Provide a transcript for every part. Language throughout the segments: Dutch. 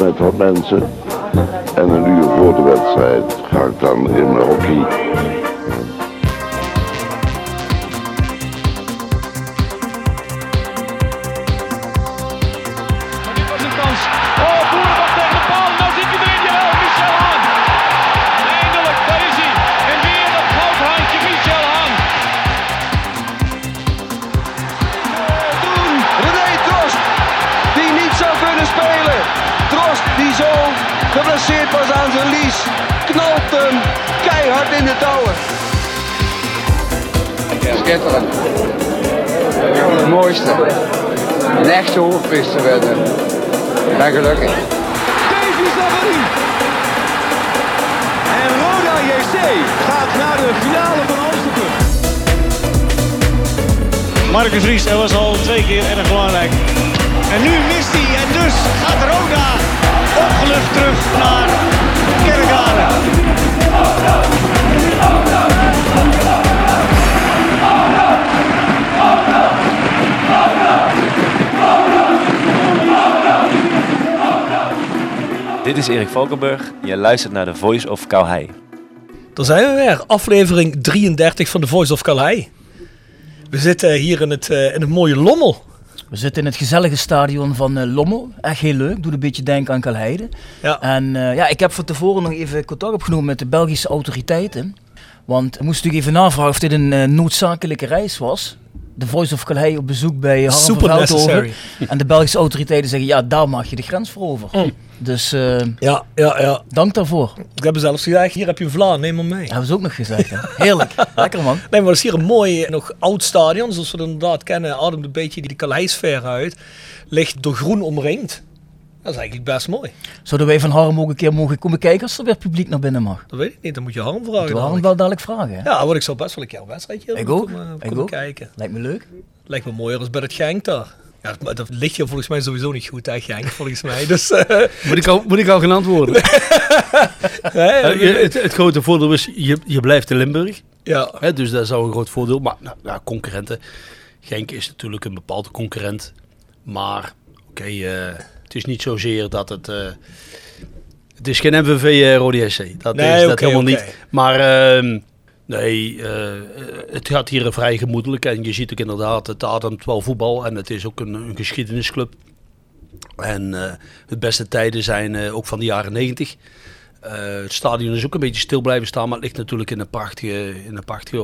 Met wat mensen. En een uur voor de wedstrijd ga ik dan in mijn hockey. Hoofdpriester werden. Ik ben gelukkig. Davy. En Roda JC gaat naar de finale van Amsterdam. Marcus Ries, dat was al twee keer erg belangrijk. En nu mist hij. En dus gaat Roda opgelucht terug naar Kerkrade. Dit is Erik Valkenburg. Je luistert naar de Voice of Calhei. Daar zijn we weer, aflevering 33 van The Voice of Calais. We zitten hier in het, eh, in het mooie Lommel. We zitten in het gezellige stadion van eh, Lommel. Echt heel leuk. Doet een beetje denken aan Kalheide. Ja. En eh, ja, ik heb van tevoren nog even contact opgenomen met de Belgische autoriteiten. Want ik moest natuurlijk even navragen of dit een noodzakelijke reis was. De Voice of Calais op bezoek bij Harm van Super Veldhoven. necessary. En de Belgische autoriteiten zeggen, ja, daar mag je de grens voor over. Mm. Dus eh, Ja, ja, ja. dank daarvoor. Ik heb zelfs gezegd, hier heb je een vla, neem maar mee. Hebben ze ook nog gezegd. Hè? Heerlijk. Lekker man. Nee, maar het is hier een mooi, nog oud stadion, zoals we het inderdaad kennen. Ademt een beetje die Calais-sfeer uit. Ligt door groen omringd. Dat is eigenlijk best mooi. Zouden wij van Harm ook een keer mogen komen kijken als er weer publiek naar binnen mag? Dat weet ik niet, dan moet je Harm vragen. Moeten we Harm wel dadelijk vragen. Hè? Ja, want ik zou best wel een keer een wedstrijdje Ik ook. komen, Ik komen ook. kijken. Lijkt me leuk. Lijkt me mooier als bij het Genk daar. Ja, maar dat ligt hier volgens mij sowieso niet goed, hè, Genk, volgens mij. Dus, eh, Moet ik al, moet ik al gaan antwoorden? hè, Eh, je- het, het grote voordeel is, je, je blijft in Limburg. ja, Hè, dus dat is al een groot voordeel. Maar nou, ja, concurrenten. Genk is natuurlijk een bepaalde concurrent. Maar oké, eh, het is niet zozeer dat het... het is geen MVV Rode SC. Dat Nee, is dat helemaal niet. Maar ehm, nee, eh, het gaat hier vrij gemoedelijk. En je ziet ook inderdaad, het ademt wel voetbal. En het is ook een, een geschiedenisclub. En eh de beste tijden zijn eh, ook van de jaren negentig. Het stadion is ook een beetje stil blijven staan, maar het ligt natuurlijk in een prachtige, in een prachtige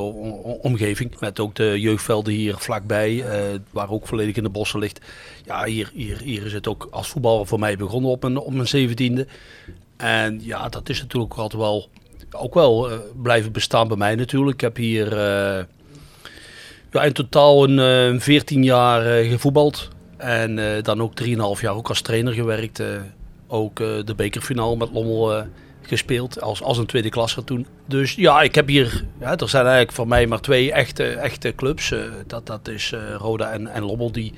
omgeving. Met ook de jeugdvelden hier vlakbij, waar ook volledig in de bossen ligt. Ja, hier, hier, hier is het ook als voetballer voor mij begonnen op mijn, op mijn zeventiende. En ja, dat is natuurlijk altijd wel, ook wel eh, blijven bestaan bij mij natuurlijk. Ik heb hier eh, ja, in totaal een eh, 14 jaar eh, gevoetbald. En dan ook 3,5 jaar ook als trainer gewerkt. ook de bekerfinale met Lommel gespeeld als, als een tweede klasse toen. Dus ja, ik heb hier, ja, er zijn eigenlijk voor mij maar twee echte, echte clubs. dat, dat is Roda en, en Lommel die,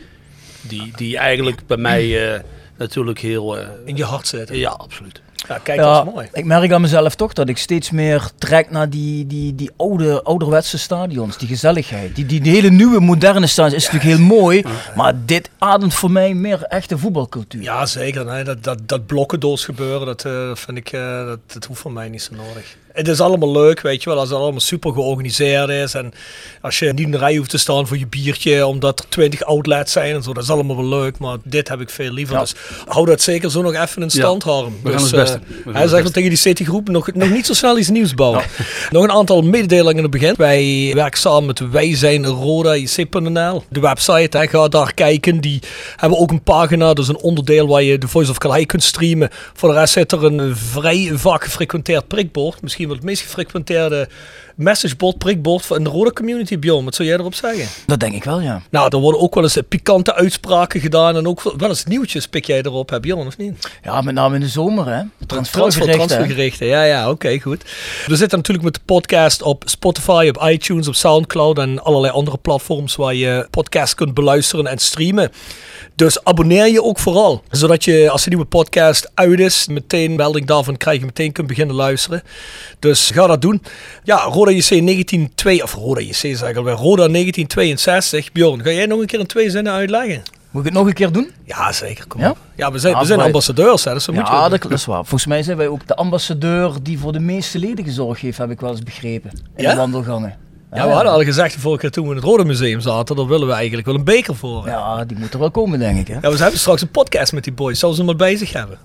die, die eigenlijk bij mij natuurlijk heel... in je hart zitten. ja, absoluut. Ja, kijk, dat is mooi. Ik merk aan mezelf toch dat ik steeds meer trek naar die, die, die oude, ouderwetse stadions. Die gezelligheid. Die, die, die hele nieuwe, moderne stadions is natuurlijk heel mooi. Maar dit ademt voor mij meer echte voetbalcultuur. Ja, zeker. Nee, dat, dat, dat blokkendoos gebeuren, dat eh, vind ik, eh, dat, dat hoeft voor mij niet zo nodig. Het is allemaal leuk, weet je wel, als het allemaal super georganiseerd is. En als je niet in de rij hoeft te staan voor je biertje, omdat er twintig outlets zijn en zo, dat is allemaal wel leuk. Maar dit heb ik veel liever. Ja. Dus hou dat zeker zo nog even in stand, Harm. we gaan dus, ons beste. eh, hij zegt tegen die Citygroep nog, nog niet zo snel iets nieuws bouwen. Nog een aantal mededelingen in het begin. Wij werken samen met Wij zijn Roda, IC.nl. De website, hè, ga daar kijken. Die hebben ook een pagina, dus een onderdeel waar je de Voice of Calais kunt streamen. Voor de rest zit er een vrij vaak gefrequenteerd prikbord. Misschien het meest gefrequenteerde messagebord, prikbord van de Roda community, Bjorn. Wat zou jij erop zeggen? Dat denk ik wel, ja. Nou, er worden ook wel eens eh, pikante uitspraken gedaan en ook wel eens nieuwtjes pik jij erop, hè Bjorn, of niet? Ja, met name in de zomer, hè. Transfergericht, hè? transfergerichten. Ja, ja, oké, goed. We zitten natuurlijk met de podcast op Spotify, op iTunes, op Soundcloud en allerlei andere platforms waar je podcast kunt beluisteren en streamen. Dus abonneer je ook vooral, zodat je als de nieuwe podcast uit is, meteen melding daarvan krijg je meteen kunt beginnen luisteren. Dus ga dat doen. Ja, Roda JC 1902, of Roda JC Roda 1962. Bjorn, ga jij nog een keer in twee zinnen uitleggen? Moet ik het nog een keer doen? Ja, zeker. Kom Ja? op. Ja, we zijn, Ja, we zijn wij- ambassadeurs, hè, dus dat moet je Ja, ook dat, is waar. Volgens mij zijn wij ook de ambassadeur die voor de meeste leden gezorgd heeft, heb ik wel eens begrepen. In Ja? de wandelgangen. Ja, we hadden al gezegd de vorige keer toen we in het Rode Museum zaten, daar willen we eigenlijk wel een beker voor. hè. Ja, die moet er wel komen, denk ik. Hè? Ja, we hebben straks een podcast met die boys. Zouden ze hem al bij zich hebben?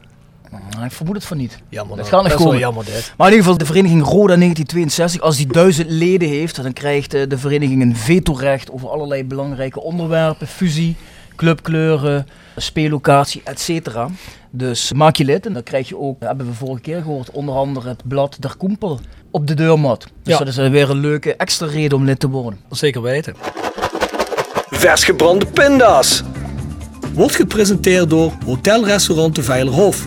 Nou, ik vermoed het van niet. Jammer. Dat gaat nog komen. jammer dit. Maar in ieder geval, de vereniging Roda 1962, als die duizend leden heeft, dan krijgt eh, de vereniging een vetorecht over allerlei belangrijke onderwerpen. Fusie, clubkleuren, speellocatie, etc. Dus maak je lid en dan krijg je ook, hebben we vorige keer gehoord, onder andere het blad Der Koempel op de deurmat. Dus Ja. dat is weer een leuke extra reden om lid te worden. Zeker weten. Vers gebrande pinda's. Wordt gepresenteerd door Hotelrestaurant de Veilerhof.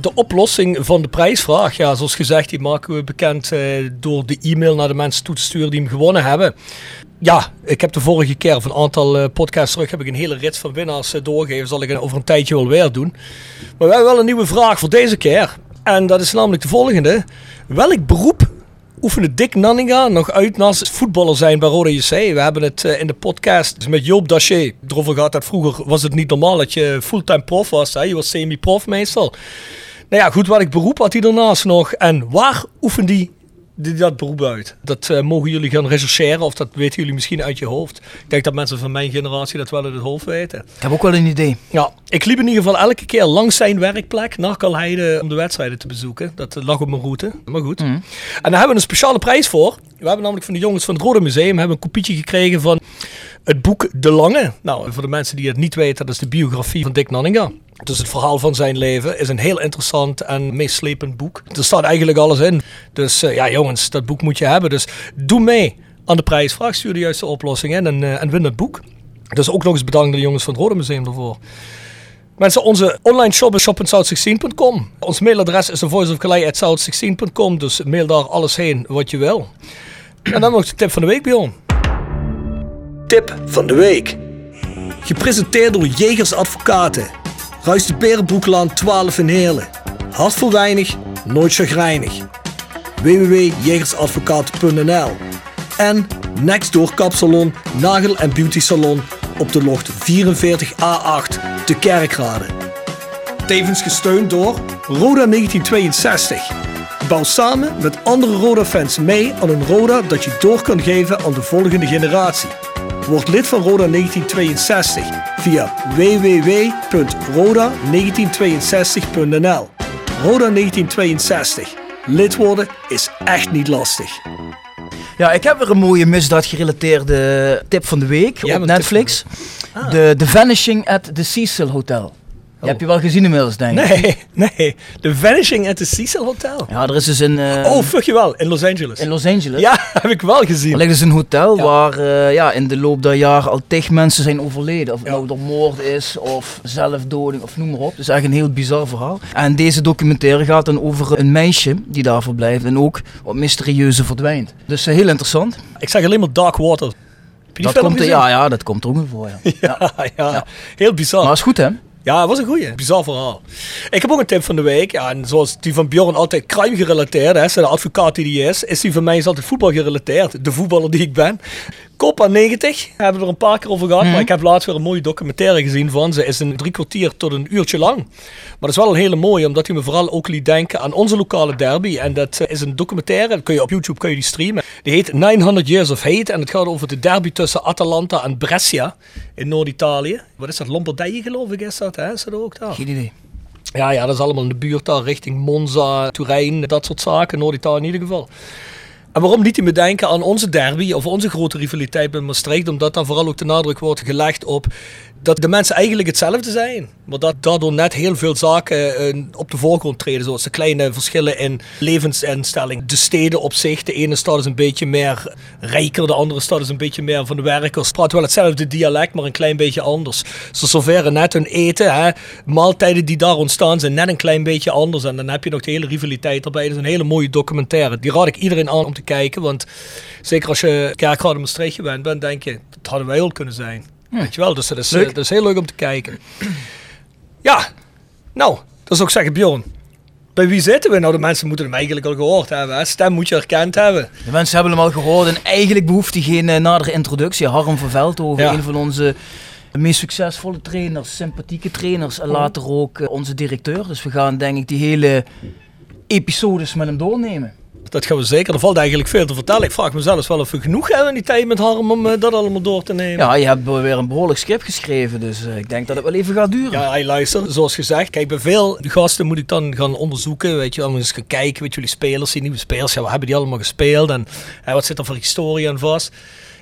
De oplossing van de prijsvraag, ja, zoals gezegd, die maken we bekend eh, door de e-mail naar de mensen toe te sturen die hem gewonnen hebben. Ja, ik heb de vorige keer, of een aantal eh, podcasts terug, heb ik een hele rits van winnaars eh, doorgegeven. Zal ik over een tijdje wel weer doen. Maar we hebben wel een nieuwe vraag voor deze keer. En dat is namelijk de volgende. Welk beroep oefende Dick Nanninga nog uit naast voetballer zijn bij Rode JC? We hebben het in de podcast met Joop Daché erover gehad dat vroeger was het niet normaal dat je fulltime prof was. Hè? Je was semi-prof meestal. Nou ja, goed, welk beroep had hij daarnaast nog? En waar oefende hij die dat beroep uit? Dat eh, mogen jullie gaan rechercheren of dat weten jullie misschien uit je hoofd. Ik denk dat mensen van mijn generatie dat wel uit het hoofd weten. Ik heb ook wel een idee. Ja, ik liep in ieder geval elke keer langs zijn werkplek naar Kalheide om de wedstrijden te bezoeken. Dat eh, lag op mijn route, maar goed. En daar hebben we een speciale prijs voor. We hebben namelijk van de jongens van het Rode Museum hebben een kopietje gekregen van het boek De Lange. Nou, voor de mensen die het niet weten, dat is de biografie van Dick Nanninga. Dus het verhaal van zijn leven is een heel interessant en meeslepend boek. Er staat eigenlijk alles in. Dus eh, ja, jongens, dat boek moet je hebben. Dus doe mee aan de prijsvraag. Stuur de juiste oplossing in en, eh, en win het boek. Dus ook nog eens bedankt de jongens van het Rode Museum daarvoor. Mensen, onze online shop is shop.south16.com. Ons mailadres is thevoiceofkalei.south16.com. Dus mail daar alles heen wat je wil. En dan nog de tip van de week, Bjorn. Tip van de week. Gepresenteerd door Jegers Advocaten. Ruist de Berenbroeklaan 12 in Heerlen. Hart voor weinig, nooit chagrijnig. www.jegersadvocaten.nl En Nextdoor Kapsalon, Nagel en Beauty Salon op de locht 44A8 te Kerkrade. Tevens gesteund door Roda 1962. Bouw samen met andere Roda-fans mee aan een Roda dat je door kan geven aan de volgende generatie. Word lid van Roda 1962 via www.roda1962.nl. Roda 1962. Lid worden is echt niet lastig. Ja, ik heb weer een mooie misdaad gerelateerde tip van de week op Netflix. De, The Vanishing at the Cecil Hotel. Die heb je wel gezien inmiddels, denk ik. Nee, nee. The Vanishing at the Cecil Hotel. Ja, er is dus een... eh, Oh, fuck je wel. In Los Angeles. in Los Angeles. Ja, heb ik wel Er gezien. ligt dus een hotel Ja. waar eh, ja, in de loop der jaren al tig mensen zijn overleden. Of het Ja. nou door moord is, of zelfdoding, of noem maar op. Het is echt een heel bizar verhaal. En deze documentaire gaat dan over een meisje die daar verblijft en ook wat mysterieuze verdwijnt. Dus eh, heel interessant. Ik zag alleen maar Dark Water. Dat komt er, ja, ja, dat komt er ook voor. Ja. Ja, ja. Ja. Heel bizar. Maar is goed, hè? Ja, was een goeie. Bizar verhaal. Ik heb ook een tip van de week. Ja, en zoals die van Bjorn altijd crime gerelateerd is, de advocaat die die is, is die van mij is altijd voetbal gerelateerd. De voetballer die ik ben. Copa 90 hebben we er een paar keer over gehad. Maar ik heb laatst weer een mooie documentaire gezien van ze. Is een drie kwartier tot een uurtje lang. Maar dat is wel een hele mooie, omdat hij me vooral ook liet denken aan onze lokale derby. En dat eh, is een documentaire, dat kun je op YouTube kun je die streamen. Die heet 900 Years of Hate. En het gaat over de derby tussen Atalanta en Brescia in Noord-Italië. Wat is dat? Lombardije geloof ik is dat, hè? Is dat ook daar? Geen idee. Ja, ja, dat is allemaal in de buurt daar, richting Monza, Turijn, dat soort zaken. Noord-Italië in ieder geval. En waarom hij me denken aan onze derby of onze grote rivaliteit met Maastricht? Omdat dan vooral ook de nadruk wordt gelegd op dat de mensen eigenlijk hetzelfde zijn. Maar dat daardoor net heel veel zaken eh, op de voorgrond treden. Zoals de kleine verschillen in levensinstelling. De steden op zich. De ene stad is een beetje meer rijker. De andere stad is een beetje meer van de werkers. Praat wel hetzelfde dialect, maar een klein beetje anders. Ze serveren net hun eten. Hè. Maaltijden die daar ontstaan zijn net een klein beetje anders. En dan heb je nog de hele rivaliteit erbij. Dat is een hele mooie documentaire. Die raad ik iedereen aan om te kijken. Want zeker als je kerkraad in Maastricht gewend bent, denk je, dat hadden wij ook kunnen zijn. Weet je wel, dus dat is, eh, dat is heel leuk om te kijken. Ja, nou, dat is ook zeggen, Bjorn. Bij wie zitten we? Nou, de mensen moeten hem eigenlijk al gehoord hebben. Hè? Stem moet je herkend hebben. De mensen hebben hem al gehoord en eigenlijk behoeft hij geen eh, nadere introductie. Harm van Veldhoven, Ja. een van onze meest succesvolle trainers, sympathieke trainers en later ook eh, onze directeur. Dus we gaan denk ik die hele episodes met hem doornemen. Dat gaan we zeker. Er valt eigenlijk veel te vertellen. Ik vraag mezelf wel of we genoeg hebben in die tijd met Harm om eh, dat allemaal door te nemen. Ja, je hebt weer een behoorlijk script geschreven, dus eh, ik denk dat het wel even gaat duren. Ja, hey, luister, zoals gezegd, kijk, bij veel gasten moet ik dan gaan onderzoeken, weet je moet eens gaan kijken, weet jullie spelers, die nieuwe spelers, ja, wat hebben die allemaal gespeeld en hè, wat zit er voor historie aan vast.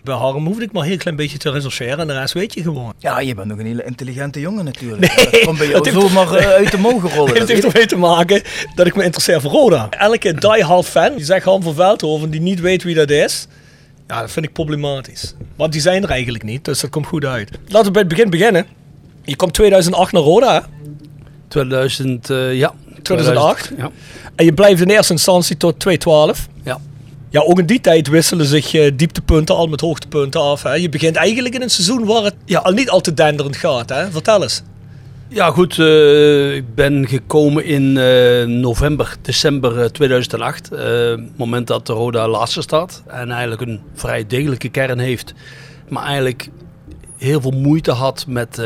Bij Harm hoefde ik maar een heel klein beetje te rechercheren en de rest weet je gewoon. Ja, je bent nog een hele intelligente jongen natuurlijk. Nee, dat komt bij jou dat heeft- zomaar eh, uit de mogen rollen. Het dat heeft ermee te maken dat ik me interesseer voor Roda. Elke die-hard fan die zegt Harm van Veldhoven die niet weet wie dat is, ja, dat vind ik problematisch. Want die zijn er eigenlijk niet, dus dat komt goed uit. Laten we bij het begin beginnen. Je komt 2008 naar Roda, hè? 2000, eh, ja. 2008? Ja. En je blijft in eerste instantie tot 212. Ja. Ja, ook in die tijd wisselen zich eh, dieptepunten al met hoogtepunten af. Hè? Je begint eigenlijk in een seizoen waar het ja, al niet al te denderend gaat. Hè? Vertel eens. Ja, goed. eh, ik ben gekomen in eh, november, december eh, 2008. eh, het moment dat de Roda laatste staat. En eigenlijk een vrij degelijke kern heeft. Maar eigenlijk heel veel moeite had met,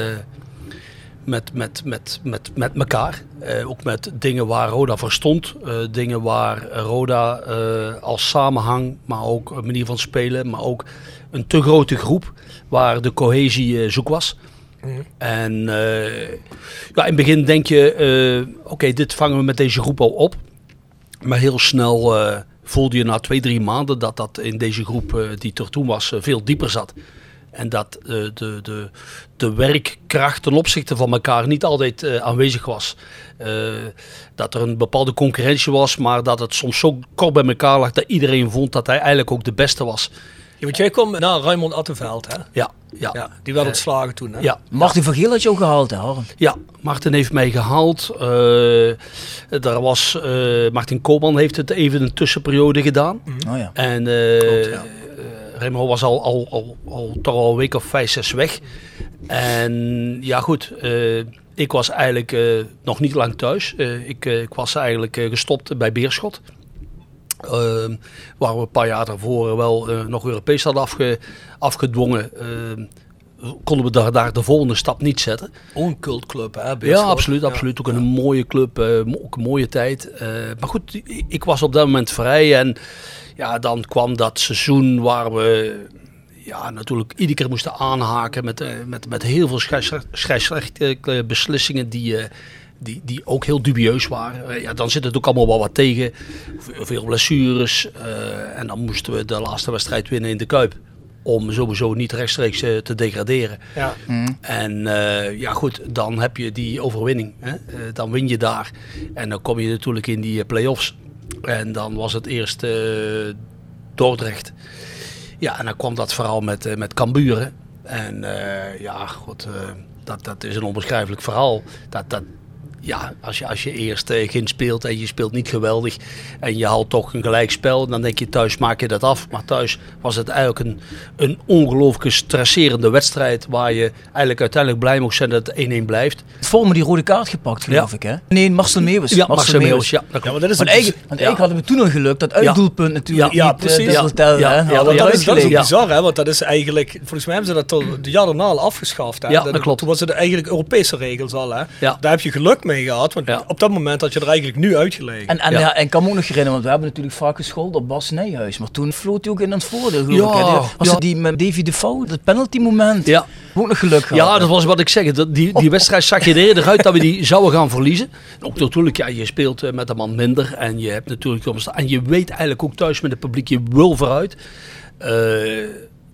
met, met, met, met, met elkaar. Eh, ook met dingen waar Roda voor stond. Eh, dingen waar Roda eh, als samenhang, maar ook een manier van spelen. Maar ook een te grote groep waar de cohesie zoek was. En eh, ja, in het begin denk je, oké, dit vangen we met deze groep al op. Maar heel snel voelde je na twee, drie maanden dat dat in deze groep die er toen was, veel dieper zat. En dat eh, de, de, de werkkracht ten opzichte van elkaar niet altijd eh, aanwezig was. Eh, dat er een bepaalde concurrentie was, maar dat het soms zo kort bij elkaar lag dat iedereen vond dat hij eigenlijk ook de beste was. Ja, want jij kwam naar Raymond Attenveld, hè? Ja, ja. Ja, die werd ontslagen toen. Hè? ja. Martin van Geel had je ook gehaald, hè, Harm? Ja, Martin heeft mij gehaald. Eh daar was, eh, Martin Koopman heeft het even een tussenperiode gedaan. Oh ja. En eh Klopt, ja. Remo was al, al, al, al toch al een week of vijf, zes weg. En ja goed, eh, ik was eigenlijk eh, nog niet lang thuis. Eh, ik, ik was eigenlijk gestopt bij Beerschot. Ehm, waar we een paar jaar daarvoor wel nog Europees hadden afge, afgedwongen. Ehm, konden we daar, daar de volgende stap niet zetten. Ook een cultclub, hè? Ja, Beerschot. absoluut. Ja. absoluut. Ook een mooie club, ook een mooie tijd. Maar goed, ik was op dat moment vrij. En ja, dan kwam dat seizoen waar we ja, natuurlijk iedere keer moesten aanhaken met, eh, met, met heel veel scheidsrecht- scheidsrechtelijke beslissingen die, eh, die, die ook heel dubieus waren. Eh, ja, dan zit het ook allemaal wel wat tegen. Ve- Veel blessures. eh, en dan moesten we de laatste wedstrijd winnen in de Kuip. Om sowieso niet rechtstreeks te degraderen. Ja. En eh, ja goed, dan heb je die overwinning. Hè? Eh, dan win je daar. En dan kom je natuurlijk in die play-offs. En dan was het eerst eh, Dordrecht. Ja, en dan kwam dat verhaal met, eh, met Camburen. En eh, ja, goed, dat, dat is een onbeschrijfelijk verhaal. Dat, dat, ja, als je, als je eerst eh, geen speelt en je speelt niet geweldig en je haalt toch een gelijkspel, dan denk je thuis maak je dat af. Maar thuis was het eigenlijk een, een ongelooflijk stresserende wedstrijd waar je eigenlijk uiteindelijk blij mocht zijn dat het 1-1 blijft. Voor me die rode kaart gepakt, geloof Ja. ik, hè? Nee, Marcel Meeuwis. Ja, Marcel Meeuwis, ja. dat Ja, maar dat is Want eigenlijk, want eigenlijk hadden we toen al geluk dat Ja. uitdoelpunt natuurlijk Ja, niet eh, precies. Ja. telde, Ja. want we dat, is, dat is ook bizar, hè? Want dat is eigenlijk, volgens mij hebben ze dat al de jaren na al afgeschaft. Hè? Ja, dat klopt. Toen was het eigenlijk Europese regels al, hè? Ja. Daar heb je geluk mee gehad, want Ja. op dat moment had je er eigenlijk nu uitgelegen. En, en, Ja. ja. en ik kan me ook nog herinneren, want we hebben natuurlijk vaak geschoold op Bas Nijhuis. Maar toen floot hij ook in ons voordeel, geloof Ja, ik. Was ja. het die met Davy de Vouw, dat penalty moment? Ja. Ook nog geluk gehad. Ja, dat was wat ik zeg. Dat die, die wedstrijd zag je er eerder uit dat we die zouden gaan verliezen. Ook natuurlijk, ja, je speelt eh, met een man minder. En je hebt natuurlijk en je weet eigenlijk ook thuis met het publiek, je wil vooruit. Eh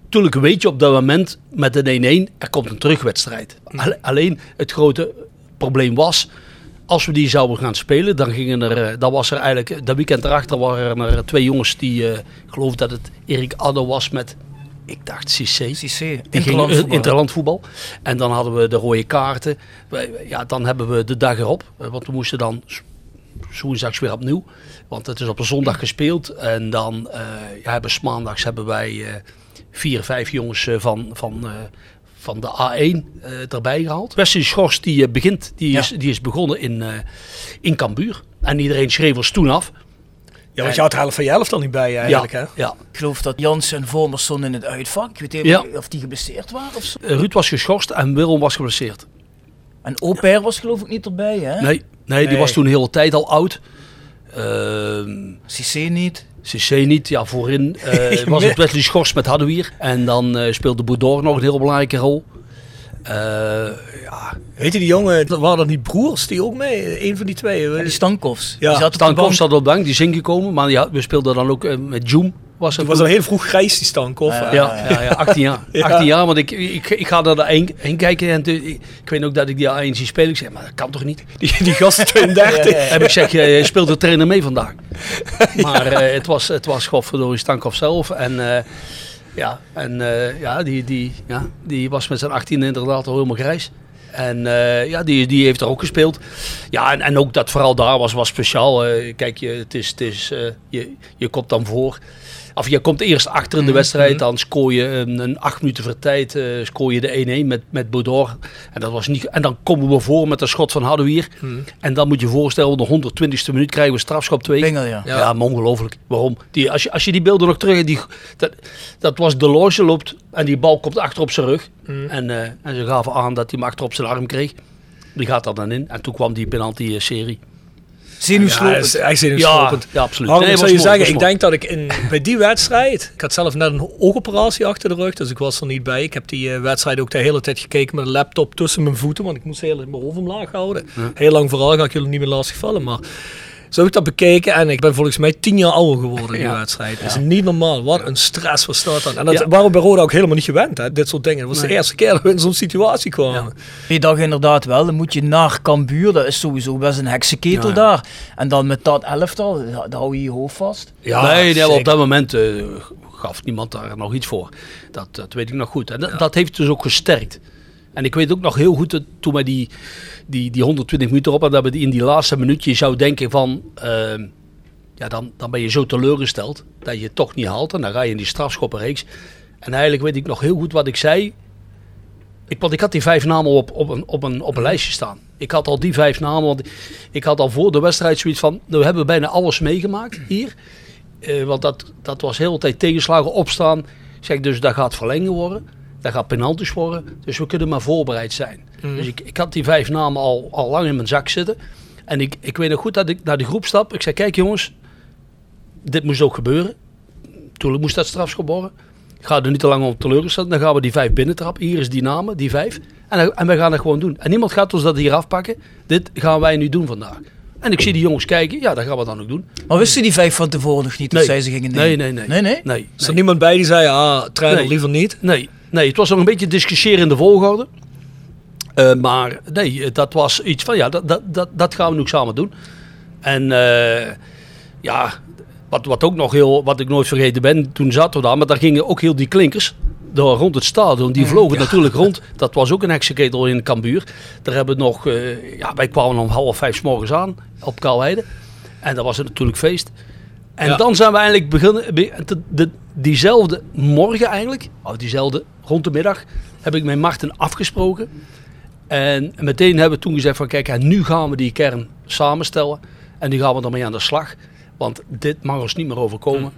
Tuurlijk weet je op dat moment met een 1-1, er komt een terugwedstrijd. Alle- Alleen het grote probleem was, als we die zouden gaan spelen, dan gingen er, eh, dan was er eigenlijk, dat weekend erachter waren er twee jongens die, eh, ik geloof dat het Erik Addo was met, ik dacht CC. CC, Die interland gingen voetbal. interland voetbal. En dan hadden we de rode kaarten. Ja, dan hebben we de dag erop. eh, Want we moesten dan woensdags weer opnieuw. Want het is op een zondag gespeeld. En dan eh, ja, hebben maandags hebben wij eh, vier, vijf jongens eh, van, van, eh, van de A1 eh, erbij gehaald. Wesley Schors die eh, begint, die is, die is begonnen in, eh in Cambuur. En iedereen schreef ons toen af. ja, want je had helft van je helft al niet bij je eigenlijk, ja, hè? ja. Ik geloof dat Jans en Vormers stonden in het uitvak. Ik weet niet Ja. of die geblesseerd waren of zo. Ruud was geschorst en Willem was geblesseerd. En Oper was geloof ik niet erbij, hè? Nee, nee, die was toen de hele tijd al oud. Ehm CC niet. CC niet, ja, voorin eh, was het Wesley Schors met Hadouier. En dan eh, speelde Boudor nog een heel belangrijke rol. Eh, ja, Weet je die jongen, waren dat niet broers die ook mee? Een van die twee. En die Stankovs. Ja, die zat op de Stankov bank. zat op de bank, die is ingekomen. Maar ja, we speelden dan ook met Joom. Was het was al heel vroeg grijs, die Stankov. Ja. ja, ja, ja, 18 jaar. Ja. 18 jaar, want ik, ik, ik ga er heen, heen kijken. En toen- ik, ik weet ook dat ik die A1 zie spelen. Ik zeg, maar dat kan toch niet? Die, die gast 32. Ja, ja, ja. Heb ik zeg, eh, speelt de trainer mee vandaag? Maar eh, het was, het was godverdorie Stankov zelf. En, eh, ja, en eh, ja, die, die, ja, die was met zijn 18 inderdaad al helemaal grijs. En eh, ja, die, die heeft er ook gespeeld. Ja, en, en ook dat vooral daar was, was speciaal. Eh, kijk, je, het is, het is, je, je komt dan voor. Of je komt eerst achter in de wedstrijd, dan scoor je een, een acht minuten voor tijd, eh scoor je de 1-1 met, met Bodor. En, dat was niet, en dan komen we voor met een schot van Hadouier. En dan moet je je voorstellen, de 120ste minuut krijgen we strafschop 2. Bengel, ja. Ja, maar ongelooflijk. Waarom? Die, als, je, als je die beelden nog terug... Die, dat, dat was de loge loopt en die bal komt achter op zijn rug. En, eh, en ze gaven aan dat hij hem achter op zijn arm kreeg. Die gaat er dan in. En toen kwam die penalty-serie. Ja, Zenuwslopend. is echt zenuwslopend. ja, absoluut. Nee, zou was je zeggen, ik denk dat ik in, bij die wedstrijd, ik had zelf net een oogoperatie achter de rug, dus ik was er niet bij. Ik heb die eh, wedstrijd ook de hele tijd gekeken met een laptop tussen mijn voeten, want ik moest heel mijn hoofd omlaag houden. Heel lang verhaal, ga ik jullie niet meer lastig vallen, maar zo heb ik dat bekeken en ik ben volgens mij tien jaar ouder geworden in die Ja. wedstrijd. Dat is niet normaal. Wat een stress was dat dan. En dat Ja. waren we bij Roda ook helemaal niet gewend, hè, dit soort dingen. Het was de eerste keer dat we in zo'n situatie kwamen. Die dag inderdaad wel. Dan moet je naar Cambuur. Dat is sowieso best een heksenketel Ja, ja. daar. En dan met dat elftal, da- daar hou je je hoofd vast. Ja, nee, nee, op dat moment eh, gaf niemand daar nog iets voor. Dat, dat weet ik nog goed. En dat, dat heeft dus ook gesterkt. En ik weet ook nog heel goed toen wij die, die, die 120 minuten op hadden, dat we in die laatste minuutje je zou denken van... ehm, ja, dan, dan ben je zo teleurgesteld dat je het toch niet haalt. En dan ga je in die strafschoppenreeks. En eigenlijk weet ik nog heel goed wat ik zei. Ik, want ik had die vijf namen op, op, een, op, een, op een lijstje staan. Ik had al die vijf namen. Want ik had al voor de wedstrijd zoiets van. We hebben bijna alles meegemaakt hier. Eh, want dat, dat was heel de tijd tegenslagen opstaan. Ik zeg dus dat gaat verlengen worden. Dat gaat penalties worden. Dus we kunnen maar voorbereid zijn. Dus ik, ik had die vijf namen al, al lang in mijn zak zitten. En ik, ik weet nog goed dat ik naar de groep stap. Ik zei, kijk jongens, dit moest ook gebeuren. Toen moest dat strafschop worden. Ik ga er niet te lang op teleurgesteld. Dan gaan we die vijf binnentrappen. Hier is die namen, die vijf. En, en we gaan dat gewoon doen. En niemand gaat ons dat hier afpakken. Dit gaan wij nu doen vandaag. En ik zie die jongens kijken. Ja, dat gaan we dan ook doen. Maar wisten die vijf van tevoren nog niet dat zij ze gingen nee, nemen? nee, nee. Nee, nee? Nee, Is er nee. niemand bij die zei, ah, trainer Nee. liever niet? Nee, nee, het was nog een beetje discussiëren in de volgorde. Eh, maar nee, dat was iets van ja, dat, dat, dat, dat gaan we nu samen doen. En eh, ja, wat, wat ook nog heel, wat ik nooit vergeten ben, toen zaten we daar, maar daar gingen ook heel die klinkers. Door, rond het stadion, die vlogen natuurlijk rond. Dat was ook een heksenketel in Cambuur. Daar hebben we nog, eh, ja, wij kwamen om half vijf s morgens aan op Kaalheide. En dat was het natuurlijk feest. En Ja. dan zijn we eigenlijk begonnen, be- de, de- diezelfde morgen eigenlijk, of diezelfde rond de middag, heb ik met Marten afgesproken. En meteen hebben we toen gezegd van kijk, en nu gaan we die kern samenstellen. En nu gaan we ermee aan de slag. Want dit mag ons niet meer overkomen.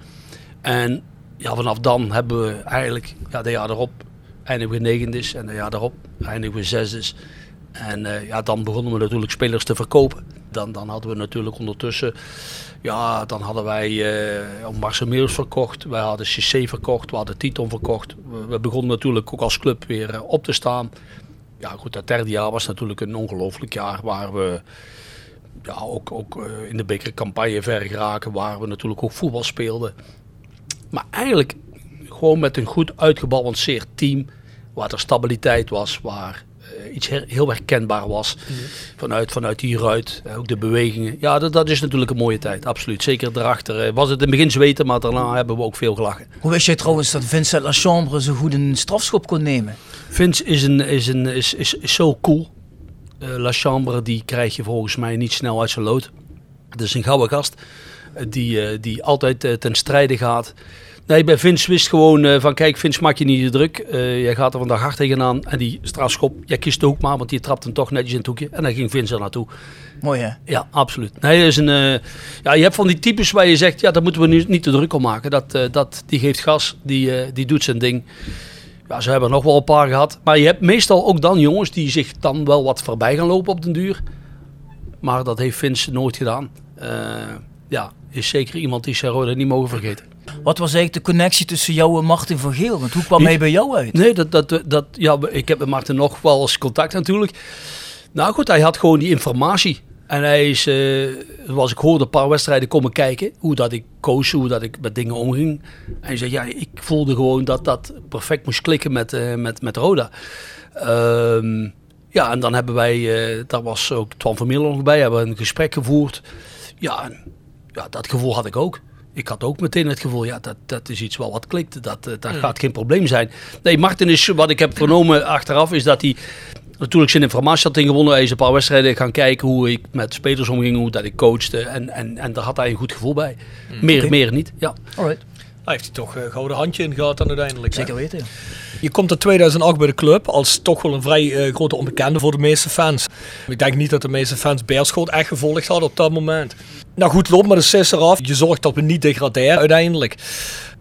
En ja, vanaf dan hebben we eigenlijk, ja, de jaar erop eindigen we negendes. En de jaar daarop eindigen we zesdes. En eh, ja, dan begonnen we natuurlijk spelers te verkopen. Dan, dan hadden we natuurlijk ondertussen, ja, dan hadden wij eh Marcel Meels verkocht. Wij hadden CC verkocht, we hadden Titon verkocht. We, begonnen natuurlijk ook als club weer eh, op te staan. Ja, goed, dat derde jaar was natuurlijk een ongelooflijk jaar waar we ja, ook, ook in de bekercampagne ver geraken, waar we natuurlijk ook voetbal speelden. Maar eigenlijk gewoon met een goed uitgebalanceerd team, waar er stabiliteit was, waar eh, iets her- heel herkenbaar was vanuit, vanuit hieruit, eh, ook de bewegingen. Ja, dat, dat is natuurlijk een mooie tijd, absoluut. Zeker daarachter eh, was het in het begin zweten, maar daarna hebben we ook veel gelachen. Hoe wist jij trouwens dat Vincent Lachambre zo goed een strafschop kon nemen? Vince is, een, is, een, is, is, is zo cool. Eh, La Chambre, die krijg je volgens mij niet snel uit zijn lood. Het is een gouden gast die, eh, die altijd eh, ten strijde gaat. Nee, bij Vince wist gewoon eh, van kijk, Vince maak je niet de druk. Eh, jij gaat er vandaag hard tegenaan. En die strafschop, jij kiest de hoek maar, want die trapt hem toch netjes in het hoekje. En dan ging Vince er naartoe. Mooi hè? Ja, absoluut. Nee, is een, eh, ja, je hebt van die types waar je zegt, ja, daar moeten we nu niet te druk om maken. Dat, eh, dat, die geeft gas, die, eh, die doet zijn ding. Ja, ze hebben er nog wel een paar gehad. Maar je hebt meestal ook dan jongens die zich dan wel wat voorbij gaan lopen op den duur. Maar dat heeft Vince nooit gedaan. Eh, ja, is zeker iemand die Serrode niet mogen vergeten. Wat was eigenlijk de connectie tussen jou en Martin van Geel? Want hoe kwam hij bij jou uit? Nee, dat, dat, dat, ja, ik heb met Martin nog wel eens contact natuurlijk. Nou goed, hij had gewoon die informatie. En hij is, eh, zoals ik hoorde, een paar wedstrijden komen kijken. Hoe dat ik koos, hoe dat ik met dingen omging. En hij zei, ja, ik voelde gewoon dat dat perfect moest klikken met, eh, met, met Roda. Ehm, ja, en dan hebben wij, eh, daar was ook Twan van Mierlo nog bij, hebben we een gesprek gevoerd. Ja, ja, dat gevoel had ik ook. Ik had ook meteen het gevoel, ja, dat, dat is iets wel wat klikt. Dat, eh, dat gaat geen probleem zijn. Nee, Martin is, wat ik heb vernomen achteraf, is dat hij natuurlijk zijn informatie had ingewonnen. Hij is een paar wedstrijden gaan kijken hoe ik met spelers omging, hoe dat ik coachte. En, en, en daar had hij een goed gevoel bij. Meer, Oké. meer niet, ja. Alright. Hij heeft hij toch een gouden handje in gehad dan uiteindelijk. hè? Zeker weten. Je komt in 2008 bij de club als toch wel een vrij eh, grote onbekende voor de meeste fans. Ik denk niet dat de meeste fans Beerschot echt gevolgd hadden op dat moment. Nou goed, loop maar de sisser af. Je zorgt dat we niet degraderen uiteindelijk.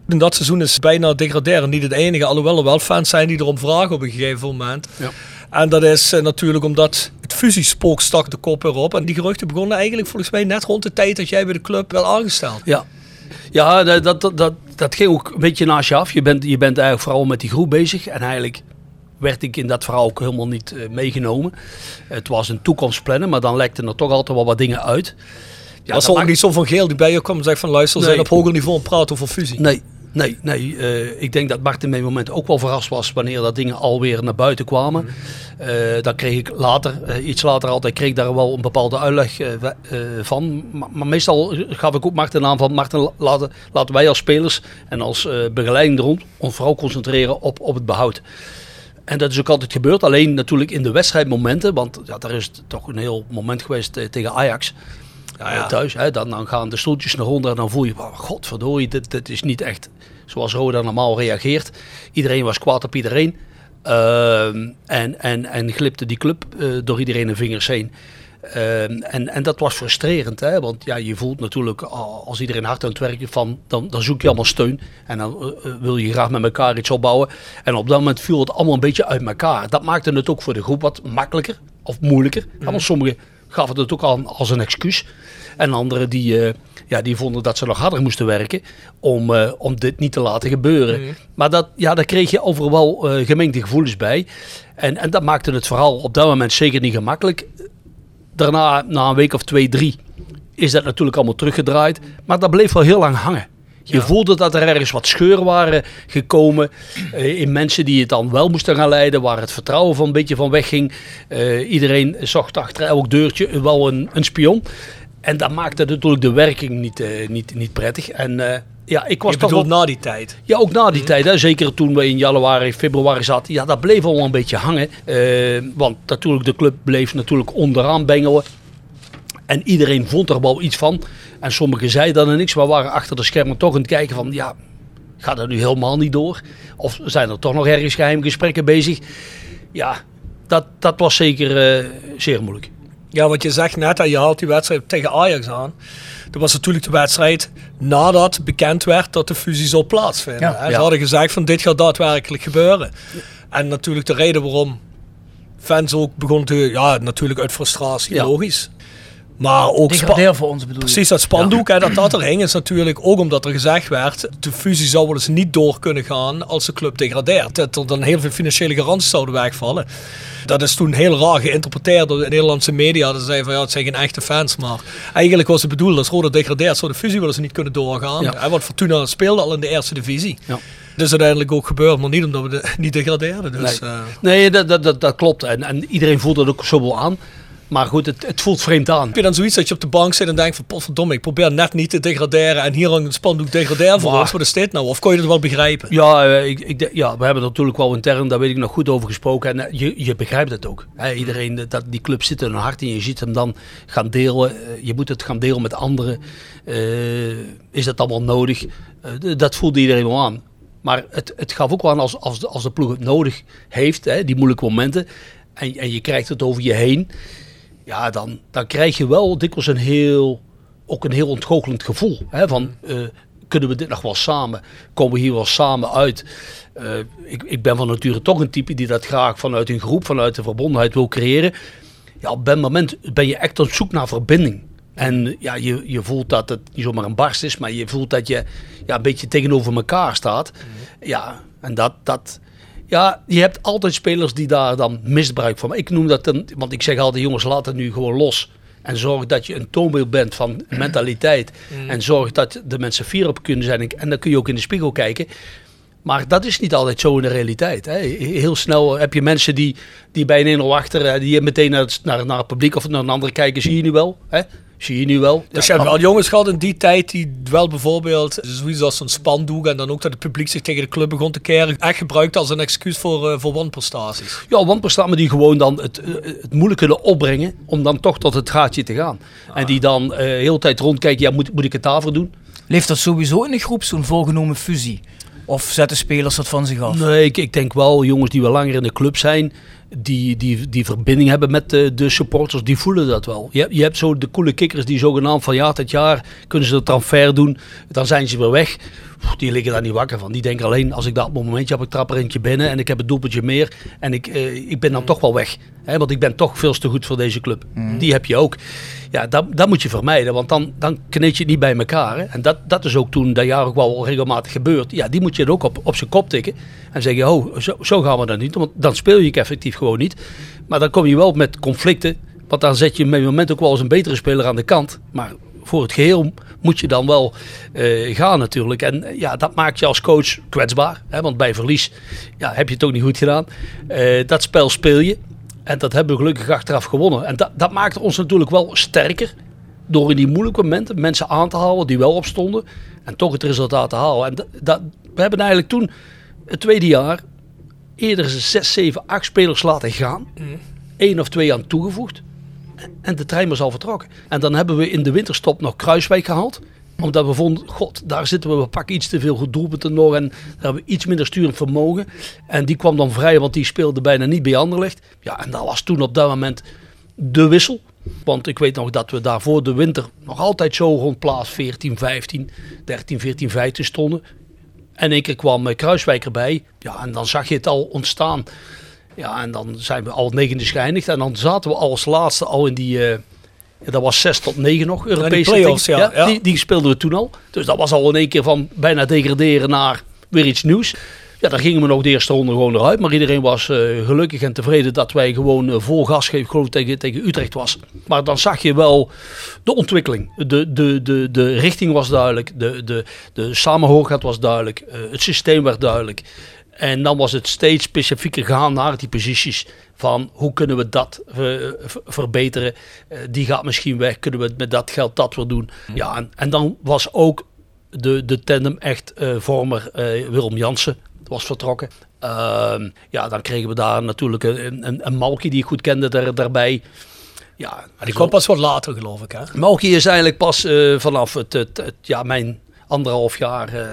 In dat seizoen is bijna degraderen niet het enige. Alhoewel er wel fans zijn die erom vragen op een gegeven moment. Ja. En dat is eh, natuurlijk omdat het fusiespook stak de kop erop. En die geruchten begonnen eigenlijk volgens mij net rond de tijd dat jij bij de club werd aangesteld. Ja, ja dat, dat, dat, dat, ging ook een beetje naast je af. Je bent, je bent eigenlijk vooral met die groep bezig. En eigenlijk werd ik in dat verhaal ook helemaal niet eh, meegenomen. Het was een toekomstplannen, maar dan lekten er toch altijd wel wat dingen uit. Ja, was er ook maakt- niet zo van Geel die bij je kwam en zegt van luister, we zijn Nee. op hoger niveau en praten over fusie. Nee, nee, nee. eh, ik denk dat Martin mijn moment ook wel verrast was wanneer dat dingen alweer naar buiten kwamen. Mhm. Eh daar kreeg ik later, eh, iets later altijd, kreeg daar wel een bepaalde uitleg van. Maar, maar meestal gaf ik ook Martin aan van Martin, la- laten, laten wij als spelers en als begeleiding erom ons vooral concentreren op, op het behoud. En dat is ook altijd gebeurd. Alleen natuurlijk in de wedstrijdmomenten. Want ja, daar is het toch een heel moment geweest tegen Ajax. Eh, thuis. Hè, dan, dan gaan de stoeltjes naar onder en dan voel je, oh, godverdorie, dit, dit is niet echt zoals Roda normaal reageert. Iedereen was kwaad op iedereen. Ehm, en, en, en glipte die club eh, door iedereen de vingers heen. En, en dat was frustrerend, hè? want ja, je voelt natuurlijk al- als iedereen hard aan het werken van, dan, dan zoek je allemaal steun. En dan eh, eh, wil je graag met elkaar iets opbouwen. En op dat moment viel het allemaal een beetje uit elkaar. Dat maakte het ook voor de groep wat makkelijker of moeilijker. Want sommigen gaven het ook aan als een excuus. En anderen die, eh, ja, die vonden dat ze nog harder moesten werken om, eh, om dit niet te laten gebeuren. Maar dat, ja, daar kreeg je overal eh, gemengde gevoelens bij. En, en dat maakte het verhaal op dat moment zeker niet gemakkelijk. Daarna, na een week of twee, drie, is dat natuurlijk allemaal teruggedraaid. Maar dat bleef wel heel lang hangen. Je voelde dat er ergens wat scheuren waren gekomen eh, in mensen die het dan wel moesten gaan leiden, waar het vertrouwen van een beetje van wegging. Eh, iedereen zocht achter elk deurtje wel een, een spion. En dat maakte natuurlijk de werking niet, eh, niet, niet prettig. En ja, ik was Je toch wel- na die tijd. Ja, ook na die tijd. Hè. Zeker toen we in januari, februari zaten. Ja, dat bleef al een beetje hangen. Want natuurlijk, de club bleef natuurlijk onderaan bengelen. En iedereen vond er wel iets van. En sommigen zeiden dan niks, maar waren achter de schermen toch aan het kijken van... Ja, gaat dat nu helemaal niet door? Of zijn er toch nog ergens geheime gesprekken bezig? Ja, dat, dat was zeker eh, zeer moeilijk. Ja, wat je zegt net, je haalt die wedstrijd tegen Ajax aan. Dat was natuurlijk de wedstrijd nadat bekend werd dat de fusie zou plaatsvinden. Ja. Ze hadden gezegd van dit gaat daadwerkelijk gebeuren. En natuurlijk de reden waarom fans ook begonnen te... Ja, natuurlijk uit frustratie, Ja. logisch. Maar ook... Degradeer voor ons bedoel? Precies, dat spandoek hè, dat dat er hing is natuurlijk ook omdat er gezegd werd... de fusie zou wel eens niet door kunnen gaan als de club degradeert. Dat er dan heel veel financiële garanties zouden wegvallen. Dat is toen heel raar geïnterpreteerd door de Nederlandse media. Dat zeiden van ja, het zijn geen echte fans. Maar eigenlijk was het bedoeld als Roda degradeert... zou de fusie wel eens niet kunnen doorgaan. Ja. Hè, want Fortuna speelde al in de eerste divisie. Ja. Dat is uiteindelijk ook gebeurd, maar niet omdat we de, niet degradeerden. Dus, Nee. eh, Nee, dat, dat, dat, dat klopt. En, en iedereen voelt dat ook zo wel aan. Maar goed, het, het voelt vreemd aan. heb je dan zoiets dat je op de bank zit en denkt van potverdomme, ik probeer net niet te degraderen en hier hangt een spandoek degradeer voor ons. Wat is dit nou? Of kon je het wel begrijpen? Ja, eh, ik, ik, ja, we hebben er natuurlijk wel intern, daar weet ik nog goed over gesproken. En eh, je, je begrijpt het ook. Iedereen, eh, dat, die club zit in hun hart en je ziet hem dan gaan delen. Je moet het gaan delen met anderen. Is dat allemaal nodig? Dat voelde iedereen wel aan. Maar het, het gaf ook wel aan als, als, de, als de ploeg het nodig heeft, hè, die moeilijke momenten. En, en je krijgt het over je heen. Ja, dan, dan krijg je wel dikwijls een heel, ook een heel ontgoochelend gevoel. Hè, van, eh, kunnen we dit nog wel samen? Komen we hier wel samen uit? Eh, ik, ik ben van nature toch een type die dat graag vanuit een groep, vanuit de verbondenheid wil creëren. Ja, op dat moment ben je echt op zoek naar verbinding. En ja, je, je voelt dat het niet zomaar een barst is, maar je voelt dat je ja, een beetje tegenover elkaar staat. Ja, en dat, dat, ja, je hebt altijd spelers die daar dan misbruik van. Ik noem dat dan, want ik zeg altijd, jongens, laat het nu gewoon los. En zorg dat je een toonbeeld bent van mentaliteit. En zorg dat de mensen fier op kunnen zijn. En dan kun je ook in de spiegel kijken. Maar dat is niet altijd zo in de realiteit. Hè. Heel snel heb je mensen die, die bij een 1 achter, die meteen naar het, naar, naar het publiek of naar een andere kijken. Zie je nu wel? Hè? Zie je nu wel? Dus Ja, je hebt wel jongens gehad in die tijd die wel bijvoorbeeld zoiets als een spandoek en dan ook dat het publiek zich tegen de club begon te keren, echt gebruikt als een excuus voor, eh, voor wanprestaties. Ja, wanprestaties die gewoon dan het, eh, het moeilijk kunnen opbrengen om dan toch tot het gaatje te gaan. En die dan eh heel de tijd rondkijken, ja, moet, moet ik het daarvoor doen? Leeft dat sowieso in de groep, zo'n voorgenomen fusie? Of zetten spelers dat van zich af? Nee, ik, ik denk wel, jongens die wel langer in de club zijn, die, die, die verbinding hebben met de, de supporters, die voelen dat wel. Je, hebt- je hebt zo de coole kikkers die zogenaamd van ja, dit jaar kunnen ze de transfer doen, dan zijn ze weer weg. Die liggen daar niet wakker van. Die denken alleen, als ik dat momentje heb, ik trap er eentje binnen en ik heb een doelpuntje meer en ik, eh, ik ben dan toch wel weg. Hè, want ik ben toch veel te goed voor deze club. Die heb je ook. Ja, dat, dat moet je vermijden, want dan, dan kneed je het niet bij elkaar. Hè. En dat, dat is ook toen dat jaar ook wel regelmatig gebeurd. Ja, die moet je er ook op, op zijn kop tikken. En zeggen, oh, zo, zo gaan we dat niet. Want dan speel je effectief gewoon niet. Maar dan kom je wel met conflicten. Want dan zet je het moment ook wel eens een betere speler aan de kant. Maar voor het geheel moet je dan wel eh, gaan natuurlijk. En eh, ja, dat maakt je als coach kwetsbaar. Hè? Want bij verlies ja, heb je het ook niet goed gedaan. Eh, dat spel speel je. En dat hebben we gelukkig achteraf gewonnen. En dat, dat maakte ons natuurlijk wel sterker. Door in die moeilijke momenten mensen aan te halen die wel opstonden. En toch het resultaat te halen. En dat, dat, we hebben eigenlijk toen, het tweede jaar, eerder zes, zeven, acht spelers laten gaan. Eén of twee aan toegevoegd. En de trein was al vertrokken. En dan hebben we in de winterstop nog Kruiswijk gehaald. Omdat we vonden, god, daar zitten we, we pakken iets te veel goed doelpunten nog. En daar hebben we iets minder sturend vermogen. En die kwam dan vrij, want die speelde bijna niet bij Anderlecht. Ja, en dat was toen op dat moment de wissel. Want ik weet nog dat we daar voor de winter nog altijd zo rond plaats 14, 15, 13, 14, 15 stonden. En één keer kwam eh, Kruiswijk erbij. Ja, en dan zag je het al ontstaan. Ja, en dan zijn we al negende geëindigd. En dan zaten we als laatste al in die... eh, ja, dat was 6 tot 9 nog, Europese play-offs, ting. ja, ja. Die, die speelden we toen al. Dus dat was al in één keer van bijna degraderen naar weer iets nieuws. Ja, dan gingen we nog de eerste ronde gewoon eruit. Maar iedereen was eh, gelukkig en tevreden dat wij gewoon eh, vol gas geven. tegen, tegen Utrecht was. Maar dan zag je wel de ontwikkeling. De, de, de, de richting was duidelijk. De, de, de samenhorigheid was duidelijk. eh, het systeem werd duidelijk. En dan was het steeds specifieker gaan naar die posities. Van hoe kunnen we dat ver- verbeteren? Eh, die gaat misschien weg. Kunnen we met dat geld dat weer doen? Ja, en, en dan was ook de, de tandem echt eh, vormer eh, Willem Jansen was vertrokken. Ehm, ja, dan kregen we daar natuurlijk een, een, een die ik goed kende daar, daarbij. Ja, die kwam pas wat later, geloof ik. Hè? Malky is eigenlijk pas vanaf het, het, het- ja, mijn anderhalf jaar. eh,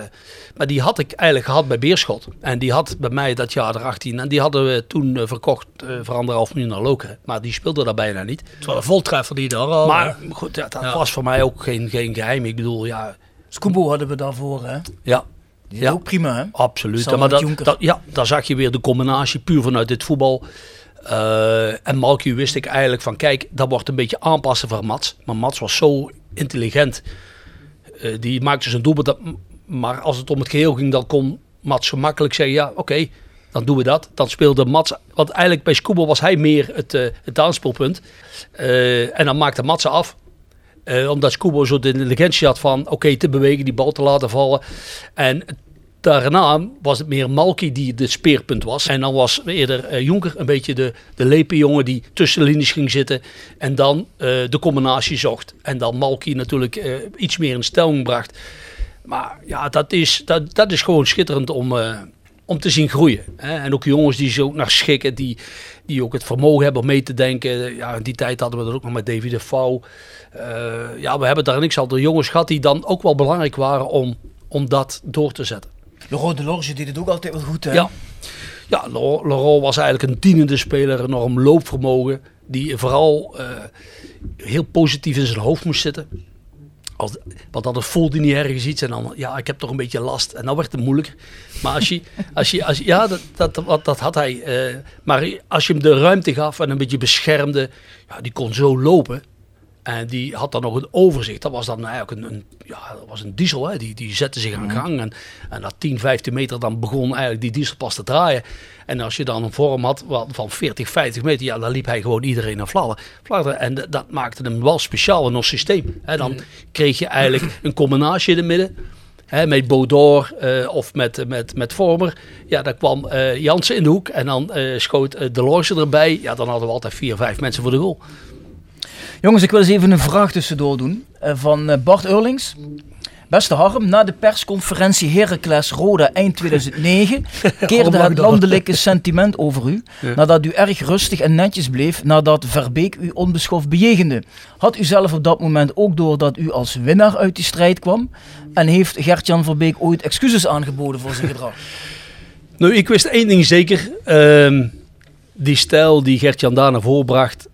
maar die had ik eigenlijk gehad bij Beerschot. En die had bij mij dat jaar erachtien. En die hadden we toen eh, verkocht eh, voor anderhalf miljoen naar Lokeren. Maar die speelde daar bijna niet. Het was een voltreffer die daar al. Maar goed, ja, dat Ja. was voor mij ook geen, geen geheim. Ik bedoel, ja, Scoobo hadden we daarvoor, hè? ja Die Ja. ook prima, hè? absoluut. Samen maar dat, ja, daar zag je weer de combinatie puur vanuit dit voetbal. Eh, en Malky wist ik eigenlijk van, kijk, dat wordt een beetje aanpassen voor Mats. Maar Mats was zo intelligent. Eh, die maakte zijn doelpunt. dat- Maar als het om het geheel ging, dan kon Mats gemakkelijk zeggen, ja, oké, dan doen we dat. Dan speelde Mats, want eigenlijk bij Scoobel was hij meer het, eh, het. Eh, en dan maakte Mats af. Omdat Scubo zo de intelligentie had van oké te bewegen, die bal te laten vallen. En daarna was het meer Malky die de speerpunt was. En dan was eerder eh, Jonker een beetje de, de lepe jongen die tussen de linies ging zitten. En dan eh, de combinatie zocht. En dan Malky natuurlijk eh, iets meer in stelling bracht. Maar ja, dat is, dat, dat is gewoon schitterend om, om te zien groeien. Hè? En ook jongens die zo naar schikken, die, die ook het vermogen hebben om mee te denken. Ja, in die tijd hadden we dat ook nog met David de Vouw. Ja, we hebben daar niks al de jongens gehad die dan ook wel belangrijk waren om, om dat door te zetten. De Rode Lorge deed het ook altijd wel goed, hè? Ja, ja Laurent was eigenlijk een dienende speler, enorm loopvermogen. Die vooral eh, heel positief in zijn hoofd moest zitten. Als, want anders voelde hij niet ergens iets en dan, ja, ik heb toch een beetje last. En dan werd het moeilijker. Maar als je, als je, als, ja, dat, dat, dat, dat had hij. eh, maar als je hem de ruimte gaf en een beetje beschermde, ja, die kon zo lopen. En die had dan nog een overzicht. Dat was dan eigenlijk een, een, ja, dat was een diesel. Hè. Die, die zette zich aan gang. En, en na 10, 15 meter dan begon eigenlijk die diesel pas te draaien. En als je dan een vorm had van 40, 50 meter, ja, dan liep hij gewoon iedereen aan fladder. fladder. En dat maakte hem wel speciaal in ons systeem. Hè. Dan kreeg je eigenlijk een combinatie in het midden. Hè, met Baudor eh, of met, met, met Vormer. Ja, dan kwam eh Jansen in de hoek. En dan eh, schoot De Lorge erbij. Ja, dan hadden we altijd vier, vijf mensen voor de goal. Jongens, ik wil eens even een vraag tussendoor doen. eh, van eh, Bart Eurlings. Beste Harm, na de persconferentie Heracles Roda eind 2009 keerde het landelijke sentiment over u. Nadat u erg rustig en netjes bleef nadat Verbeek u onbeschoft bejegende. Had u zelf op dat moment ook door dat u als winnaar uit die strijd kwam? En heeft Gert-Jan Verbeek ooit excuses aangeboden voor zijn gedrag? Nou, ik wist één ding zeker. Ehm, die stijl die Gert-Jan daar naar voren bracht,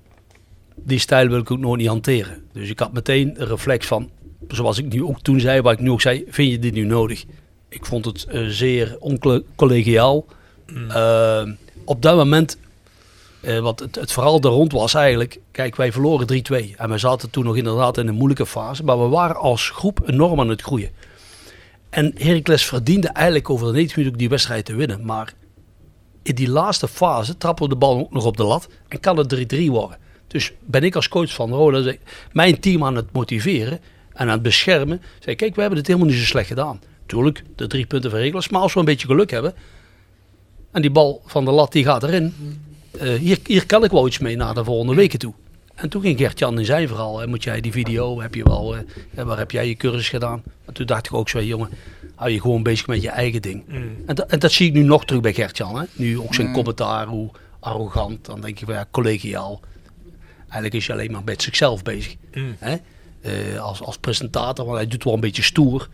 die stijl wil ik ook nooit niet hanteren. Dus ik had meteen een reflex van, zoals ik nu ook toen zei, waar ik nu ook zei, vind je dit nu nodig? Ik vond het eh, zeer oncollegiaal. Ehm, op dat moment, eh, wat het, het verhaal er rond was eigenlijk, kijk, wij verloren 3-2. En we zaten toen nog inderdaad in een moeilijke fase, maar we waren als groep enorm aan het groeien. En Heracles verdiende eigenlijk over de 90 minuten ook die wedstrijd te winnen. Maar in die laatste fase trappen we de bal ook nog op de lat en kan het 3-3 worden. Dus ben ik als coach van Roda mijn team aan het motiveren en aan het beschermen. Zeg, kijk, we hebben het helemaal niet zo slecht gedaan. Tuurlijk, de drie punten van. Maar als we een beetje geluk hebben en die bal van de lat die gaat erin. eh, hier, hier kan ik wel iets mee naar de volgende weken toe. En toen ging Gert-Jan in zijn verhaal. hè, Moet jij die video, heb je wel, eh, waar heb jij je cursus gedaan? En toen dacht ik ook zo, jongen, hou je gewoon bezig met je eigen ding. En, dat, en dat zie ik nu nog terug bij Gert-Jan. Nu ook zijn commentaar, hoe arrogant. Dan denk je van ja, collegiaal. Eigenlijk is hij alleen maar met zichzelf bezig. Hè? Eh, als, als presentator, want hij doet wel een beetje stoer.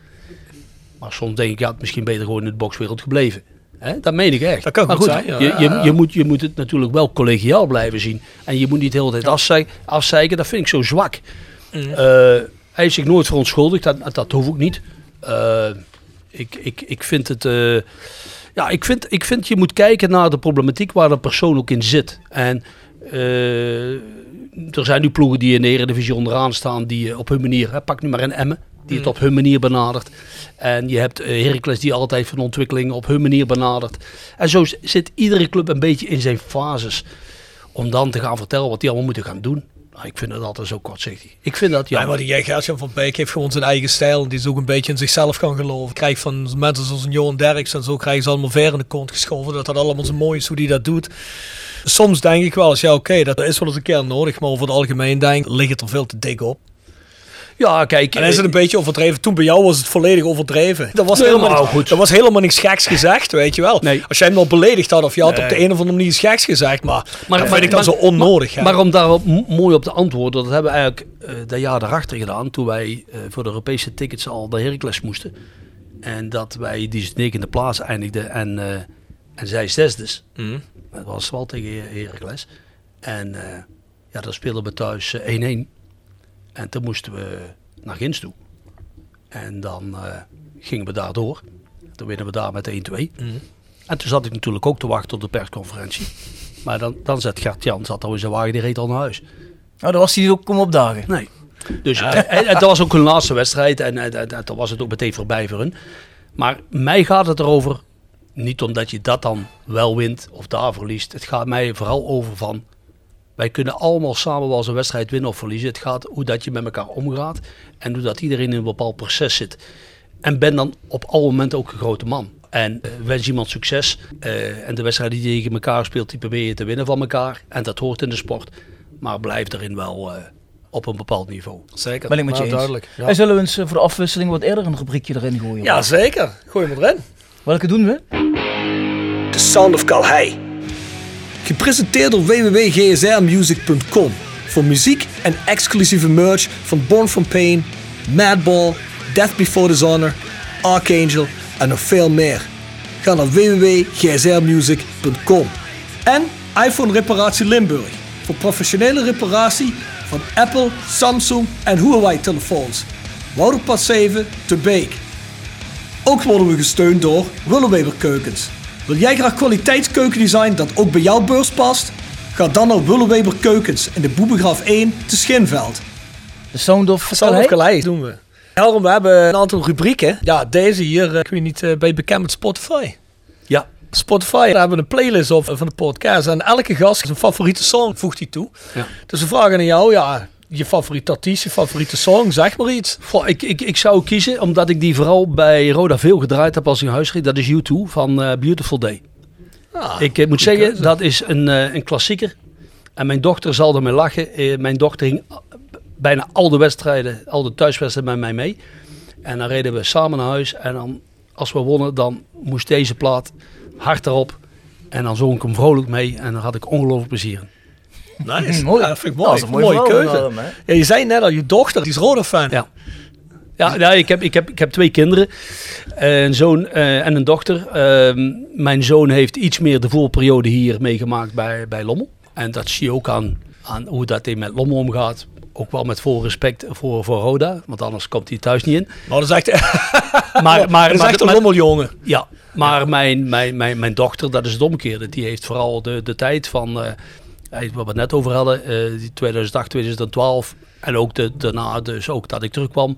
Maar soms denk ik, ja, het misschien beter gewoon in de bokswereld gebleven. Hè? Dat meen ik echt. Dat kan maar goed zijn, ja. Je, je, je, moet, je moet het natuurlijk wel collegiaal blijven zien. En je moet niet de hele tijd afzeiken, afzeiken. Dat vind ik zo zwak. Mm. Eh, hij heeft zich nooit verontschuldigd. Dat, dat hoef ik niet. Eh, ik, ik, ik vind het... ja, ik vind, ik vind je moet kijken naar de problematiek waar de persoon ook in zit. En er zijn nu ploegen die in de Eredivisie onderaan staan die eh, op hun manier, hè, pak nu maar een Emmen, die het op hun manier benadert. En je hebt eh, Heracles die altijd van ontwikkeling op hun manier benadert. En zo zit iedere club een beetje in zijn fases. Om dan te gaan vertellen wat die allemaal moeten gaan doen. Nou, ik vind dat altijd zo kortzichtig. Ik vind dat Ja, maar die Gertjan van Beek heeft gewoon zijn eigen stijl. Die is ook een beetje in zichzelf gaan geloven. Krijgt van mensen zoals een Johan Derks en zo krijgen ze allemaal ver in de kont geschoven. Dat dat allemaal zo mooi is hoe die dat doet. Soms denk ik wel eens, ja oké, dat is wel eens een keer nodig. Maar over het algemeen denk ik, ligt het er veel te dik op. Ja, kijk. En is het een beetje overdreven? Toen bij jou was het volledig overdreven. Dat was, Nee, helemaal, niet, goed. dat was helemaal niks geks gezegd, weet je wel. Nee. Als jij hem al beledigd had of je had op de een of andere manier iets geks gezegd, maar, Maar- dat vind ik dan maar- zo onnodig. Maar om daarop m- mooi op te antwoorden, dat hebben we eigenlijk eh dat jaar daarachter gedaan. Toen wij eh, voor de Europese tickets al naar Heracles moesten. En dat wij die negende plaats eindigden en, eh, en zij zesdes. Mhm. Dat was wel tegen Her- Heracles. En eh, ja, dan speelden we thuis eh, 1-1. En toen moesten we naar Gins toe. En dan eh, gingen we daar door. Toen winnen we daar met 1-2. En toen zat ik natuurlijk ook te wachten op de persconferentie. Maar dan, dan zat Gert-Jan, zat al in zijn wagen, die reed al naar huis. Nou, dan was hij ook komen opdagen. Nee. Dus en, en dat was ook hun laatste wedstrijd en, en, en, en dan was het ook meteen voorbij voor hun. Maar mij gaat het erover, niet omdat je dat dan wel wint of daar verliest. Het gaat mij vooral over van, wij kunnen allemaal samen wel eens een wedstrijd winnen of verliezen. Het gaat hoe dat je met elkaar omgaat en hoe dat iedereen in een bepaald proces zit. En ben dan op al momenten ook een grote man. En eh, wens iemand succes. eh, en de wedstrijden die je tegen elkaar speelt, die probeer je te winnen van elkaar. En dat hoort in de sport. Maar blijf erin wel eh, op een bepaald niveau. Zeker. Ben ik met je Nou, eens. duidelijk. Ja. En zullen we eens voor de afwisseling wat eerder een rubriekje erin gooien? ja, zeker. Gooi hem erin. Welke doen we? The Sound of Calhei. Gepresenteerd door www.gsrmusic.com voor muziek en exclusieve merch van Born From Pain, Madball, Death Before Dishonor, Archangel en nog veel meer. Ga naar www.gsrmusic.com En iPhone Reparatie Limburg voor professionele reparatie van Apple, Samsung en Huawei telefoons. Wouderpad 7 te Beek. Ook worden we gesteund door Willeweber Keukens. Wil jij graag kwaliteitskeukendesign dat ook bij jouw beurs past? Ga dan naar Willeweber Keukens in de Boebegraaf 1 te Schinveld. De Sound of Sound of Calais doen we. Daarom, we hebben een aantal rubrieken. Ja, deze hier, eh, ik weet niet, eh, ben je bekend met Spotify? Ja. Spotify, daar hebben we een playlist op van de podcast. En elke gast zijn favoriete song voegt hij toe. Ja. Dus we vragen aan jou, ja, je favoriete artiest, je favoriete song, zeg maar iets. Goh, ik, ik, ik zou kiezen, omdat ik die vooral bij Roda veel gedraaid heb als ik in huis reed. Dat is U2 van eh, Beautiful Day. Ah, ik eh, moet zeggen, keuze. dat is een, eh, een klassieker. En mijn dochter zal ermee lachen. Mijn dochter ging bijna al de wedstrijden, al de thuiswedstrijden met mij mee. En dan reden we samen naar huis. En dan, als we wonnen, dan moest deze plaat hard erop. En dan zong ik hem vrolijk mee. En dan had ik ongelooflijk plezier in. Nice. Mooi. Ja, dat vind ik Nou, mooi. dat is een mooie mooie keuze. Ja, je zei net al, je dochter, die is Roda-fan. Ja. Ja, ja ik, heb, ik, heb, ik heb twee kinderen. Een zoon eh, en een dochter. Ehm, mijn zoon heeft iets meer de voetbalperiode hier meegemaakt bij, bij Lommel. En dat zie je ook aan, aan hoe dat hij met Lommel omgaat. Ook wel met vol respect voor, voor Roda. Want anders komt hij thuis niet in. Nou, dat is echt, Maar, maar, dat is maar- echt een maar- lommeljongen. Ja, maar Mijn, mijn, mijn, mijn dochter, dat is het omgekeerde. Die heeft vooral de, de tijd van, eh, wat we het net over hadden, eh, die 2008, 2012. En ook de, daarna, dus ook dat ik terugkwam,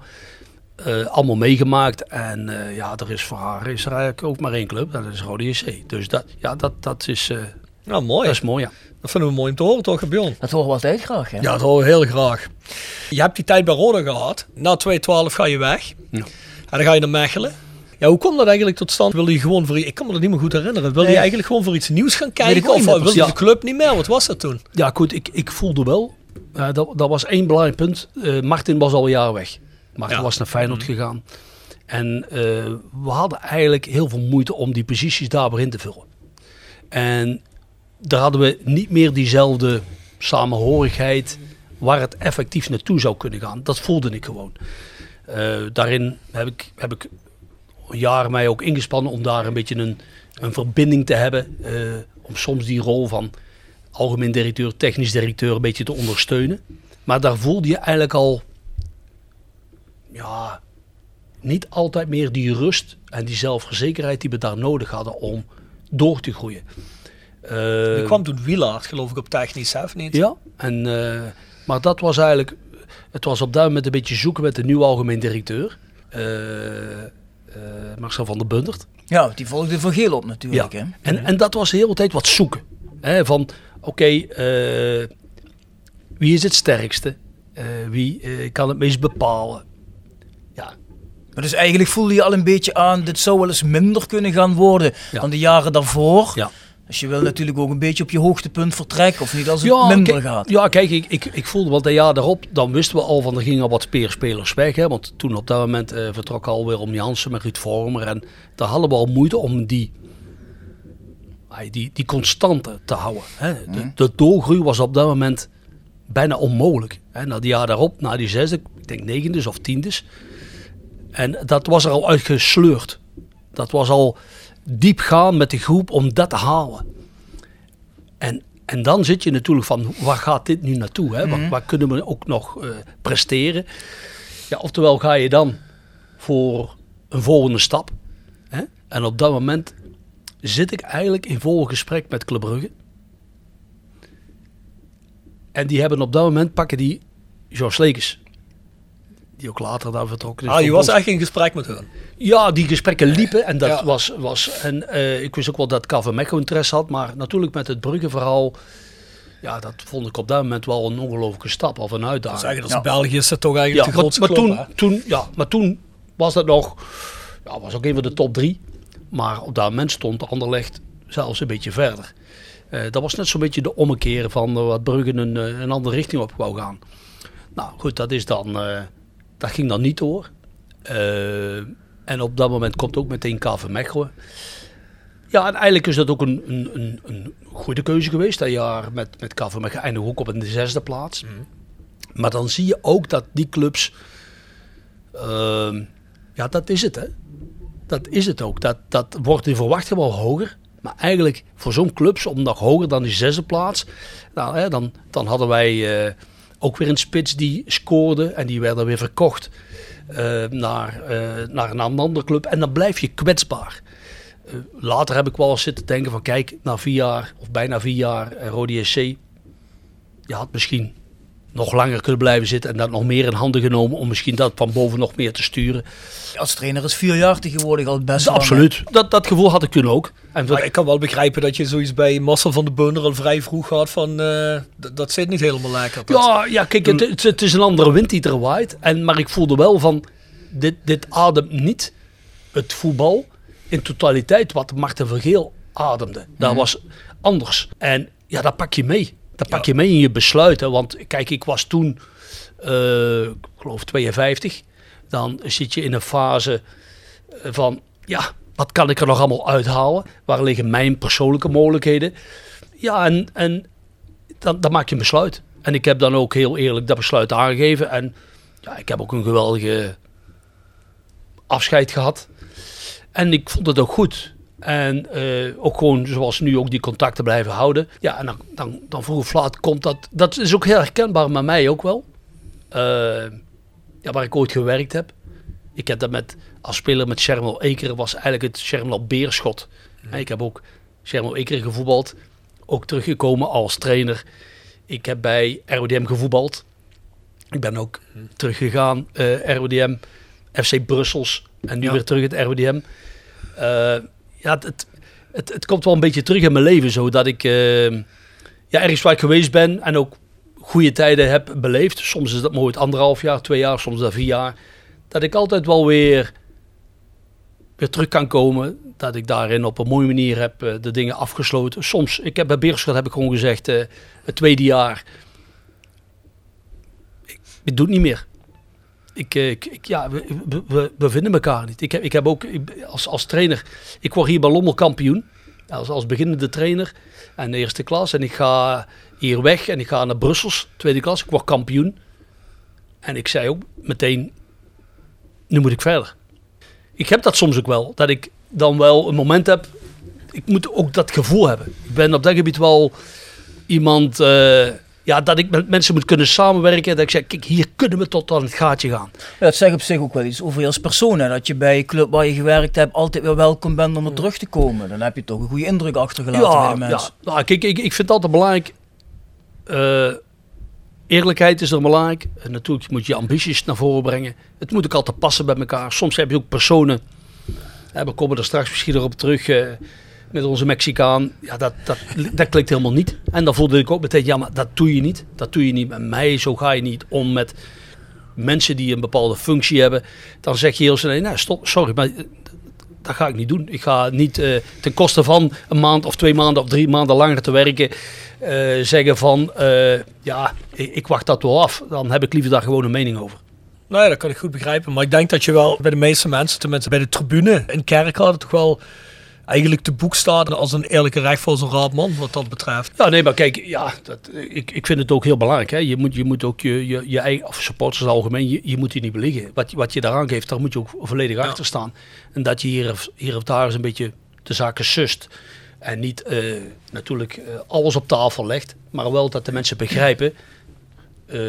eh, allemaal meegemaakt. En eh, ja, er is voor haar is er eigenlijk ook maar één club, dat is Rode JC. Dus dat, ja, dat, dat, is, eh, Nou, mooi. dat is mooi, ja. Dat vinden we mooi om te horen, toch, Bjorn? Dat horen we altijd graag, hè? Ja, dat horen we heel graag. Je hebt die tijd bij Roda gehad. Na 2-12 ga je weg. Ja. En dan ga je naar Mechelen. Ja, hoe komt dat eigenlijk tot stand? Wil je gewoon voor... Ik kan me dat niet meer goed herinneren. Wil je Nee. eigenlijk gewoon voor iets nieuws gaan kijken? Of wilde precies. de club niet meer? Wat was dat toen? Ja, goed, ik, ik voelde wel, eh, dat, dat was één belangrijk punt. Eh, Martin was al een jaar weg. Martin Ja. was naar Feyenoord gegaan. En eh, we hadden eigenlijk heel veel moeite om die posities daar weer in te vullen. En daar hadden we niet meer diezelfde samenhorigheid waar het effectief naartoe zou kunnen gaan. Dat voelde ik gewoon. Eh, daarin heb ik, heb ik jaren mij ook ingespannen om daar een beetje een, een verbinding te hebben. eh, om soms die rol van algemeen directeur, technisch directeur een beetje te ondersteunen. Maar daar voelde je eigenlijk al ja, niet altijd meer die rust en die zelfverzekerheid die we daar nodig hadden om door te groeien. Je kwam toen Wielaard, geloof ik, op technisch, hè, of niet? ja, en, eh, maar dat was eigenlijk, het was op dat moment een beetje zoeken met de nieuwe algemeen directeur. Marcel van der Bundert. Ja, die volgde van Geel op natuurlijk, Ja. hè? En, en dat was de hele tijd wat zoeken. Hè, van, oké, eh, wie is het sterkste? Eh, wie eh, kan het meest bepalen? Ja, Maar dus eigenlijk voelde je al een beetje aan, dit zou wel eens minder kunnen gaan worden Ja. dan de jaren daarvoor. ja. Dus je wil natuurlijk ook een beetje op je hoogtepunt vertrekken, of niet als het minder gaat. Ja, kijk, ik, ik, ik voelde wel dat jaar daarop, dan wisten we al van er gingen al wat speerspelers weg. Hè, want toen op dat moment eh, vertrok alweer om Jansen met Ruud Vormer. En daar hadden we al moeite om die, die, die constante te houden. Hè. De, de doorgroei was op dat moment bijna onmogelijk. Hè. Na die jaar daarop, na die zesde, ik denk negendes of tiendes. En dat was er al uitgesleurd. Dat was al diep gaan met de groep om dat te halen. En, en dan zit je natuurlijk van, waar gaat dit nu naartoe? Hè? Waar, waar kunnen we ook nog eh, presteren? Ja, oftewel ga je dan voor een volgende stap. Hè? En op dat moment zit ik eigenlijk in vol gesprek met Club Brugge. En die hebben op dat moment pakken die George Lekes. Die ook later daar vertrokken is. Ah, je was Bons. echt in gesprek met hun. Ja, die gesprekken liepen en dat Ja. was, was en eh, ik wist ook wel dat Mechelen interesse had, maar natuurlijk met het Brugge-verhaal, ja, dat vond ik op dat moment wel een ongelooflijke stap of een uitdaging. Zeggen Ja. België is dat toch ja, eigenlijk de maar, grootste maar club, toen, toen, ja, maar toen was dat nog, ja, was ook een van de top drie, maar op dat moment stond Anderlecht zelfs een beetje verder. Eh, dat was net zo'n beetje de ommekeer van eh, wat Brugge een, een andere richting op wou gaan. Nou goed, dat, is dan, dat ging dan niet door. Eh, en op dat moment komt ook meteen KV Mechelen. Ja, en eigenlijk is dat ook een, een, een, een goede keuze geweest. Dat jaar met, met KV Mechelen eindig ook op een zesde plaats. Maar dan zie je ook dat die clubs... ehm, ja, dat is het hè. Dat is het ook. Dat, dat wordt in verwachting wel hoger. Maar eigenlijk voor zo'n clubs om nog hoger dan die zesde plaats. Nou, hè, dan, dan hadden wij eh, ook weer een spits die scoorde. En die werden weer verkocht eh, naar, eh, naar een andere club. En dan blijf je kwetsbaar. Eh, later heb ik wel eens zitten denken van kijk, na vier jaar of bijna vier jaar uh, Rode SC. Je had misschien nog langer kunnen blijven zitten en dat nog meer in handen genomen om misschien dat van boven nog meer te sturen. Als trainer is vier jaar tegenwoordig al best lang, hè? Absoluut. Dat, dat gevoel had ik toen ook. En Maar ik kan wel begrijpen dat je zoiets bij Marcel van de Beunder al vrij vroeg had van eh, dat zit niet helemaal lekker. Dat- Ja, ja kijk, het, het, het is een andere wind die er waait. En, maar ik voelde wel van, dit, dit ademt niet het voetbal in totaliteit wat Marten Vergeel ademde. Dat was anders. En ja, dat pak je mee. Dat pak je mee in je besluiten. Want kijk, ik was toen, eh, ik geloof 52. Dan zit je in een fase eh, van, ja, wat kan ik er nog allemaal uithalen? Waar liggen mijn persoonlijke mogelijkheden? Ja, en, en dan, dan maak je een besluit. En ik heb dan ook heel eerlijk dat besluit aangegeven. En ja, ik heb ook een geweldige afscheid gehad. En ik vond het ook goed. En eh, ook gewoon zoals nu ook die contacten blijven houden. Ja, en dan, dan, dan vroeg of laat komt dat. Dat is ook heel herkenbaar met mij ook wel. Eh, ja, waar ik ooit gewerkt heb. Ik heb dat met, als speler met Shermel Eker was eigenlijk het Shermel Beerschot. Ik heb ook Shermel Eker gevoetbald. Ook teruggekomen als trainer. Ik heb bij RWDM gevoetbald. Ik ben ook teruggegaan, eh RWDM, FC Brussels en nu Ja. weer terug het RWDM. Ja, het, het, het, komt wel een beetje terug in mijn leven, zo dat ik eh, ja, ergens waar ik geweest ben en ook goede tijden heb beleefd. Soms is dat mooi anderhalf jaar, twee jaar, soms dat vier jaar. Dat ik altijd wel weer, weer terug kan komen. Dat ik daarin op een mooie manier heb eh, de dingen afgesloten. Soms, ik heb bij Beerschot heb ik gewoon gezegd, eh, het tweede jaar, ik, ik doe het niet meer. Ik, eh, ik, ik- ja, we, we- vinden elkaar niet. Ik heb, ik heb ook als, als trainer, ik word hier bij Lommel kampioen. Als, als beginnende trainer en eerste klas. En ik ga hier weg en ik ga naar Brussels, tweede klas. Ik word kampioen. En ik zei ook meteen, nu moet ik verder. Ik heb dat soms ook wel. Dat ik dan wel een moment heb. Ik moet ook dat gevoel hebben. Ik ben op dat gebied wel iemand. eh, ja, dat ik met mensen moet kunnen samenwerken. Dat ik zeg, kijk, hier kunnen we tot aan het gaatje gaan. Ja, dat zegt op zich ook wel iets over je als persoon. Hè? Dat je bij een club waar je gewerkt hebt altijd weer welkom bent om er terug te komen. Dan heb je toch een goede indruk achtergelaten bij de ja, mensen. nou, kijk, ik, ik vind het altijd belangrijk. eh, eerlijkheid is er belangrijk. En natuurlijk moet je ambities naar voren brengen. Het moet ook altijd passen bij elkaar. Soms heb je ook personen. Hè, we komen er straks misschien erop terug. eh, met onze Mexicaan. Ja, dat, dat, dat klikt helemaal niet. En dan voelde ik ook meteen, ja, maar dat doe je niet. Dat doe je niet met mij. Zo ga je niet om met mensen die een bepaalde functie hebben. Dan zeg je heel snel, nee, nou, stop, sorry, maar eh, dat ga ik niet doen. Ik ga niet eh, ten koste van een maand of twee maanden of drie maanden langer te werken eh, zeggen van ja, ik, wacht dat wel af. Dan heb ik liever daar gewoon een mening over. Nou ja, dat kan ik goed begrijpen. Maar ik denk dat je wel bij de meeste mensen, tenminste bij de tribune in Kerkrade, toch wel eigenlijk te boek staat als een eerlijke rechtvaardige raadman, wat dat betreft. Ja, nee, maar kijk, ja, dat, ik, ik vind het ook heel belangrijk. Hè. Je, moet, je moet ook je, je, je eigen, of supporters algemeen, je, je moet die niet beliegen. Wat, wat je daaraan geeft, daar moet je ook volledig achter staan. En dat je hier of, hier of daar eens een beetje de zaken sust. En niet eh, natuurlijk eh, alles op tafel legt, maar wel dat de mensen begrijpen eh,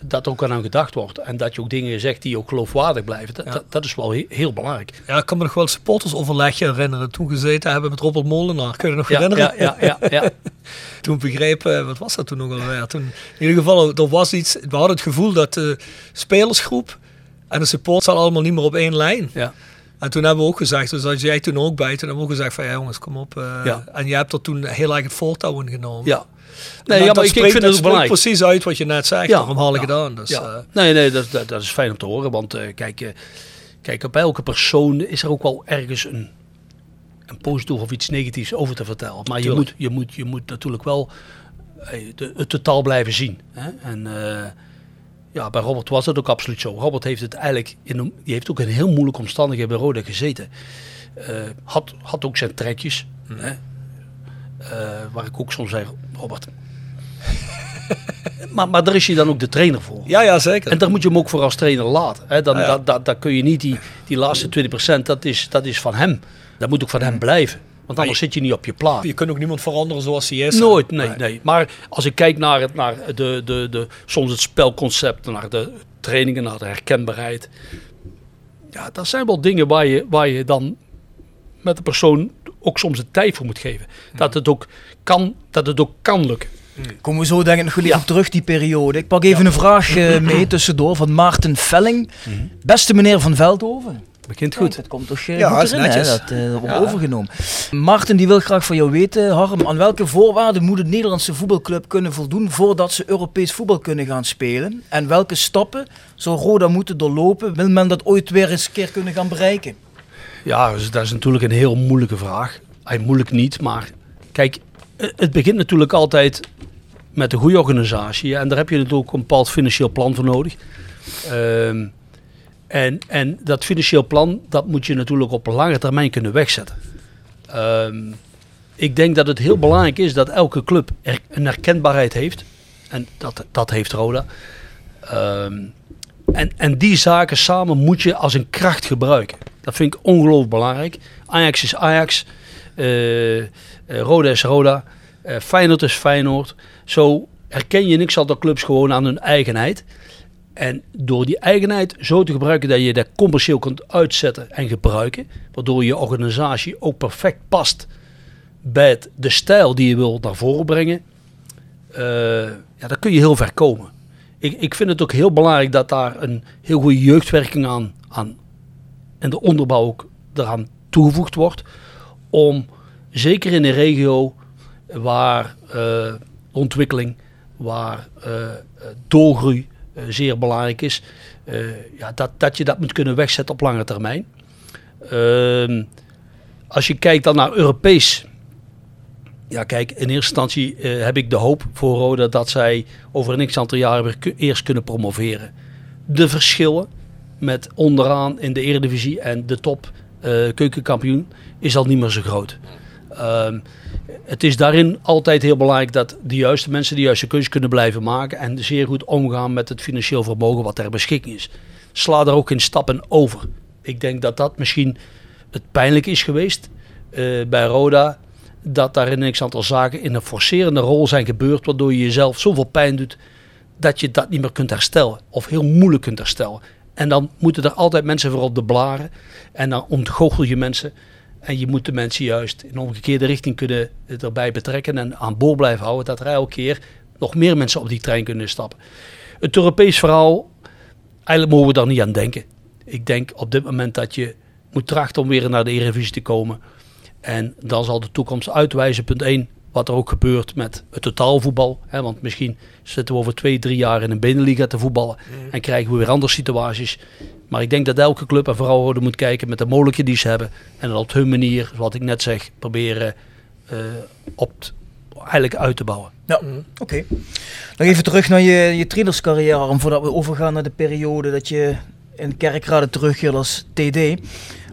dat er ook aan gedacht wordt. En dat je ook dingen zegt die ook geloofwaardig blijven. Dat, dat, dat is wel he- heel belangrijk. Ja, ik kan me nog wel supportersoverlegje herinneren. Toen gezeten hebben met Robert Molenaar. Kun je je nog Ja, herinneren? ja, ja, ja, ja. toen begrepen, wat was dat toen nog alweer? Toen, in ieder geval, er was iets. We hadden het gevoel dat de spelersgroep en de supporters zaten allemaal niet meer op één lijn. Ja. En toen hebben we ook gezegd, dus dat jij toen ook bij, toen hebben we ook gezegd van ja jongens, kom op. eh, Ja. En jij hebt er toen heel erg het voortouw in genomen. Ja. Nee, ja, maar ik, ik vind het ook belangrijk. precies uit wat je net zegt. Ja, Daarom haal ik ja, het aan. Dus, eh, nee, nee, dat, dat, dat is fijn om te horen. Want eh, kijk, kijk, op elke persoon is er ook wel ergens een, een positief of iets negatiefs over te vertellen. Maar je moet, je, moet, je moet natuurlijk wel het totaal blijven zien. Hè? En ja, bij Robert was dat ook absoluut zo. Robert heeft het eigenlijk, in een, die heeft ook in heel moeilijke omstandigheden bij Roda gezeten. Eh, had, had ook zijn trekjes. Hè? Eh, waar ik ook soms zei, Robert. maar, maar daar is je dan ook de trainer voor. ja, ja, zeker. En daar moet je hem ook voor als trainer laten. Hè? Dan, Ja. dat, dat, dat kun je niet, die, die laatste 20%, dat is, dat is van hem. Dat moet ook van hem blijven. Want anders zit je niet op je plaat. je kunt ook niemand veranderen zoals hij is. Nooit, nee, nee. Maar als ik kijk naar, het, naar de, de, de, soms het spelconcept, naar de trainingen, naar de herkenbaarheid. Ja, dat zijn wel dingen waar je, waar je dan met de persoon ook soms de tijd voor moet geven. Dat het ook kan, dat het ook kan lukken. Komen we zo denk ik nog wel even op terug, die periode. Ik pak even een vraag eh, mee tussendoor van Maarten Velling. Beste meneer van Veldhoven. Begint Goed. goed. Dat komt toch eh, Ja, goed erin, hè? netjes. Dat eh, wordt overgenomen. Maarten die wil graag van jou weten, Harm, aan welke voorwaarden moet een Nederlandse voetbalclub kunnen voldoen voordat ze Europees voetbal kunnen gaan spelen? En welke stappen zou Roda moeten doorlopen, wil men dat ooit weer eens een keer kunnen gaan bereiken? Ja, dus dat is natuurlijk een heel moeilijke vraag. Ay, moeilijk niet, maar kijk, eh, het begint natuurlijk altijd met een goede organisatie. En daar heb je natuurlijk ook een bepaald financieel plan voor nodig. Ehm, en, en dat financieel plan, dat moet je natuurlijk op lange termijn kunnen wegzetten. Ehm, ik denk dat het heel belangrijk is dat elke club een herkenbaarheid heeft. En dat, dat heeft Roda. Ehm, en, en die zaken samen moet je als een kracht gebruiken. Dat vind ik ongelooflijk belangrijk. Ajax is Ajax. eh, eh, Roda is Roda. eh, Feyenoord is Feyenoord. Zo herken je niks de clubs gewoon aan hun eigenheid. En door die eigenheid zo te gebruiken dat je dat commercieel kunt uitzetten en gebruiken. Waardoor je organisatie ook perfect past bij de stijl die je wil naar voren brengen. eh, ja, kun je heel ver komen. Ik, ik vind het ook heel belangrijk dat daar een heel goede jeugdwerking aan, aan en de onderbouw ook eraan toegevoegd wordt. Om zeker in een regio waar eh, ontwikkeling, waar eh, doorgroei zeer belangrijk is, eh, ja, dat, dat je dat moet kunnen wegzetten op lange termijn. Ehm, als je kijkt dan naar Europees. Ja, kijk, in eerste instantie eh, heb ik de hoop voor Roda dat zij over een x aantal jaren weer eerst kunnen promoveren. De verschillen met onderaan in de Eredivisie en de top eh, keukenkampioen is al niet meer zo groot. Ehm, het is daarin altijd heel belangrijk dat de juiste mensen de juiste keuze kunnen blijven maken en zeer goed omgaan met het financieel vermogen wat ter beschikking is. Sla daar ook in stappen over. Ik denk dat dat misschien het pijnlijk is geweest eh, bij Roda. Dat daar een aantal zaken in een forcerende rol zijn gebeurd, waardoor je jezelf zoveel pijn doet dat je dat niet meer kunt herstellen. Of heel moeilijk kunt herstellen. En dan moeten er altijd mensen voor op de blaren. En dan ontgoochel je mensen. En je moet de mensen juist in omgekeerde richting kunnen erbij betrekken en aan boord blijven houden. Dat er elke keer nog meer mensen op die trein kunnen stappen. Het Europees verhaal, eigenlijk mogen we daar niet aan denken. Ik denk op dit moment dat je moet trachten om weer naar de Eredivisie te komen. En dan zal de toekomst uitwijzen, punt 1, wat er ook gebeurt met het totaalvoetbal. Hè, want misschien zitten we over twee, drie jaar in een binnenliga te voetballen en krijgen we weer andere situaties. Maar ik denk dat elke club en vooral Rode moet kijken met de mogelijkheden die ze hebben. En dan op hun manier, wat ik net zeg, proberen eh, op t- eigenlijk uit te bouwen. Ja, oké. Nog even terug naar je, je trainerscarrière, voordat we overgaan naar de periode dat je in Kerkrade terugkeert als TD.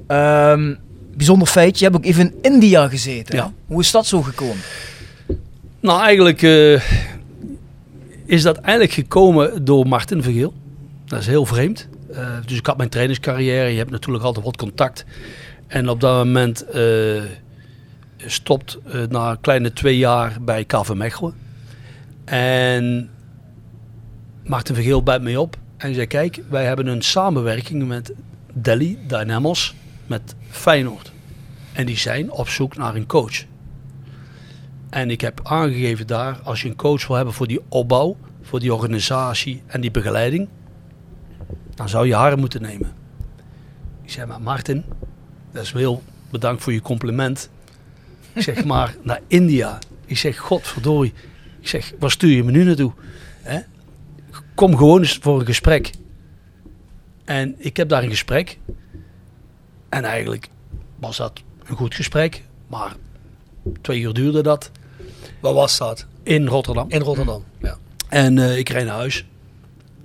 Ehm, bijzonder feit, je hebt ook even in India gezeten. Ja. Hoe is dat zo gekomen? Nou, eigenlijk eh, is dat eigenlijk gekomen door Martin Vergeel. Dat is heel vreemd. Eh, dus ik had mijn trainerscarrière. Je hebt natuurlijk altijd wat contact. En op dat moment eh, stopt eh, na een kleine twee jaar bij KV Mechelen. En Martin Vergeel bijt mij op. En zei, kijk, wij hebben een samenwerking met Delhi Dynamos, met Feyenoord. En die zijn op zoek naar een coach. En ik heb aangegeven daar, als je een coach wil hebben voor die opbouw, voor die organisatie en die begeleiding, dan zou je haar moeten nemen. Ik zei, maar Martin, dat is heel bedankt voor je compliment. Ik zeg, maar naar India. Ik zeg, godverdorie. Ik zeg, waar stuur je me nu naartoe? Hè? Kom gewoon eens voor een gesprek. En ik heb daar een gesprek. En eigenlijk was dat een goed gesprek. Maar twee uur duurde dat. Waar was dat? In Rotterdam. In Rotterdam. Ja. En eh, ik rijd naar huis.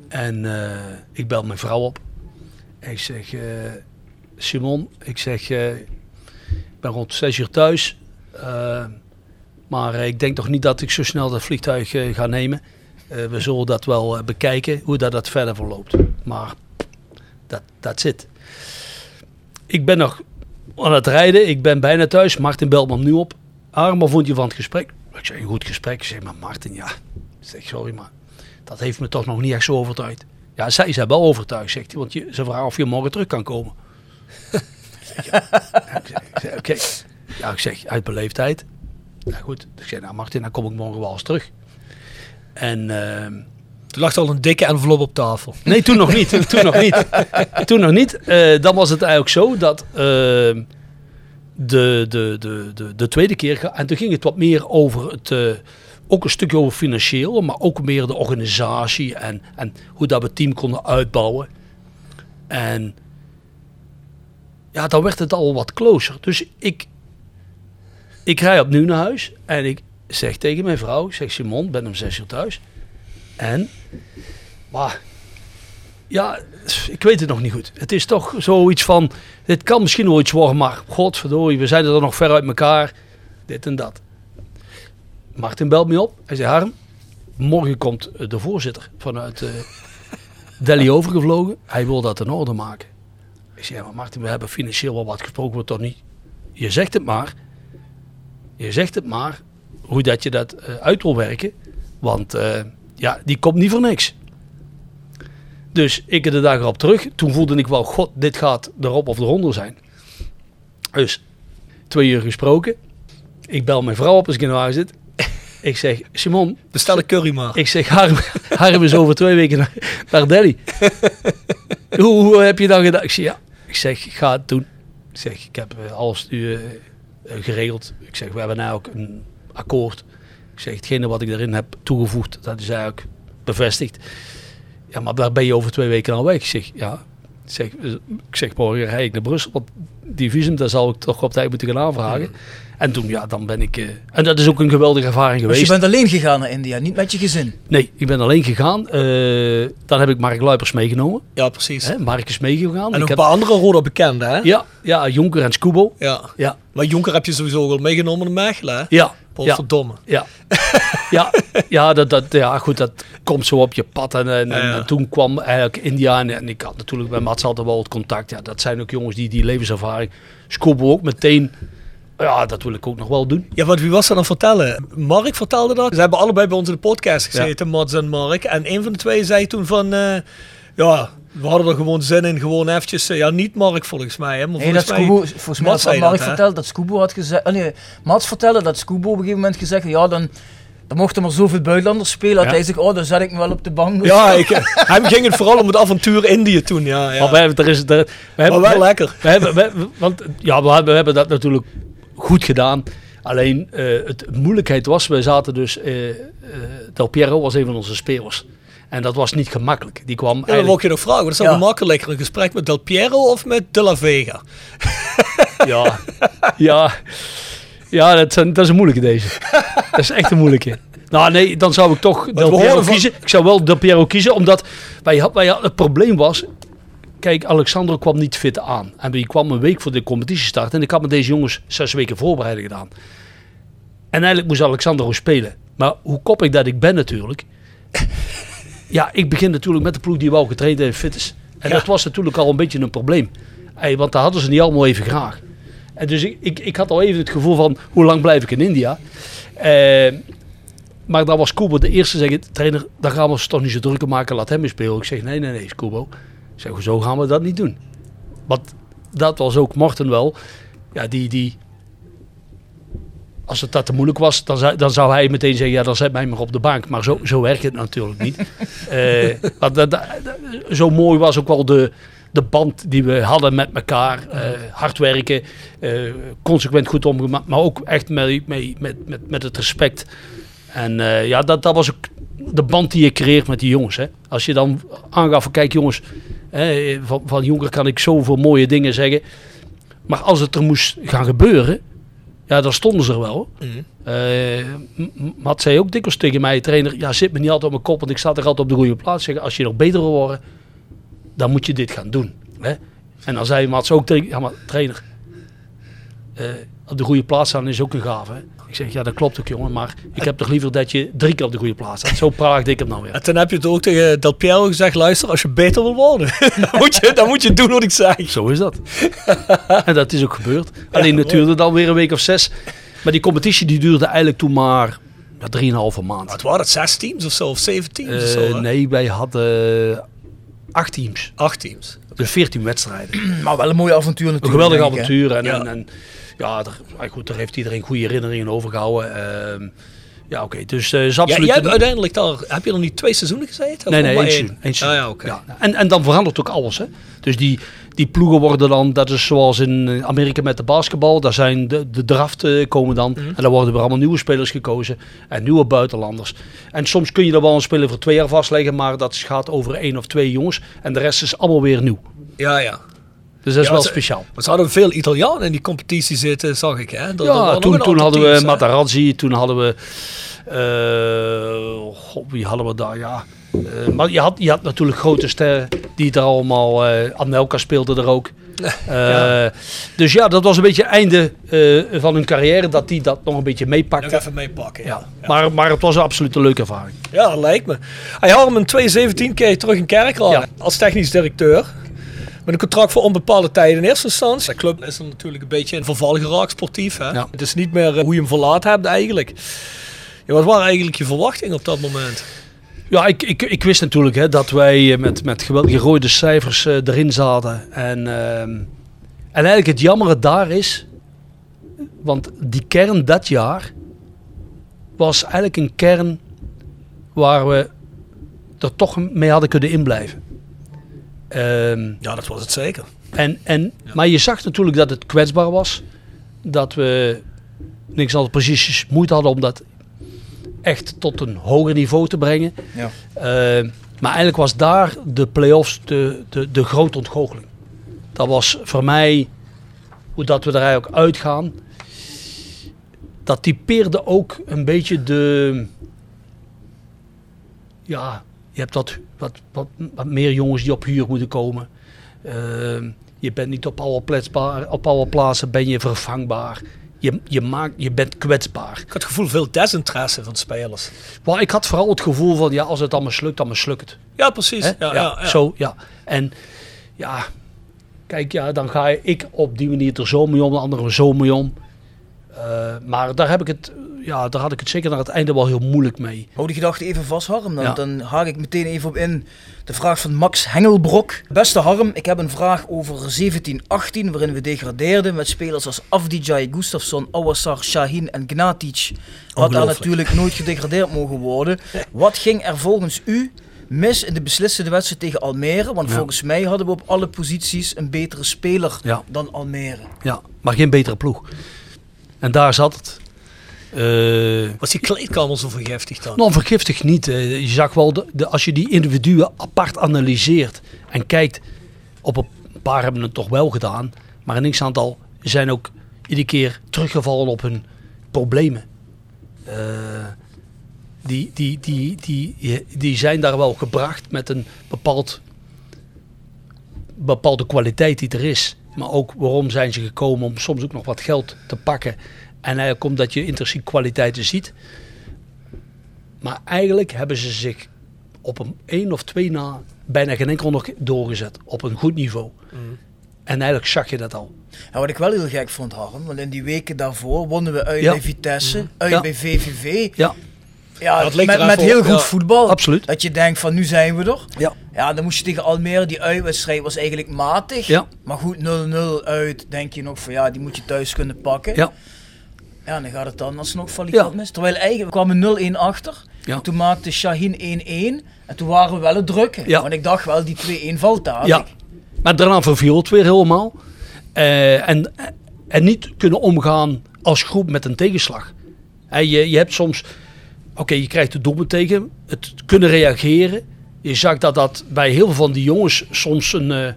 En eh, ik bel mijn vrouw op. En ik zeg, eh, Simon, ik zeg, eh, ik ben rond zes uur thuis. Maar ik denk toch niet dat ik zo snel dat vliegtuig ga nemen. We zullen dat wel bekijken, hoe dat, dat verder verloopt. Maar dat zit. Ik ben nog aan het rijden. Ik ben bijna thuis. Martin belt me nu op. Arm, wat vond je van het gesprek? Ik zeg, een goed gesprek. Ik zeg, maar Martin, ja. Ik zeg, sorry, maar dat heeft me toch nog niet echt zo overtuigd. Ja, zij is wel overtuigd, zegt hij. Want je, ze vragen of je morgen terug kan komen. Ja. ik zeg, oké. Ja, ik zeg, uit beleefdheid. Ja, goed. Ik zeg, nou Martin, dan kom ik morgen wel eens terug. En... ehm, Toen lag er al een dikke envelop op tafel. Nee, toen nog niet. toen nog niet. Toen nog niet. Eh, dan was het eigenlijk zo dat eh, de, de, de, de, de tweede keer... En toen ging het wat meer over het... ook een stukje over financieel, maar ook meer de organisatie en, en hoe dat we het team konden uitbouwen. En ja, dan werd het al wat closer. Dus ik, ik rij opnieuw naar huis en ik zeg tegen mijn vrouw, zeg Simon, ben om zes uur thuis. En, maar, ja, ik weet het nog niet goed. Het is toch zoiets van, dit kan misschien wel iets worden, maar godverdorie, we zijn er nog ver uit elkaar. Dit en dat. Martin belt me op. Hij zei, Harm, morgen komt eh, de voorzitter vanuit eh Delhi overgevlogen. Hij wil dat in orde maken. Ik zei, ja, maar Martin, we hebben financieel wel wat gesproken, wordt toch niet? Je zegt het maar. Je zegt het maar, hoe dat je dat eh, uit wil werken. Want ja, die komt niet voor niks. Dus ik de dag erop terug. Toen voelde ik wel, god, dit gaat erop of eronder zijn. Dus twee uur gesproken. Ik bel mijn vrouw op als ik in huis zit. Ik zeg, Simon, Bestel een curry maar. ik zeg, Harm, Harm is over twee weken naar, naar Delhi. hoe, hoe heb je dan gedaan? Ik zeg, ja. Ik zeg, ik ga het doen. Ik zeg, ik heb alles nu eh, eh, geregeld. Ik zeg, we hebben nou ook een akkoord. Ik zeg, hetgene wat ik erin heb toegevoegd, dat is eigenlijk bevestigd. Ja, maar daar ben je over twee weken al weg. Ik zeg, ja. Ik zeg, eh, ik zeg morgen rijd ik naar Brussel. Want die visum, daar zal ik toch op tijd moeten gaan aanvragen. En toen, ja, dan ben ik... eh, en dat is ook een geweldige ervaring Dus geweest. je bent alleen gegaan naar India, niet met je gezin. Nee, ik ben alleen gegaan. Eh, dan heb ik Mark Luipers meegenomen. Ja, precies. Hè? Mark is meegegaan. En ik een heb, paar andere Roda bekenden, hè? ja, ja, Jonker en Scubo. Ja. Ja, Maar Jonker heb je sowieso al meegenomen naar Mechelen, hè? ja, ja, Potverdomme. ja. ja, ja, dat, dat, ja, goed, dat komt zo op je pad. En, en, en- Ja, ja. en toen kwam eigenlijk India en, en ik had natuurlijk bij Mats altijd wel het contact. Ja, dat zijn ook jongens die die levenservaring. Scubo ook meteen. Ja, dat wil ik ook nog wel doen. Ja, want wie was dat dan vertellen? Mark vertelde dat. Ze hebben allebei bij ons in de podcast gezeten, Mats en Mark. En een van de twee zei toen van... eh, ja, we hadden er gewoon zin in. Gewoon eventjes... eh, ja, niet Mark volgens mij, hè. Maar Nee, dat volgens mij... Scubo, volgens mij Mats had Mark dat, hè? verteld dat Scubo had gezegd. Oh nee, Mats vertelde dat Scubo op een gegeven moment gezegd ja, dan, dan mochten er zoveel buitenlanders spelen. Dat Ja. hij zegt, oh, dan zet ik me wel op de bank. Ja, ik, hem ging het vooral om het avontuur Indië toen, ja. ja. Maar we hebben, er is, er, we hebben, Maar wel we- lekker. We hebben, we- want ja, we hebben, we hebben dat natuurlijk goed gedaan. Alleen eh, het moeilijkheid was, we zaten dus, eh, eh, Del Piero was een van onze spelers. En dat was niet gemakkelijk. Die kwam Ja, dan wil eigenlijk, ik je nog vragen. Wat is dan Ja. gemakkelijker? Een gesprek met Del Piero of met De La Vega? ja, ja, ja dat, zijn- dat is een moeilijke deze. Dat is echt een moeilijke. Nou nee, dan zou ik toch Del Piero van- kiezen. Ik zou wel Del Piero kiezen, omdat wij, had- wij, het probleem was... Kijk, Alexander kwam niet fit aan. En die kwam een week voor de competitiestart. En ik had met deze jongens zes weken voorbereiding gedaan. En eigenlijk moest Alexander ook spelen. Maar hoe koppig dat ik ben natuurlijk... ja, ik begin natuurlijk met de ploeg die al getraind en fit is. En dat was natuurlijk al een beetje een probleem. Hey, want daar hadden ze niet allemaal even graag. En dus ik, ik, ik had al even het gevoel van, hoe lang blijf ik in India? Eh, maar daar was Kubo de eerste zeggen, trainer, daar gaan we ons toch niet zo druk maken, laat hem eens spelen. Ik zeg, nee, nee, nee, Kubo. Ik zeg, zo gaan we dat niet doen. Want dat was ook Morten wel. Ja, die, die, als het dat te moeilijk was, dan zou, dan zou hij meteen zeggen, ja, dan zet mij maar op de bank. Maar zo, zo werkt het natuurlijk niet. Eh, dat, dat- zo mooi was ook wel de, de band die we hadden met elkaar. Eh, hard werken, eh, consequent goed omgemaakt, maar ook echt met, met, met, met, met het respect. En ja, dat, dat was ook de band die je creëert met die jongens. Hè. Als je dan aangaf kijk jongens, hè, van, van Jonker kan ik zoveel mooie dingen zeggen. Maar als het er moest gaan gebeuren, ja, dan stonden ze er wel. Eh, M- M- Matt zei ook dikwijls tegen mij, trainer, ja, zit me niet altijd op mijn kop, want ik sta er altijd op de goede plaats. Zeggen, als je nog beter wil worden, dan moet je dit gaan doen. Hè? En dan zei Mats ook tegen, ja maar trainer, eh, op de goede plaats staan is ook een gave. Hè? Ik zeg, ja dat klopt ook jongen, maar ik heb toch liever dat je drie keer op de goede plaats staat. Zo praagde ik hem dan weer. En toen heb je het ook tegen Del Piero gezegd, luister, als je beter wil worden, dan, moet je, dan moet je doen wat ik zeg. Zo is dat. en dat is ook gebeurd. Alleen het duurde dan weer een week of zes. Maar die competitie die duurde eigenlijk toen maar ja, drieënhalve maand. Wat waren het, zes teams of zo, of zeven teams of Eh, zo? hè? nee, wij hadden acht teams. Acht teams. Dus 14 wedstrijden. Maar wel een mooi avontuur Een natuurlijk. geweldig ik, hè. avontuur. En Ja. ja, en, en, ja daar, goed, daar heeft iedereen goede herinneringen over gehouden. Ehm, ja, oké. Dus eh is Ja, absoluut... jij hebt uiteindelijk daar, heb je er niet twee seizoenen gezeten? Nee, nee, één één? seizoen. Ah, ja, oké. Ja. En, en dan verandert ook alles. Hè? Dus die, die ploegen worden dan, dat is zoals in eh, Amerika met de basketbal. Daar zijn de, de draft komen dan. Mhm. En dan worden er allemaal nieuwe spelers gekozen. En nieuwe buitenlanders. En soms kun je er wel een speler voor twee jaar vastleggen. Maar dat gaat over één of twee jongens. En de rest is allemaal weer nieuw. Ja, ja. Dus dat is Ja, wel speciaal. Maar ze hadden veel Italianen in die competitie zitten, zag ik. Hè? Ja, nog toen, toen hadden we teams? Matarazzi, toen hadden we. eh, god, wie hadden we daar? Ja. Eh, maar je had, je had natuurlijk grote sterren die er allemaal. eh Anelka speelde er ook. Eh, Dus ja, dat was een beetje het einde van hun carrière, dat die dat nog een beetje Nog meepakte. even meepakken. Ja. Ja. Maar, maar het was een absoluut een leuke ervaring. Ja, dat lijkt me. Hij had hem in 2017 keer terug in Kerkrade Ja. als technisch directeur. Met een contract voor onbepaalde tijd in eerste instantie. De club is er natuurlijk een beetje in verval geraakt, sportief. Hè? Ja. Het is niet meer eh, hoe je hem verlaten hebt eigenlijk. Ja, wat waren eigenlijk je verwachtingen op dat moment? Ja, ik, ik, ik wist natuurlijk hè, dat wij eh, met, met geweldige rode cijfers eh, erin zaten. En, ehm, en eigenlijk het jammere daar is, want die kern dat jaar was eigenlijk een kern waar we er toch mee hadden kunnen inblijven. Ehm, Ja, dat was het zeker. en, en, Maar je zag natuurlijk dat het kwetsbaar was. Dat we niks anders precies moeite hadden om dat echt tot een hoger niveau te brengen. Ja. Eh, maar eigenlijk was daar de play-offs de, de, de grote ontgoocheling. Dat was voor mij, hoe dat we er eigenlijk uitgaan, dat typeerde ook een beetje de... Ja, je hebt wat, wat, wat, wat meer jongens die op huur moeten komen. Eh, je bent niet op alle, op alle plaatsen ben je vervangbaar. Je, je, maakt, je bent kwetsbaar. Ik had het gevoel veel desinteresse van spelers. Maar ik had vooral het gevoel van, ja, als het dan mislukt, dan mislukt het. Ja, precies. Ja, ja, ja. Zo, ja. En ja, kijk, ja, dan ga ik op die manier er zo mee om, de anderen zo mee om. Eh, maar daar heb ik het, ja, daar had ik het zeker naar het einde wel heel moeilijk mee. Hou die gedachte even vast, Harm. Dan, Ja. dan haak ik meteen even op in. De vraag van Max Hengelbrok. Beste Harm, ik heb een vraag over 17-18, waarin we degradeerden met spelers als Afdijay, Gustafsson, Awassar, Shahin en Gnatic. Had daar natuurlijk nooit gedegradeerd mogen worden. Wat ging er volgens u mis in de beslissende wedstrijd tegen Almere? Want Ja. volgens mij hadden we op alle posities een betere speler Ja. dan Almere. Ja, maar geen betere ploeg. En daar zat het. Eh, Was die kleedkamer zo vergiftigd dan? nou, vergiftig niet. Eh, je zag wel, de, de- als je die individuen apart analyseert en kijkt, op een paar hebben het toch wel gedaan, maar een x-aantal zijn ook iedere keer teruggevallen op hun problemen. Eh, die, die, die, die, die zijn daar wel gebracht met een bepaald, bepaalde kwaliteit die er is. Maar ook waarom zijn ze gekomen om soms ook nog wat geld te pakken. En eigenlijk omdat je intrinsiek kwaliteiten ziet. Maar eigenlijk hebben ze zich op een één of twee na bijna geen enkel nog doorgezet. Op een goed niveau. En eigenlijk zag je dat al. Ja, wat ik wel heel gek vond, Harm, want in die weken daarvoor wonnen we uit Ja. bij Vitesse, uit Ja. bij VVV. Ja, Ja, Dat met, met heel goed ja. voetbal. absoluut. Dat je denkt van nu zijn we er. Ja. Ja, dan moest je tegen Almere, die uitwedstrijd was eigenlijk matig. Ja. Maar goed, 0-0 uit, denk je nog van ja, die moet je thuis kunnen pakken. Ja. Ja, en dan gaat het dan alsnog valikant Ja. mis. Terwijl eigenlijk, we kwamen 0-1 achter. Ja. Toen maakte Shaheen 1-1. En toen waren we wel het drukken. Ja. Want ik dacht wel, die 2-1 valt daar. Ja, maar daarna verviel het weer helemaal. Eh, en, en niet kunnen omgaan als groep met een tegenslag. Je, je hebt soms, oké, je krijgt de doelpunt tegen, het kunnen reageren. Je zag dat dat bij heel veel van die jongens soms een, eh,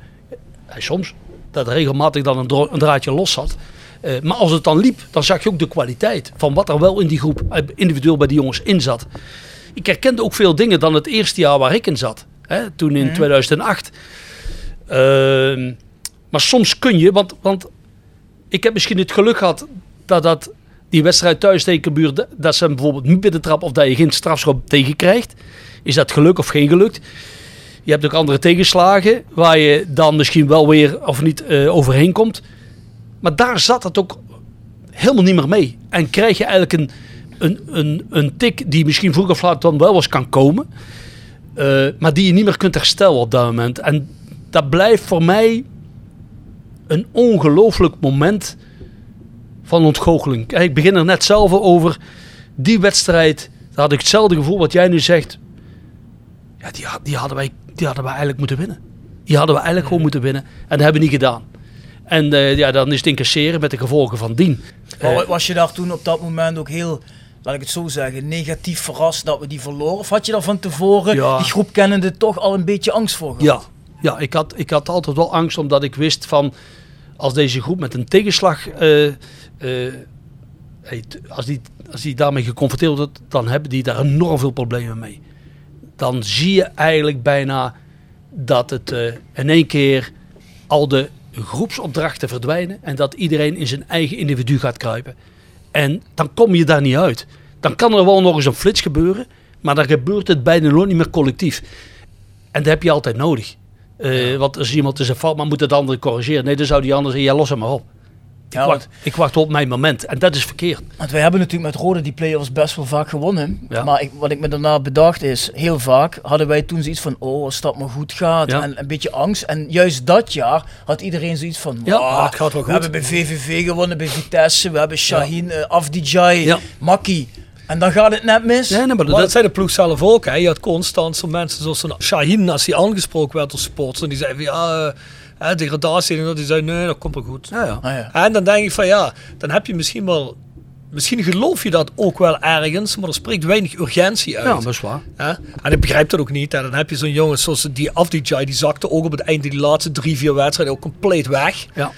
soms, dat regelmatig dan een, draadje los zat. Eh, maar als het dan liep, dan zag je ook de kwaliteit van wat er wel in die groep individueel bij die jongens in zat. Ik herkende ook veel dingen dan het eerste jaar waar ik in zat. Hè, toen in 2008. Ehm, maar soms kun je, want, want ik heb misschien het geluk gehad dat, dat die wedstrijd thuis tegen dat- ze hem bijvoorbeeld niet binnen trap of dat je geen strafschop tegen krijgt. Is dat geluk of geen geluk? Je hebt ook andere tegenslagen waar je dan misschien wel weer of niet eh, overheen komt. Maar daar zat het ook helemaal niet meer mee. En krijg je eigenlijk een, een, een, een tik die misschien vroeg of laat dan wel eens kan komen. eh, maar die je niet meer kunt herstellen op dat moment. En dat blijft voor mij een ongelooflijk moment van ontgoocheling. Ik begin er net zelf over. Die wedstrijd, daar had ik hetzelfde gevoel wat jij nu zegt. Ja, die, die, hadden wij, die hadden wij eigenlijk moeten winnen. Die hadden we eigenlijk gewoon moeten winnen. En dat hebben we niet gedaan. En eh, ja, dan is het incasseren met de gevolgen van dien. Maar wa- was je daar toen op dat moment ook heel, laat ik het zo zeggen, negatief verrast dat we die verloren? Of had je daar van tevoren, Ja. die groep kennende, toch al een beetje angst voor gehad? Ja, ja ik, had, ik had altijd wel angst omdat ik wist van als deze groep met een tegenslag, eh, eh, als, die, als die daarmee geconfronteerd wordt, dan hebben die daar enorm veel problemen mee. Dan zie je eigenlijk bijna dat het eh, in één keer al de groepsopdrachten verdwijnen en dat iedereen in zijn eigen individu gaat kruipen. En dan kom je daar niet uit. Dan kan er wel nog eens een flits gebeuren, maar dan gebeurt het bijna nooit niet meer collectief. En dat heb je altijd nodig. Eh, Want als iemand is een fout, maar moet het andere corrigeren. Nee, dan zou die ander zeggen, ja, los hem maar op. Ik, Ja, wacht, ik wacht op mijn moment. En dat is verkeerd. Want wij hebben natuurlijk met Rode die play-offs best wel vaak gewonnen. Ja. Maar ik, wat ik me daarna bedacht is, heel vaak hadden wij toen zoiets van, oh, als dat maar goed gaat. Ja. En een beetje angst. En juist dat jaar had iedereen zoiets van, Ja, "Wauw, het gaat wel we goed." hebben bij VVV gewonnen, bij Vitesse. We hebben Shaheen, eh, Afdijay, Ja. Makki. En dan gaat het net mis. Nee, nee, maar Maar dat, zei de ploeg zelf ook. Hè. Je had constant zo mensen zoals een Shaheen, als hij aangesproken werd door sports. En die zei van ja, eh, hè, degradatie. En dat. die zei nee, dat komt wel goed. ja, ja. Ah, ja. En dan denk ik van ja, dan heb je misschien wel... Misschien geloof je dat ook wel ergens, maar er spreekt weinig urgentie uit. ja, dat is waar. Hè? En ik begrijp dat ook niet. En dan heb je zo'n jongen zoals die Afdijay, die zakte ook op het einde die laatste drie, vier wedstrijden ook compleet weg. Ja,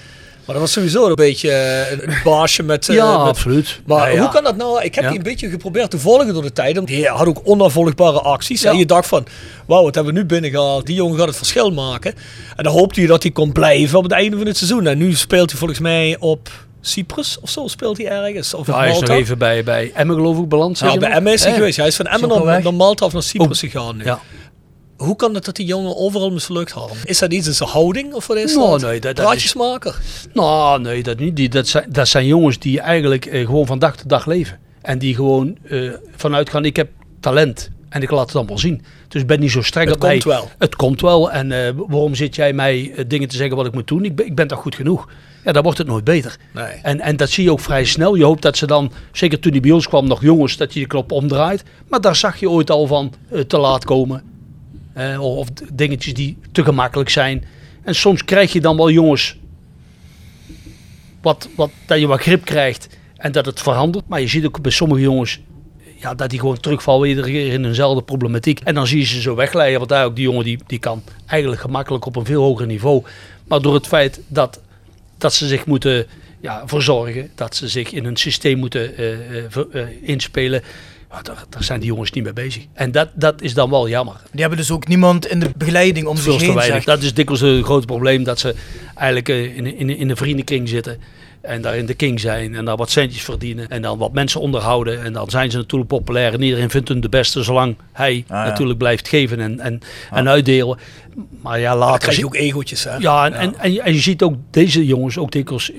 Maar dat was sowieso een beetje eh, een, baasje met... eh, ja met- absoluut. maar Ja, ja. hoe kan dat nou? Ik heb die een beetje geprobeerd te volgen door de tijd. Want hij had ook onafvolgbare acties. En je dacht van, wauw, wat hebben we nu binnengehaald? Die jongen gaat het verschil maken. En dan hoopte je dat hij kon blijven op het einde van het seizoen. En nu speelt hij volgens mij op Cyprus of zo. Speelt hij ergens? Of Ja, hij is nog even bij, bij Emmen geloof ik beland. Ja, bij? Emmen is hij geweest. Hij is van Emmen naar, Malta of naar Cyprus gegaan nu. Ja. Hoe kan het dat die jongen overal mislukt hadden? Is dat iets in zijn houding of wat is Nou, dat? nee, dat- dat Praatjesmaker? Nou, nee, dat niet. Die, dat, zijn, dat zijn jongens die eigenlijk eh, gewoon van dag tot dag leven. En die gewoon eh, vanuit gaan, ik heb talent. En ik laat het dan wel zien. Dus ik ben niet zo streng Het op mij. komt wel. Het komt wel. En eh, waarom zit jij mij dingen te zeggen wat ik moet doen? Ik ben, ik ben toch goed genoeg? Ja, dan wordt het nooit beter. Nee. En, en dat zie je ook vrij snel. Je hoopt dat ze dan, zeker toen die bij ons kwam, nog jongens, dat je de klop omdraait. Maar daar zag je ooit al van te laat komen. Eh, of, dingetjes die te gemakkelijk zijn. En soms krijg je dan wel jongens wat, wat, dat je wat grip krijgt. En dat het verandert. Maar je ziet ook bij sommige jongens ja, dat die gewoon terugvallen iedere in eenzelfde problematiek. En dan zie je ze zo wegleiden. Want daar ook die jongen die, die kan eigenlijk gemakkelijk op een veel hoger niveau. Maar door het feit dat, dat ze zich moeten ja, verzorgen, dat ze zich in een systeem moeten eh, eh, inspelen. Ja, daar, daar zijn die jongens niet mee bezig. En dat, dat is dan wel jammer. Die hebben dus ook niemand in de begeleiding om Veel zich heen. weinig. Dat is dikwijls een groot probleem. Dat ze eigenlijk eh, in, in, in een vriendenkring zitten. En daar in de king zijn. En daar wat centjes verdienen. En dan wat mensen onderhouden. En dan zijn ze natuurlijk populair. En iedereen vindt hun de beste. Zolang hij ja. natuurlijk blijft geven en, en, en uitdelen. Maar ja, Dan later... krijg je ook egootjes, hè? ja, en, En, en, je- en je ziet ook deze jongens ook dikwijls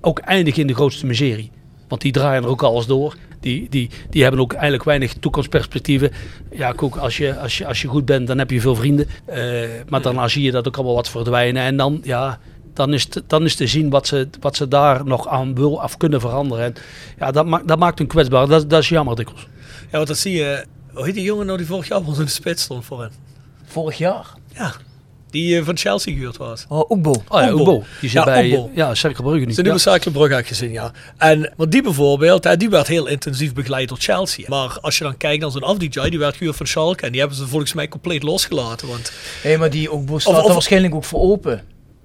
ook eindigen in de grootste miserie. Want die draaien er ook alles door. Die, die, die hebben ook eigenlijk weinig toekomstperspectieven. Ja, ook als je, als, je, als je goed bent, dan heb je veel vrienden. Eh, maar daarna zie je dat ook allemaal wat verdwijnen. En dan, ja, dan, is, het, dan is te zien wat ze, wat ze daar nog aan wil of kunnen veranderen. En ja, dat, maakt dat maakt hun kwetsbaar. Dat, dat is jammer dikwijls. Ja, want dat zie je. Hoe heet die jongen nou die vorig jaar in de spits stond voor hen? Vorig jaar. Ja. Die eh, van Chelsea gehuurd was. Oh, Oekbo. Oh ja. Obo. Die zit Ja, bij eh, ja, nu. Zijn nieuwe Cercle had gezien, ja. En want die bijvoorbeeld, hè, die werd heel intensief begeleid door Chelsea. Maar als je dan kijkt naar zo'n Afdijay, die werd gehuurd van Schalke. En die hebben ze volgens mij compleet losgelaten. Want Hé, maar die Oekbo staat of- er waarschijnlijk ook voor open.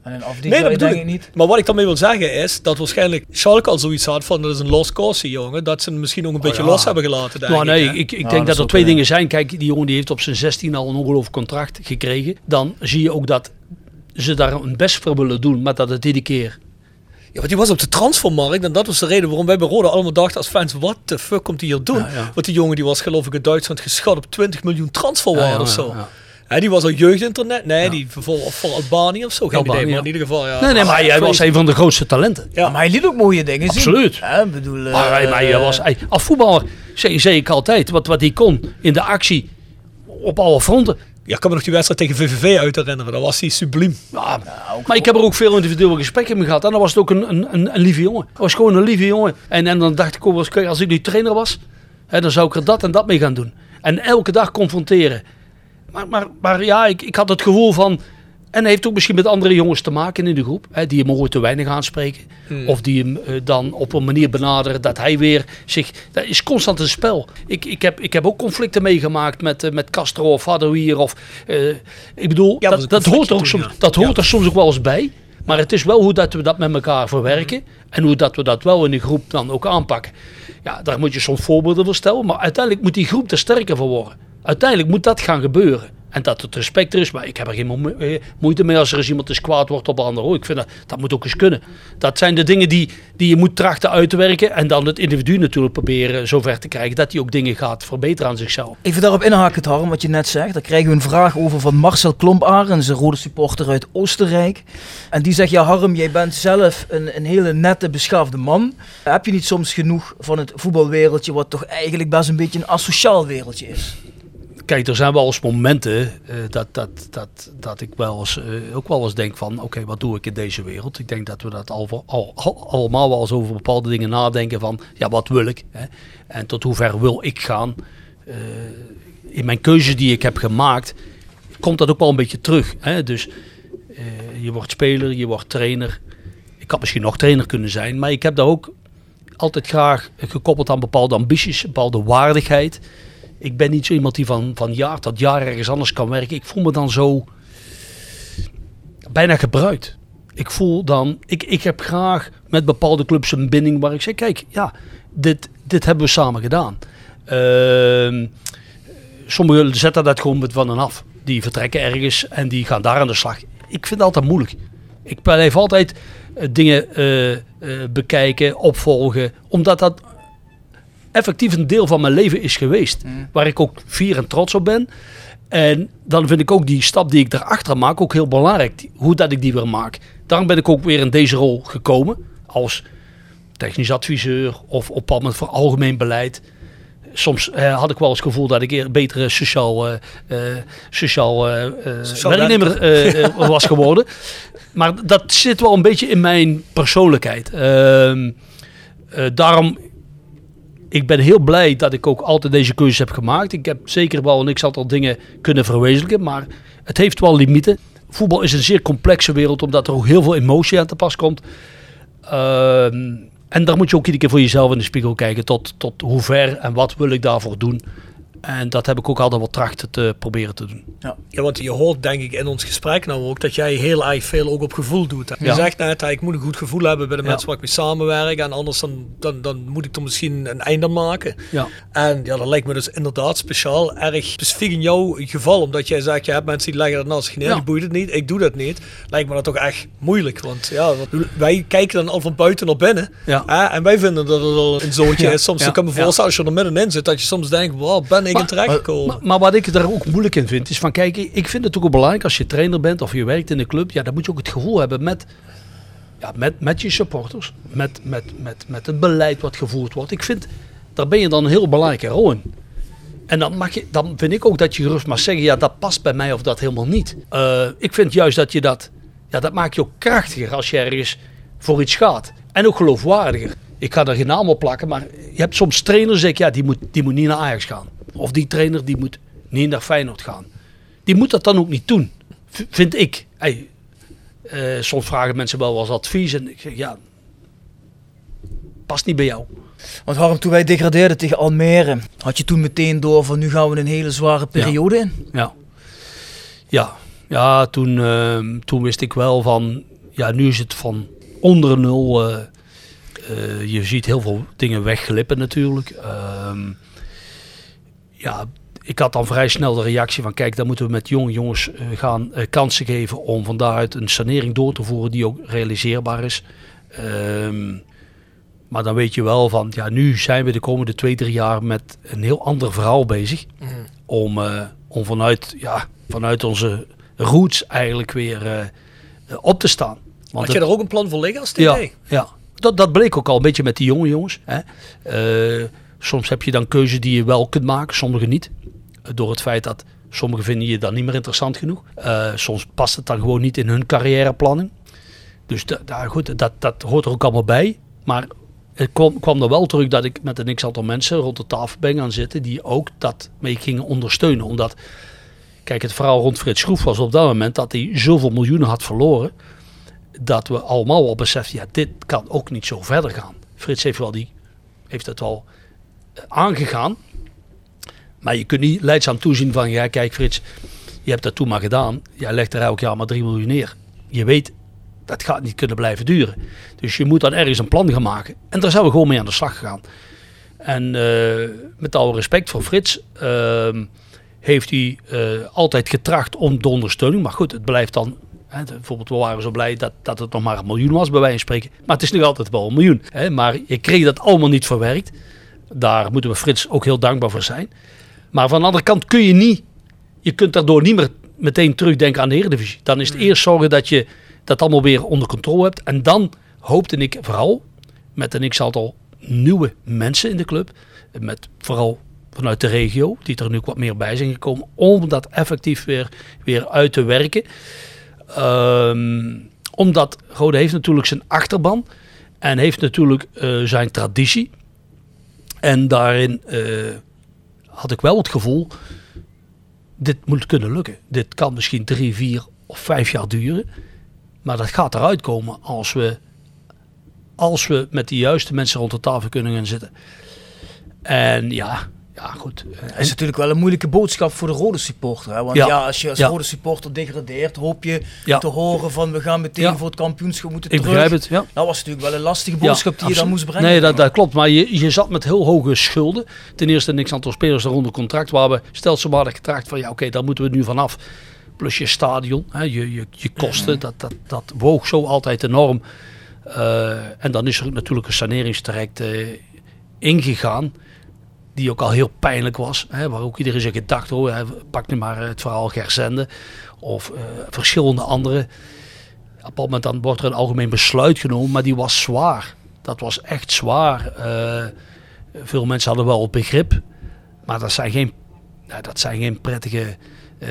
En een afdeling Nee, dat bedoel denk ik ik niet. Maar wat ik daarmee wil zeggen is dat waarschijnlijk Schalke al zoiets had van dat is een lost cause, jongen. Dat ze hem misschien ook een beetje ja. los hebben gelaten. Denk Nou, ik, nee, ik, ik Ja, denk dat er twee dingen zijn. Kijk, die jongen die heeft op zijn 16 al een ongelooflijk contract gekregen. Dan zie je ook dat ze daar hun best voor willen doen, maar dat het iedere keer... Ja, want die was op de transfermarkt en dat was de reden waarom wij bij Roda allemaal dachten als fans, wat de fuck komt hij hier doen? Ja, ja. Want die jongen die was geloof ik in Duitsland geschat op 20 miljoen transferwaarde Ja, ja, of zo. Hè, die was al jeugdinternet, nee, die voor, voor Albanië of zo, geen Albanië, idee, maar in ieder geval, ja. Nee, nee, maar hij was een van de grootste talenten. Ja. Maar hij liet ook mooie dingen zien. Absoluut. Ja, ik bedoel, eh, Maar, hij- maar hij was, hij, als voetballer zei, zei ik altijd, wat, wat hij kon in de actie op alle fronten. Ja, ik kan me nog die wedstrijd tegen VVV uit herinneren, dat was hij subliem. Ja, maar ik heb er ook veel individuele gesprekken mee gehad. En dan was het ook een, een, een, een lieve jongen. Hij was gewoon een lieve jongen. En, en dan dacht ik ook, als ik nu trainer was, hè, dan zou ik er dat en dat mee gaan doen. En elke dag confronteren. Maar, maar, maar ja, ik, ik had het gevoel van... En hij heeft ook misschien met andere jongens te maken in de groep. Hè, die hem ooit te weinig aanspreken. Of die hem eh, dan op een manier benaderen dat hij weer zich... Dat is constant een spel. Ik, ik, heb, ik heb ook conflicten meegemaakt met, eh, met Castro of Hadouier. Of, eh, ik bedoel, Ja, dat, dat hoort er ook soms, ja. dat hoort Ja. er soms ook wel eens bij. Maar het is wel hoe dat we dat met elkaar verwerken. En hoe dat we dat wel in de groep dan ook aanpakken. Ja, daar moet je soms voorbeelden voor stellen. Maar uiteindelijk moet die groep er sterker voor worden. Uiteindelijk moet dat gaan gebeuren. En dat het respect er is. Maar ik heb er geen eh, moeite mee als er eens iemand eens kwaad wordt op een ander. Oh, ik vind dat, dat moet ook eens kunnen. Dat zijn de dingen die, die je moet trachten uit te werken. En dan het individu natuurlijk proberen zover te krijgen. Dat hij ook dingen gaat verbeteren aan zichzelf. Even daarop inhaken, Harm, wat je net zegt. Daar krijgen we een vraag over van Marcel Klomparens, een rode supporter uit Oostenrijk. En die zegt, ja Harm, jij bent zelf een, een hele nette, beschaafde man. Heb je niet soms genoeg van het voetbalwereldje, wat toch eigenlijk best een beetje een asociaal wereldje is? Kijk, er zijn wel eens momenten eh, dat, dat, dat, dat ik wel eens, eh, ook wel eens denk van... Oké, wat doe ik in deze wereld? Ik denk dat we dat al, al, al- allemaal wel eens over bepaalde dingen nadenken van... Ja, wat wil ik? Hè? En tot hoever wil ik gaan? Eh, in mijn keuzes die ik heb gemaakt, komt dat ook wel een beetje terug. Hè? Dus je wordt speler, je wordt trainer. Ik had misschien nog trainer kunnen zijn, maar ik heb daar ook altijd graag gekoppeld aan bepaalde ambities, bepaalde waardigheid. Ik ben niet zo iemand die van, van jaar tot jaar ergens anders kan werken. Ik voel me dan zo bijna gebruikt. Ik voel dan, ik, ik heb graag met bepaalde clubs een binding waar ik zeg, kijk, ja, dit, dit hebben we samen gedaan. Ehm, sommigen zetten dat gewoon met van en af. Die vertrekken ergens en die gaan daar aan de slag. Ik vind het altijd moeilijk. Ik blijf altijd eh, dingen eh, eh, bekijken, opvolgen, omdat dat effectief een deel van mijn leven is geweest. Waar ik ook fier en trots op ben. En dan vind ik ook die stap die ik daarachter maak ook heel belangrijk. Hoe dat ik die weer maak. Daarom ben ik ook weer in deze rol gekomen. Als technisch adviseur of op pad met voor algemeen beleid. Soms eh, had ik wel eens het gevoel dat ik eer betere sociaal, eh, eh, sociaal, Sociaal werknemer was geworden. Maar dat zit wel een beetje in mijn persoonlijkheid. Ehm, eh, daarom, ik ben heel blij dat ik ook altijd deze keuzes heb gemaakt. Ik heb zeker wel een x-aantal dingen kunnen verwezenlijken, maar het heeft wel limieten. Voetbal is een zeer complexe wereld, omdat er ook heel veel emotie aan te pas komt. Ehm, En daar moet je ook iedere keer voor jezelf in de spiegel kijken. Tot, tot hoe ver en wat wil ik daarvoor doen. En dat heb ik ook altijd wel trachten te proberen te doen. Ja, want je hoort denk ik in ons gesprek nou ook dat jij heel erg veel ook op gevoel doet. Je Ja. zegt net, ik moet een goed gevoel hebben bij de Ja. mensen waar ik mee samenwerk. En anders dan, dan, dan moet ik er misschien een einde aan maken. Ja. En ja, dat lijkt me dus inderdaad speciaal erg specifiek in jouw geval. Omdat jij zegt, je hebt mensen die leggen dat naast zich neer. Ja. Die boeit het niet. Ik doe dat niet. Lijkt me dat toch echt moeilijk. Want ja, wat- wij kijken dan al van buiten naar binnen. Ja. Hè, en wij vinden dat het al een zootje Ja. is. Soms Ja. dan kan ik me Ja. voorstellen als je er middenin zit. Dat je soms denkt, wow, ben ik in. Maar, maar wat ik er ook moeilijk in vind, is van kijk, ik ik vind het ook belangrijk als je trainer bent of je werkt in de club, ja, dan moet je ook het gevoel hebben met, ja, met, met je supporters, met, met, met, met het beleid wat gevoerd wordt. Ik vind, daar ben je dan een heel belangrijke rol in. En dan, mag je, dan vind ik ook dat je gerust mag zeggen, ja, dat past bij mij of dat helemaal niet. Eh, ik vind juist dat je dat, ja, dat maakt je ook krachtiger als je ergens voor iets gaat. En ook geloofwaardiger. Ik ga er geen naam op plakken, maar je hebt soms trainers, zeg ik, ja, die moet, die moet niet naar Ajax gaan. Of die trainer, die moet niet naar Feyenoord gaan. Die moet dat dan ook niet doen, vind ik. Hey, eh, soms vragen mensen wel wat advies en ik zeg, ja, past niet bij jou. Want Harm, toen wij degradeerden tegen Almere, had je toen meteen door van nu gaan we een hele zware periode in? Ja. Ja, ja toen, ehm, toen wist ik wel van, ja, nu is het van onder nul. eh, eh, je ziet heel veel dingen wegglippen natuurlijk. Ja, ik had dan vrij snel de reactie van, kijk, dan moeten we met jonge jongens eh, gaan eh, kansen geven om van daaruit een sanering door te voeren die ook realiseerbaar is. Ehm, maar dan weet je wel van, ja, nu zijn we de komende twee, drie jaar met een heel ander verhaal bezig om, eh, om vanuit, ja, vanuit onze roots eigenlijk weer op te staan. Want Had je er ook een plan voor liggen als ja, TD? ja. Dat, dat bleek ook al een beetje met die jonge jongens. Hè. Soms heb je dan keuze die je wel kunt maken, sommige niet. Eh, Door het feit dat sommigen vinden je dan niet meer interessant genoeg. Eh, soms past het dan gewoon niet in hun carrièreplanning. Dus da, da- goed, dat, dat hoort er ook allemaal bij. Maar het kwam, kwam er wel terug dat ik met een x-aantal mensen rond de tafel ben gaan zitten... die ook dat mee gingen ondersteunen. Omdat, kijk, het verhaal rond Frits Schroef was op dat moment... dat hij zoveel miljoenen had verloren dat we allemaal wel beseffen, ja, dit kan ook niet zo verder gaan. Frits heeft, wel die, heeft het eh, aangegaan. Maar je kunt niet leidzaam toezien van, ja, kijk Frits, je hebt dat toen maar gedaan. Jij legt er elk jaar maar 3 miljoen neer. Je weet, dat gaat niet kunnen blijven duren. Dus je moet dan ergens een plan gaan maken. En daar zijn we gewoon mee aan de slag gegaan. En eh, met alle respect voor Frits, ehm, heeft hij eh, altijd getracht om de ondersteuning. Maar goed, het blijft dan. Bijvoorbeeld, we waren zo blij dat, dat het nog maar een miljoen was, bij wijze van spreken. Maar het is nog altijd wel een miljoen. Maar je kreeg dat allemaal niet verwerkt. Daar moeten we Frits ook heel dankbaar voor zijn. Maar van de andere kant kun je niet. Je kunt daardoor niet meer meteen terugdenken aan de Eredivisie. Dan is het eerst zorgen dat je dat allemaal weer onder controle hebt. En dan hoopte ik vooral met een x-aantal nieuwe mensen in de club. Met vooral vanuit de regio, die er nu ook wat meer bij zijn gekomen. Om dat effectief weer, weer uit te werken. Ehm, omdat Rode heeft natuurlijk zijn achterban. En heeft natuurlijk eh, zijn traditie. En daarin eh, had ik wel het gevoel, dit moet kunnen lukken. Dit kan misschien drie, vier of vijf jaar duren. Maar dat gaat eruit komen als we, als we met de juiste mensen rond de tafel kunnen gaan zitten. En ja, ja goed. Dat is natuurlijk wel een moeilijke boodschap voor de rode supporter. Hè? Want ja, Ja. als je als Ja. rode supporter degradeert, hoop je Ja. te horen van we gaan meteen voor het kampioenschap moeten Ik terug. begrijp het, ja. Dat was natuurlijk wel een lastige boodschap die je dan moest brengen. Nee, dat, dat klopt. Maar je, je zat met heel hoge schulden. Ten eerste niks aantal spelers onder contract. Waar we stelselmatig getraagd van ja, oké, daar moeten we nu vanaf. Plus je stadion, hè, je, je, je kosten, dat, dat, dat woog zo altijd enorm. Eh, en dan is er natuurlijk een saneringstraject eh, ingegaan. Die ook al heel pijnlijk was. Hè, waar ook iedereen zich gedacht, oh, pak nu maar het verhaal Gerzende. Of eh, verschillende andere. Op bepaald moment dan wordt er een algemeen besluit genomen, maar die was zwaar. Dat was echt zwaar. Eh, veel mensen hadden wel begrip, maar dat zijn geen, nou, dat zijn geen prettige eh,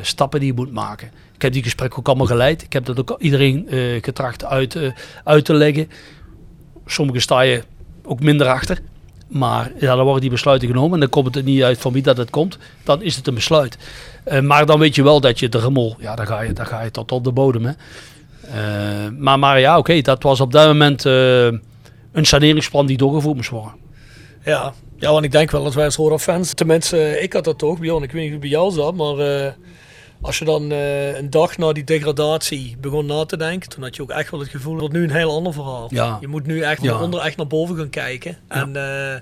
stappen die je moet maken. Ik heb die gesprekken ook allemaal geleid. Ik heb dat ook iedereen eh, getracht uit, eh, uit te leggen. Sommige sta je ook minder achter. Maar ja, dan worden die besluiten genomen en dan komt het er niet uit van wie dat het komt. Dan is het een besluit. Eh, maar dan weet je wel dat je de rommel, ja, dan ga je, dan ga je tot op de bodem. Hè. Eh, maar, maar ja, oké, dat was op dat moment eh, een saneringsplan die doorgevoerd moest worden. Ja. ja, want ik denk wel dat wij als Roda fans, tenminste ik had dat toch, Bjorn, ik weet niet hoe bij jou zat, maar als je dan eh, een dag na die degradatie begon na te denken, toen had je ook echt wel het gevoel, dat nu een heel ander verhaal. Ja. Je moet nu echt Ja. onder echt naar boven gaan kijken. En eh,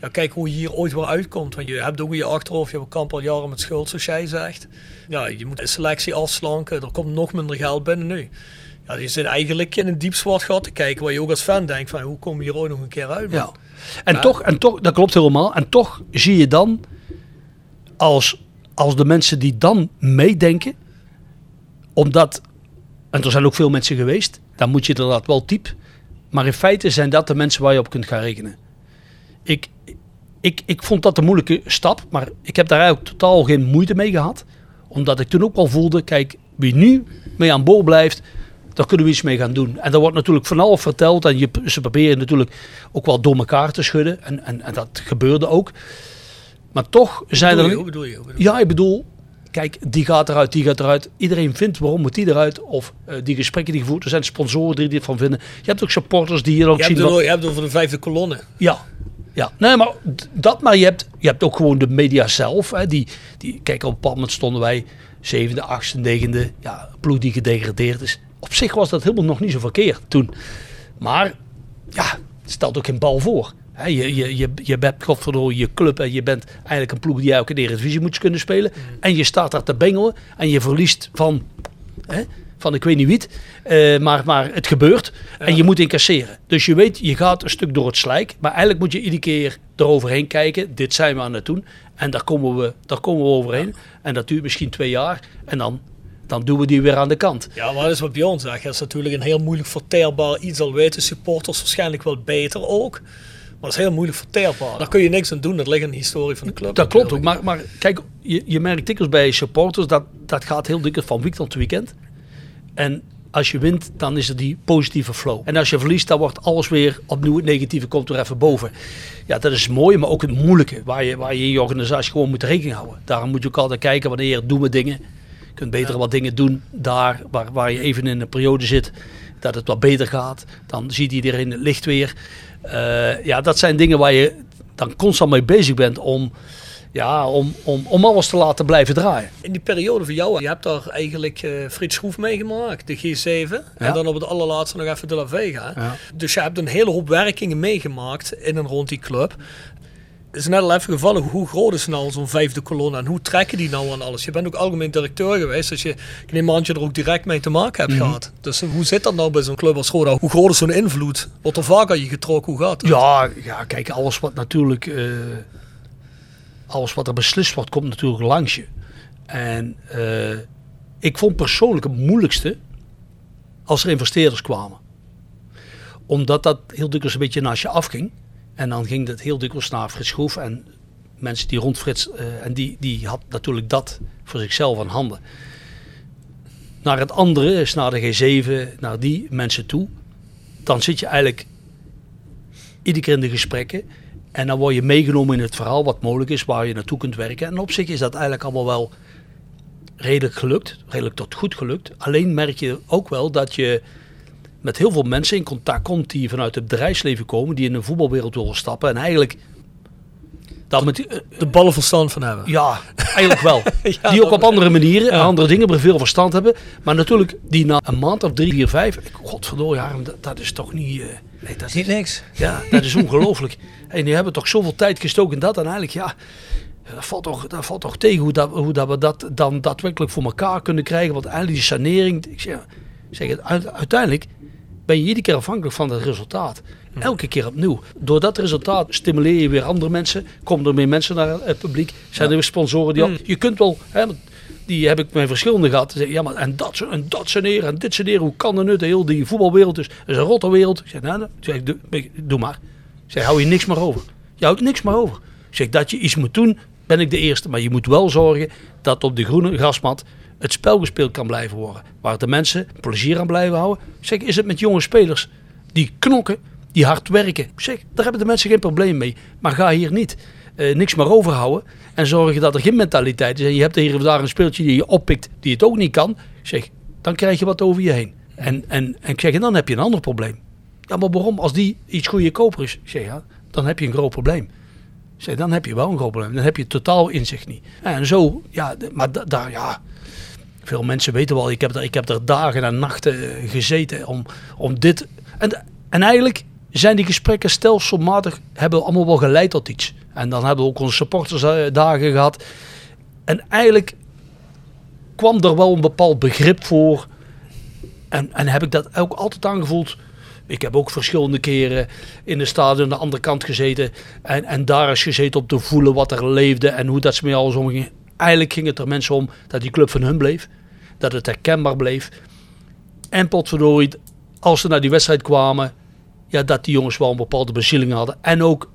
ja, kijk hoe je hier ooit weer uitkomt. Want je hebt ook in je achterhoofd, je hebt kamp al jaren met schuld, zoals jij zegt. Ja, je moet de selectie afslanken, er komt nog minder geld binnen nu. Ja, je zit eigenlijk in een diep zwart gat te kijken, waar je ook als fan denkt van, hoe kom je hier ooit nog een keer uit? man? Ja. En, toch, en toch, dat klopt helemaal. En toch zie je dan, als, als de mensen die dan meedenken, omdat, en er zijn ook veel mensen geweest, dan moet je inderdaad wel diep. Maar in feite zijn dat de mensen waar je op kunt gaan rekenen. Ik, ik, ik vond dat een moeilijke stap, maar ik heb daar eigenlijk totaal geen moeite mee gehad. Omdat ik toen ook wel voelde, kijk, wie nu mee aan boord blijft, daar kunnen we iets mee gaan doen. En er wordt natuurlijk van alles verteld en je, ze proberen natuurlijk ook wel door elkaar te schudden. En, en, en dat gebeurde ook. Maar toch zijn er... je, hoe bedoel je? Hoe bedoel je? Ja, ik bedoel, kijk, die gaat eruit, die gaat eruit. Iedereen vindt waarom moet die eruit. Of eh, die gesprekken die gevoerd, er zijn sponsoren die dit van vinden. Je hebt ook supporters die hier ook Je zien. hebt, wat- je hebt het over de vijfde kolonne. ja, ja. Nee, maar dat, maar je hebt, je hebt ook gewoon de media zelf. Hè, die, die, kijk, op een bepaald moment stonden wij zevende, achtste, negende. Ja, ploeg die gedegradeerd is. Op zich was dat helemaal nog niet zo verkeerd toen. Maar, ja, het stelt ook geen bal voor. Je, je, je, je bent godverdomme je club en je bent eigenlijk een ploeg die de Eredivisie moet kunnen spelen. En je staat daar te bengelen en je verliest van, van ik weet niet wie. Eh, maar, maar het gebeurt en je moet incasseren. Dus je weet, je gaat een stuk door het slijk. Maar eigenlijk moet je iedere keer eroverheen kijken. Dit zijn we aan het doen. En daar komen we, daar komen we overheen. En dat duurt misschien twee jaar. En dan, dan doen we die weer aan de kant. Ja, maar dat is wat Bjorn zegt. Dat is natuurlijk een heel moeilijk verteerbaar iets. Al weten supporters waarschijnlijk wel beter ook. Maar dat is heel moeilijk verteerbaar. Daar kun je niks aan doen. Dat ligt in de historie van de club. Dat klopt ook. Maar, maar kijk, je, je merkt dikwijls bij supporters dat dat gaat heel dikwijls van weekend tot weekend. En als je wint, dan is er die positieve flow. En als je verliest, dan wordt alles weer opnieuw het negatieve komt er even boven. Ja, dat is mooi, maar ook het moeilijke. Waar je, waar je in je organisatie gewoon moet rekening houden. Daarom moet je ook altijd kijken wanneer doen we dingen. Je kunt beter wat dingen doen daar waar, waar je even in een periode zit. Dat het wat beter gaat. Dan ziet iedereen het licht weer. Eh, ja, dat zijn dingen waar je dan constant mee bezig bent om, ja, om, om, om alles te laten blijven draaien. In die periode voor jou, je hebt daar eigenlijk eh Frits Schroef meegemaakt, de G7. En dan op het allerlaatste nog even de La Vega. Ja. Dus je hebt een hele hoop werkingen meegemaakt in en rond die club. Is net al even gevallen, hoe groot is nou zo'n vijfde kolonne en hoe trekken die nou aan alles? Je bent ook algemeen directeur geweest, dus je, ik neem aan dat je er ook direct mee te maken hebt Mhm. gehad. Dus hoe zit dat nou bij zo'n club als Roda? Hoe groot is zo'n invloed? Wordt er vaak aan je getrokken? Hoe gaat het? Ja, ja, kijk, alles wat natuurlijk, eh, alles wat er beslist wordt, komt natuurlijk langs je. En eh, ik vond persoonlijk het moeilijkste als er investeerders kwamen. Omdat dat heel dikwijls een beetje naast je afging. En dan ging dat heel dikwijls naar Frits en mensen die rond Frits, eh, en die, die had natuurlijk dat voor zichzelf aan handen. Naar het andere is naar de G7, naar die mensen toe. Dan zit je eigenlijk iedere keer in de gesprekken. En dan word je meegenomen in het verhaal wat mogelijk is, waar je naartoe kunt werken. En op zich is dat eigenlijk allemaal wel redelijk gelukt, redelijk tot goed gelukt. Alleen merk je ook wel dat je met heel veel mensen in contact komt die vanuit het bedrijfsleven komen, die in de voetbalwereld willen stappen. En eigenlijk dat met, die- De ballen verstand van hebben. ja, eigenlijk wel. Ja, die ook op andere manieren, Ja. andere dingen, er veel verstand hebben. Maar natuurlijk, die na een maand of drie, vier, vijf. Harm, dat, dat is toch niet. eh, nee, dat is niet niks. Ja, dat is ongelooflijk. En die hebben toch zoveel tijd gestoken in dat. En eigenlijk, ja, dat valt toch, dat valt toch tegen hoe, dat, hoe dat we dat dan daadwerkelijk voor elkaar kunnen krijgen. Want eigenlijk die sanering, ik zeg, ik zeg het, uit- uiteindelijk ben je iedere keer afhankelijk van het resultaat. Elke keer opnieuw. Door dat resultaat stimuleer je weer andere mensen. Komen er meer mensen naar het publiek. Zijn er weer sponsoren die... al- Je kunt wel... Hè, die heb ik met verschillende gehad. Ze zeggen, Ja, maar en dat, en dat saneren en dit saneren. Hoe kan dat nu? De hele die voetbalwereld is, is een rotte wereld. Ik zeg, nou, nou. Ik zeg, doe, doe maar. Ik zeg, hou je niks meer over. Je houdt niks meer over. Ik zeg, dat je iets moet doen, ben ik de eerste. Maar je moet wel zorgen dat op de groene grasmat het spel gespeeld kan blijven worden. Waar de mensen plezier aan blijven houden. Zeg, is het met jonge spelers die knokken, die hard werken. Zeg, daar hebben de mensen geen probleem mee. Maar ga hier niet eh, niks meer overhouden. En zorgen dat er geen mentaliteit is. En je hebt hier of daar een speeltje die je oppikt die het ook niet kan. Zeg, dan krijg je wat over je heen. En, en, en ik zeg, en dan heb je een ander probleem. Ja, maar waarom? Als die iets goedkoper is, ik zeg dan heb je een groot probleem. Zeg, dan heb je wel een groot probleem. Dan heb je totaal inzicht niet. En zo, ja, maar da- daar, ja. Veel mensen weten wel, ik heb er, ik heb er dagen en nachten eh, gezeten om, om dit. En, en eigenlijk zijn die gesprekken stelselmatig, hebben allemaal wel geleid tot iets. En dan hebben we ook onze supportersdagen gehad. En eigenlijk kwam er wel een bepaald begrip voor. En, en heb ik dat ook altijd aangevoeld. Ik heb ook verschillende keren in de stadion aan de andere kant gezeten. En, en daar is gezeten om te voelen wat er leefde en hoe dat ze met alles omgingen. Eigenlijk ging het er mensen om dat die club van hun bleef. Dat het herkenbaar bleef. En potverdorie, als ze naar die wedstrijd kwamen, ja, dat die jongens wel een bepaalde bezieling hadden. En ook,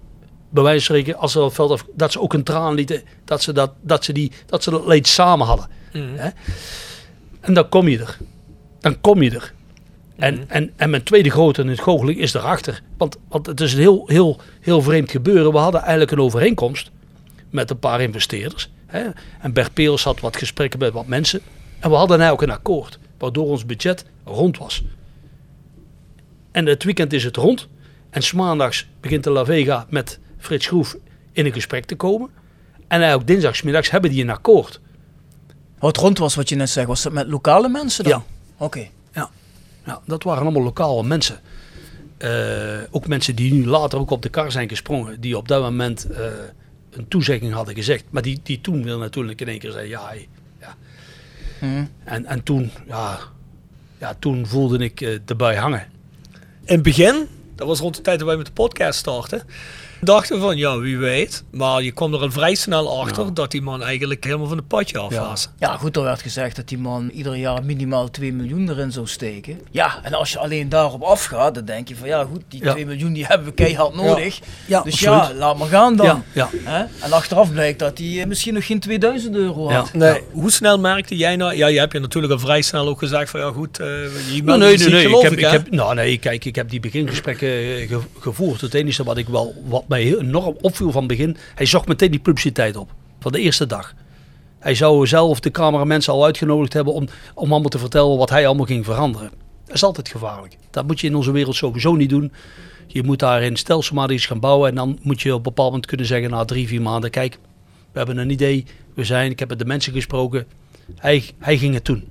bij wijze van spreken, als ze op het veld af, dat ze ook een traan lieten, dat ze dat, dat, ze die, dat, ze dat leed samen hadden. Hè? En dan kom je er. Dan kom je er. En, en, en mijn tweede grote in het goocheling is daarachter. Want, want het is een heel, heel, heel vreemd gebeuren. We hadden eigenlijk een overeenkomst met een paar investeerders. Hè? En Bert Peels had wat gesprekken met wat mensen. En we hadden eigenlijk een akkoord. Waardoor ons budget rond was. En het weekend is het rond. En maandags begint de La Vega met Frits Schroef in een gesprek te komen. En eigenlijk dinsdagsmiddags hebben die een akkoord. Wat rond was wat je net zei, was dat met lokale mensen dan? Ja. Oké. Ja dat waren allemaal lokale mensen. Eh, ook mensen die nu later ook op de kar zijn gesprongen. Die op dat moment eh, een toezegging hadden gezegd. Maar die, die toen wil natuurlijk in één keer zeggen ja. hey, ja. Hm. En, en toen, ja, ja, toen voelde ik eh, bui hangen. In het begin, dat was rond de tijd dat wij met de podcast starten, dachten we van ja, wie weet. Maar je kwam er al vrij snel achter dat die man eigenlijk helemaal van het padje af Ja. was. Ja, goed, er werd gezegd dat die man ieder jaar minimaal 2 miljoen erin zou steken. Ja, en als je alleen daarop afgaat, dan denk je van ja, goed, die Ja. 2 miljoen die hebben we keihard nodig. Ja, dus absoluut. ja, laat maar gaan dan. Ja. Hè? En achteraf blijkt dat hij eh, misschien nog geen 2000 euro had. Ja. Nee, hoe snel merkte jij nou? Ja, je hebt je natuurlijk al vrij snel ook gezegd van ja goed, eh je Nou, nee, nee, nee. Ik geloof heb, ik, heb, nou, nee, kijk, ik heb die begingesprekken eh, ge- gevoerd. Het enige wat ik wel, wat mij heel enorm opviel van het begin, hij zocht meteen die publiciteit op. Van de eerste dag. Hij zou zelf de cameramensen al uitgenodigd hebben om, om allemaal te vertellen wat hij allemaal ging veranderen. Dat is altijd gevaarlijk. Dat moet je in onze wereld sowieso niet doen. Je moet daarin stelselmatig iets gaan bouwen. En dan moet je op een bepaald moment kunnen zeggen na drie, vier maanden. Kijk, we hebben een idee. We zijn, ik heb met de mensen gesproken. Hij, hij ging het doen.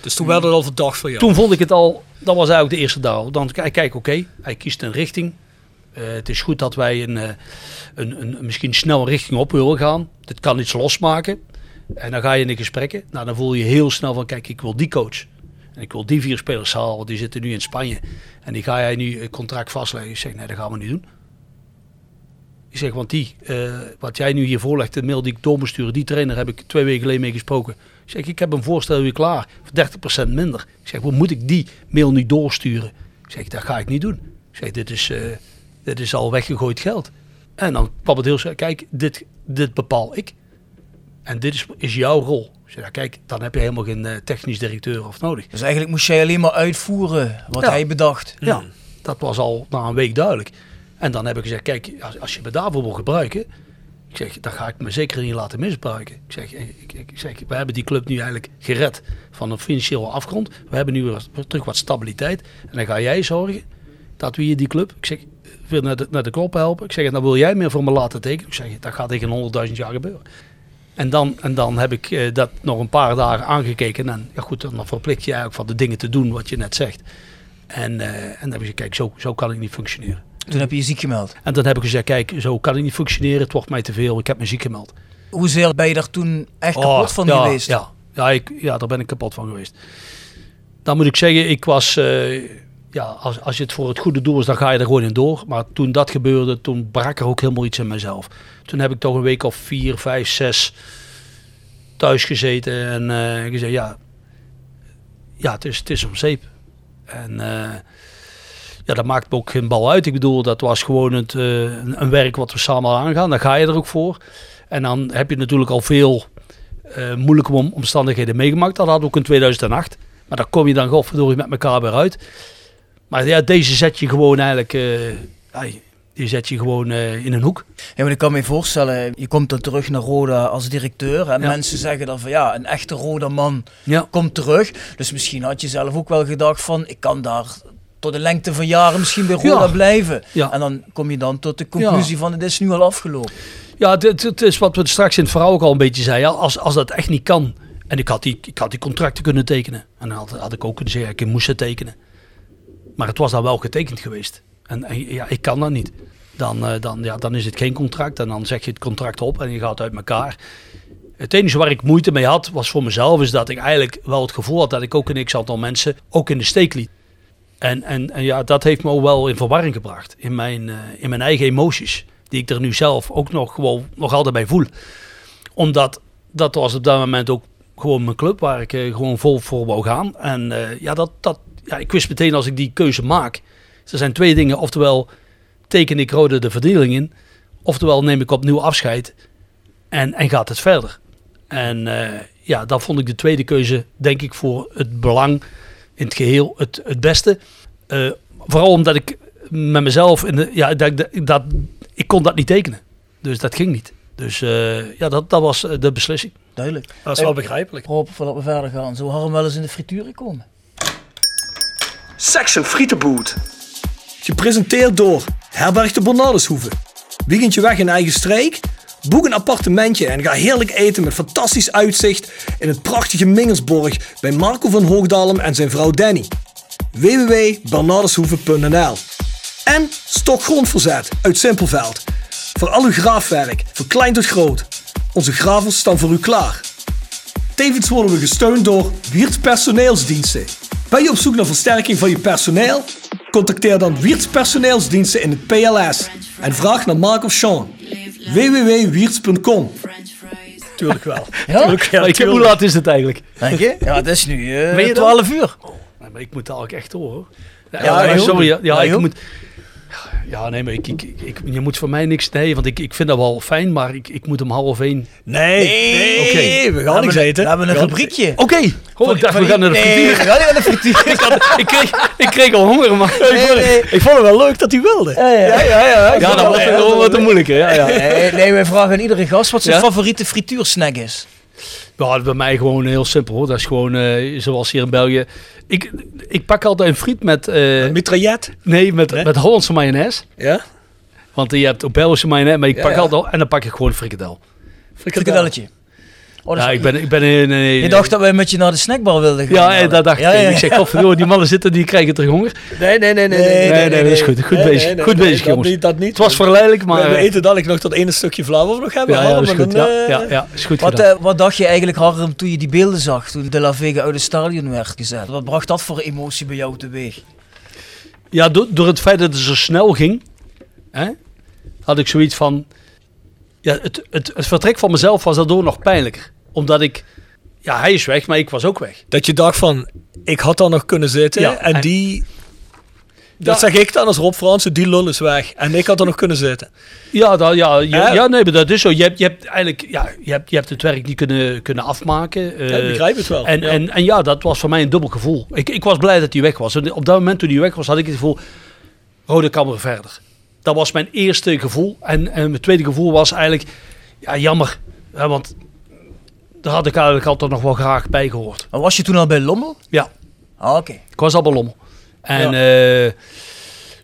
Dus toen werd het al verdacht voor jou. Toen vond ik het al, dat was eigenlijk de eerste dag. Dan kijk, kijk oké, hij kiest een richting. Eh, het is goed dat wij een, eh, een, een, misschien snel richting op willen gaan. Dit kan iets losmaken. En dan ga je in de gesprekken. Nou, dan voel je heel snel van, kijk, ik wil die coach. En ik wil die vier spelers halen, want die zitten nu in Spanje. En die ga jij nu een contract vastleggen. Ik zeg, nee, dat gaan we niet doen. Ik zeg, want die, eh, wat jij nu hier voorlegt, de mail die ik door moet sturen, die trainer heb ik twee weken geleden mee gesproken. Ik zeg, ik heb een voorstel weer klaar, voor 30% minder. Ik zeg, hoe moet ik die mail nu doorsturen? Ik zeg, dat ga ik niet doen. Ik zeg, dit is, dit is al weggegooid geld. En dan kwam het heel snel, kijk, dit, dit bepaal ik. En dit is, is jouw rol. Zeg, ja, kijk, dan heb je helemaal geen eh, technisch directeur of nodig. Dus eigenlijk moest jij alleen maar uitvoeren wat Ja. hij bedacht. Ja, dat was al na een week duidelijk. En dan heb ik gezegd, kijk, als, als je me daarvoor wil gebruiken, ik zeg, dan ga ik me zeker niet laten misbruiken. Ik zeg, ik, ik, ik zeg, we hebben die club nu eigenlijk gered van een financiële afgrond. We hebben nu weer terug wat stabiliteit. En dan ga jij zorgen dat we hier die club, ik zeg, weer naar de, naar de knoppen helpen. Ik zeg, dan wil jij meer voor me laten tekenen. Ik zeg, dat gaat tegen 100.000 jaar gebeuren. En dan, en dan heb ik eh, dat nog een paar dagen aangekeken. En ja goed, dan verplicht je eigenlijk van de dingen te doen wat je net zegt. En, eh, en dan heb ik gezegd, kijk, zo, zo kan ik niet functioneren. Toen heb je je ziek gemeld. En dan heb ik gezegd, kijk, zo kan ik niet functioneren. Het wordt mij te veel. Ik heb me ziek gemeld. Hoezeer ben je daar toen echt Oh, kapot van ja, geweest? Ja, ja, ik, ja, daar ben ik kapot van geweest. Dan moet ik zeggen, ik was... eh, ja, als, als je het voor het goede doel is, dan ga je er gewoon in door. Maar toen dat gebeurde, toen brak er ook helemaal iets in mezelf. Toen heb ik toch een week of vier, vijf, zes thuis gezeten. En eh gezegd, ja, ja het, is, het is om zeep. En eh, ja, dat maakt me ook geen bal uit. Ik bedoel, dat was gewoon het, eh, een, werk wat we samen aangaan. Dan ga je er ook voor. En dan heb je natuurlijk al veel moeilijke om- omstandigheden meegemaakt. Dat had ook in 2008. Maar daar kom je dan godverdorie met elkaar weer uit. Maar ja, deze zet je gewoon eigenlijk... eh, die zet je gewoon eh, in een hoek. Ja, maar ik kan me voorstellen, je komt dan terug naar Roda als directeur. En Ja. mensen zeggen dan van ja, een echte Roda man Ja. komt terug. Dus misschien had je zelf ook wel gedacht van, ik kan daar tot de lengte van jaren misschien bij Roda Ja. blijven. Ja. En dan kom je dan tot de conclusie van het is nu al afgelopen. Ja, het is wat we straks in het verhaal ook al een beetje zeiden. Als, als dat echt niet kan. En ik had, die, ik had die contracten kunnen tekenen. En dan had, had ik ook kunnen zeggen, ik moest ze tekenen. Maar het was dan wel getekend geweest. En, en ja, ik kan dat niet. Dan, eh, dan, ja, dan is het geen contract. En dan zeg je het contract op en je gaat uit elkaar. Het enige waar ik moeite mee had, was voor mezelf, is dat ik eigenlijk wel het gevoel had dat ik ook een x-aantal mensen ook in de steek liet. En, en, en ja, dat heeft me ook wel in verwarring gebracht. In mijn, eh, in mijn eigen emoties. Die ik er nu zelf ook nog gewoon nog altijd bij voel. Omdat dat was op dat moment ook gewoon mijn club waar ik eh, gewoon vol voor wou gaan. En ja, dat, dat, ja, ik wist meteen als ik die keuze maak. Er zijn twee dingen. Oftewel teken ik rode de verdeling in. Oftewel neem ik opnieuw afscheid. En, en gaat het verder. En eh, ja, dan vond ik de tweede keuze, denk ik, voor het belang in het geheel het, het beste. Eh, vooral omdat ik met mezelf, in de, ja, dat, dat, ik kon dat niet tekenen. Dus dat ging niet. Dus eh, ja, dat, dat was de beslissing. Duidelijk. Dat is wel begrijpelijk. Rob, voordat we verder gaan, zou Harm wel eens in de frituur komen? Section Frietenboot. Gepresenteerd door Herberg de Bernardeshoeve. Weekendje weg in eigen streek? Boek een appartementje en ga heerlijk eten met fantastisch uitzicht in het prachtige Mingersborg bij Marco van Hoogdalem en zijn vrouw Danny. www.bernardeshoeve.nl En Stokgrondverzet uit Simpelveld. Voor al uw graafwerk, van klein tot groot. Onze gravels staan voor u klaar. Tevens worden we gesteund door Wiert Personeelsdiensten. Ben je op zoek naar versterking van je personeel? Contacteer dan Wiert Personeelsdiensten in het PLS en vraag naar Mark of Sean. www.wierts.com Tuurlijk wel. Ja? Tuurlijk, ja, ik, hoe tuurlijk. laat is het eigenlijk? Denk je? Ja, het is nu eh Ben je dan? 12 uur. Nee, maar ik moet daar ook echt door hoor. Ja, Ja, sorry. Ja, ik moet. Ja, nee, maar ik, ik, je moet voor mij niks. Nee, want ik, ik vind dat wel fijn, maar ik, ik moet om half één. Nee, Nee. oké, we gaan niks eten. We hebben een rubriekje. Oké, oh, ik dacht we gaan naar de Nee, frituur. we gaan naar de frituur. ik, had- ik, kreeg, ik kreeg al honger, maar. Nee, nee. Ik vond het wel leuk dat hij wilde. Ja, ja, ja. ja, Ja, dat was wel wat te moeilijk? Ja, ja. Nee, nee, wij vragen aan iedere gast wat zijn Ja? favoriete frituursnack is. Ja, bij mij gewoon heel simpel hoor. Dat is gewoon eh, zoals hier in België. Ik, ik pak altijd een friet met. eh, Mitraillet. nee, met, met Hollandse mayonaise. Ja? Want je hebt ook Belgische mayonaise, maar ik Ja, pak ja. altijd. En dan pak ik gewoon een frikadel. Frikadelletje. Oh, Ja, ik ben, ik ben nee, Je dacht dat wij met je naar de snackbar wilden gaan. Ja, eh, dat dacht ik. Ik zeg, godverdomme, die mannen zitten, die krijgen terug honger. Nee, nee, nee, nee. Nee, Nee, nee, dat is goed. Goed bezig. Goed bezig, jongens. Dat niet. Het was verleidelijk, maar... we, we eh, eten dadelijk nog dat ene stukje flauw nog hebben. ja, is goed. Ja, eh, ja, is goed Wat, eh, wat dacht je eigenlijk, Harm, toen je die beelden zag, toen De La Vega uit het stadion werd gezet? Wat bracht dat voor emotie bij jou teweeg? Ja, door, door het feit dat het zo snel ging, hè, had ik zoiets van... Ja, het, het, het vertrek van mezelf was daardoor nog pijnlijker. Omdat ik... Ja, hij is weg, maar ik was ook weg. Dat je dacht van, ik had daar nog kunnen zitten. Ja, en en- die... Dat Ja. zeg ik dan als Rob Fransen, die lul is weg. En ik had er nog kunnen zitten. Ja, dat, ja, je- ja, nee, maar dat is zo. Je hebt, je hebt eigenlijk... Ja, je hebt, je hebt het werk niet kunnen, kunnen afmaken. eh, Ja, ik begrijp het wel. En ja. En, en ja, dat was voor mij een dubbel gevoel. Ik, ik was blij dat hij weg was. En op dat moment toen hij weg was, had ik het gevoel... Rode kan weer verder. Dat was mijn eerste gevoel. En, en mijn tweede gevoel was eigenlijk... Ja, jammer. Hè, want daar had ik eigenlijk altijd nog wel graag bij gehoord. Maar was je toen al bij Lommel? Ja, Ah, oké. ik was al bij Lommel. En ja.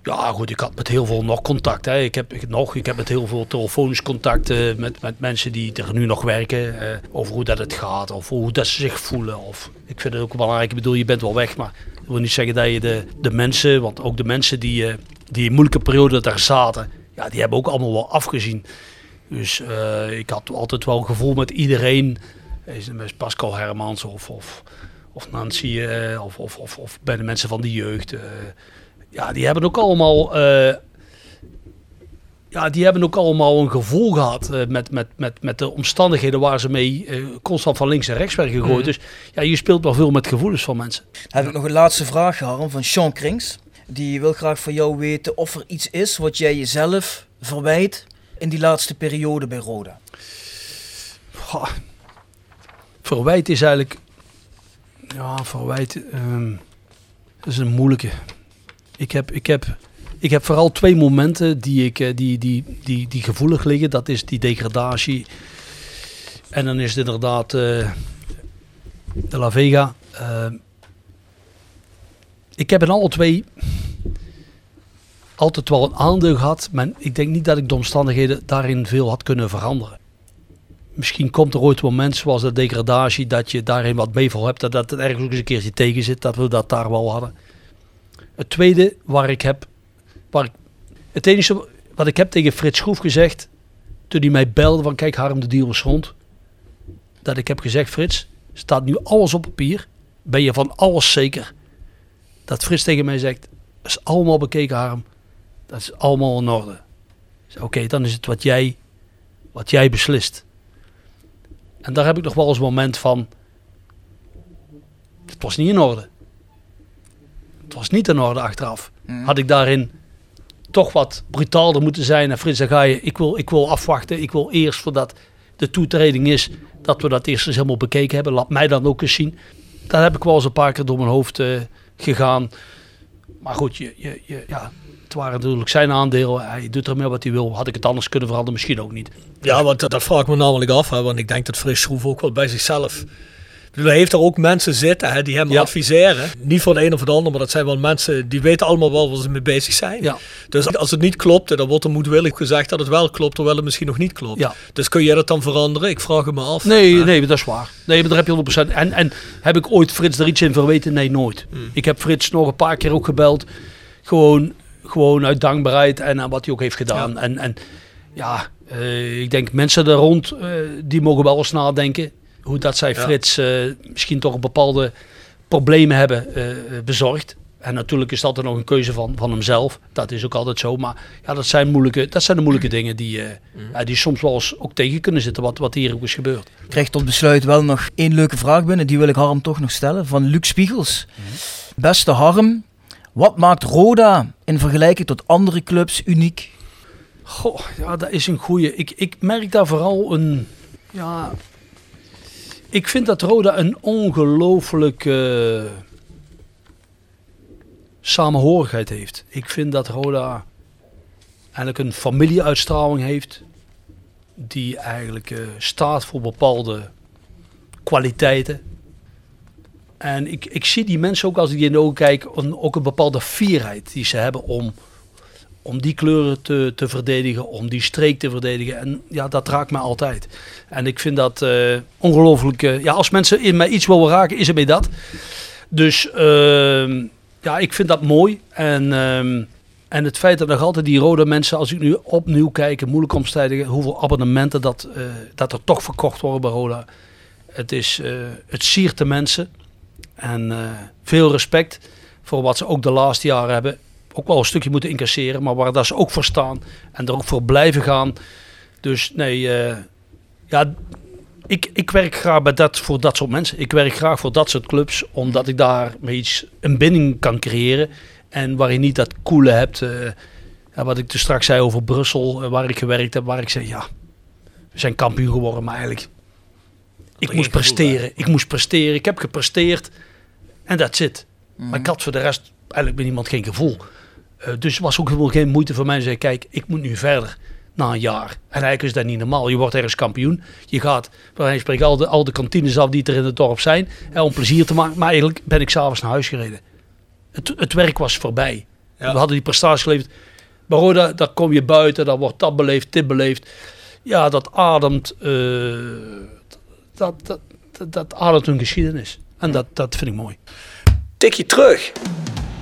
ja, goed, ik had met heel veel nog contact. Hè. Ik, heb, ik, nog, ik heb met heel veel telefonisch contact eh, met, met mensen die er nu nog werken. eh, over hoe dat het gaat, of hoe dat ze zich voelen. Of, ik vind het ook belangrijk, ik bedoel, je bent wel weg, maar dat wil niet zeggen dat je de, de mensen, want ook de mensen die, eh, die moeilijke periode daar zaten, ja, die hebben ook allemaal wel afgezien. Dus eh, ik had altijd wel een gevoel met iedereen. Met Pascal Hermans of, of, of Nancy eh, of, of, of, of bij de mensen van de jeugd. eh, ja, die hebben ook allemaal. ja, die hebben ook allemaal een gevoel gehad eh, met, met, met, met de omstandigheden waar ze mee constant van links en rechts werden gegooid. Mhm. Dus ja, je speelt wel veel met gevoelens van mensen. Heb ik nog een laatste vraag, Harm, van Sean Krings. Die wil graag van jou weten of er iets is wat jij jezelf verwijt in die laatste periode bij Roda. Verwijt is eigenlijk. Ja, verwijt. ehm, dat is een moeilijke. Ik heb, ik heb, ik heb vooral twee momenten die, ik, eh, die, die, die, die gevoelig liggen. Dat is die degradatie. En dan is het inderdaad eh, de La Vega. Ehm, ik heb in alle twee altijd wel een aandeel gehad. Maar ik denk niet dat ik de omstandigheden daarin veel had kunnen veranderen. Misschien komt er ooit een moment zoals de degradatie dat je daarin wat meeval hebt. Dat, dat het ergens ook eens een keertje tegen zit. Dat we dat daar wel hadden. Het tweede waar ik heb... Waar ik, het enige wat ik heb tegen Frits Schroef gezegd... Toen hij mij belde van kijk Harm de deal is rond. Dat ik heb gezegd Frits, staat nu alles op papier. Ben je van alles zeker? Dat Frits tegen mij zegt, is allemaal bekeken Harm. Dat is allemaal in orde. Oké, dan is het wat jij, wat jij beslist. En daar heb ik nog wel eens een moment van. Het was niet in orde. Het was niet in orde achteraf. Had ik daarin toch wat brutaler moeten zijn. En Frits, dan ga je, ik wil, ik wil afwachten. Ik wil eerst voordat de toetreding is, dat we dat eerst eens helemaal bekeken hebben. Laat mij dan ook eens zien. Daar heb ik wel eens een paar keer door mijn hoofd eh, gegaan. Maar goed, je, je, je, ja, het waren natuurlijk zijn aandelen. Hij doet ermee wat hij wil. Had ik het anders kunnen veranderen? Misschien ook niet. Ja, want dat, vraag ik me namelijk af. Want ik denk dat Fris Schroef ook wel bij zichzelf... Hij heeft er ook mensen zitten hè, die hem Ja. adviseren. Niet voor de een of de ander, maar dat zijn wel mensen die weten allemaal wel waar ze mee bezig zijn. Ja. Dus als het niet klopt, dan wordt er moedwillig gezegd dat het wel klopt, terwijl het misschien nog niet klopt. Ja. Dus kun jij dat dan veranderen? Ik vraag het me af. Nee, Maar- nee, dat is waar. Nee, maar daar heb je 100%. En, en heb ik ooit Frits er iets in verweten? Nee, nooit. Ik heb Frits nog een paar keer ook gebeld. Gewoon, gewoon uit dankbaarheid en aan wat hij ook heeft gedaan. En, en ja, eh, ik denk mensen daar rond, eh, die mogen wel eens nadenken. Hoe dat zij Ja. Frits eh, misschien toch bepaalde problemen hebben eh, eh, bezorgd. En natuurlijk is dat er nog een keuze van, van hemzelf. Dat is ook altijd zo. Maar ja, dat zijn, moeilijke, dat zijn de moeilijke dingen die, eh, ja, die soms wel eens ook tegen kunnen zitten. Wat, wat hier ook is gebeurd. Ik krijg tot besluit wel nog één leuke vraag binnen. Die wil ik Harm toch nog stellen. Van Luc Spiegels. Beste Harm, wat maakt Roda in vergelijking tot andere clubs uniek? Goh, ja, dat is een goeie. Ik, ik merk daar vooral een. Ja. Ik vind dat Roda een ongelooflijke samenhorigheid heeft. Ik vind dat Roda eigenlijk een familieuitstraling heeft. Die eigenlijk eh, staat voor bepaalde kwaliteiten. En ik, ik zie die mensen ook als ik in de ogen kijk, een, ook een bepaalde fierheid die ze hebben om, om die kleuren te, te verdedigen, om die streek te verdedigen. En ja, dat raakt mij altijd. En ik vind dat eh, ongelooflijk. eh, ja, als mensen in mij iets willen raken, is het bij dat. Dus ehm, ja, ik vind dat mooi. En, ehm, en het feit dat nog altijd die rode mensen, als ik nu opnieuw kijk, in moeilijke omstandigheden, hoeveel abonnementen dat, eh, dat er toch verkocht worden bij Roda. Het, is, het siert de mensen. En veel respect voor wat ze ook de laatste jaren hebben. Ook wel een stukje moeten incasseren, maar waar dat ze ook voor staan. En er ook voor blijven gaan. Dus nee, eh, ja, ik, ik werk graag bij dat, voor dat soort mensen. Ik werk graag voor dat soort clubs, omdat ik daar iets, een binding kan creëren. En waar je niet dat coole hebt. eh, ja, wat ik dus straks zei over Brussel, eh, waar ik gewerkt heb. Waar ik zei, ja, we zijn kampioen geworden, maar eigenlijk... Ik moest presteren. Ik moest presteren. Ik heb gepresteerd. En dat zit. Maar ik had voor de rest eigenlijk bij niemand geen gevoel. Eh, dus het was ook helemaal geen moeite voor mij. zeggen, kijk, ik moet nu verder na een jaar. En eigenlijk is dat niet normaal. Je wordt ergens kampioen. Je gaat, bij spreekt al de, al de kantines af die er in het dorp zijn. eh, om plezier te maken. Maar eigenlijk ben ik s'avonds naar huis gereden. Het, het werk was voorbij. We hadden die prestaties geleverd. Maar Roda, daar kom je buiten. Dan wordt dat beleefd, dit beleefd. Ja, dat ademt... eh, dat, dat, dat, dat ademt hun geschiedenis. En dat, dat vind ik mooi. Tikje terug.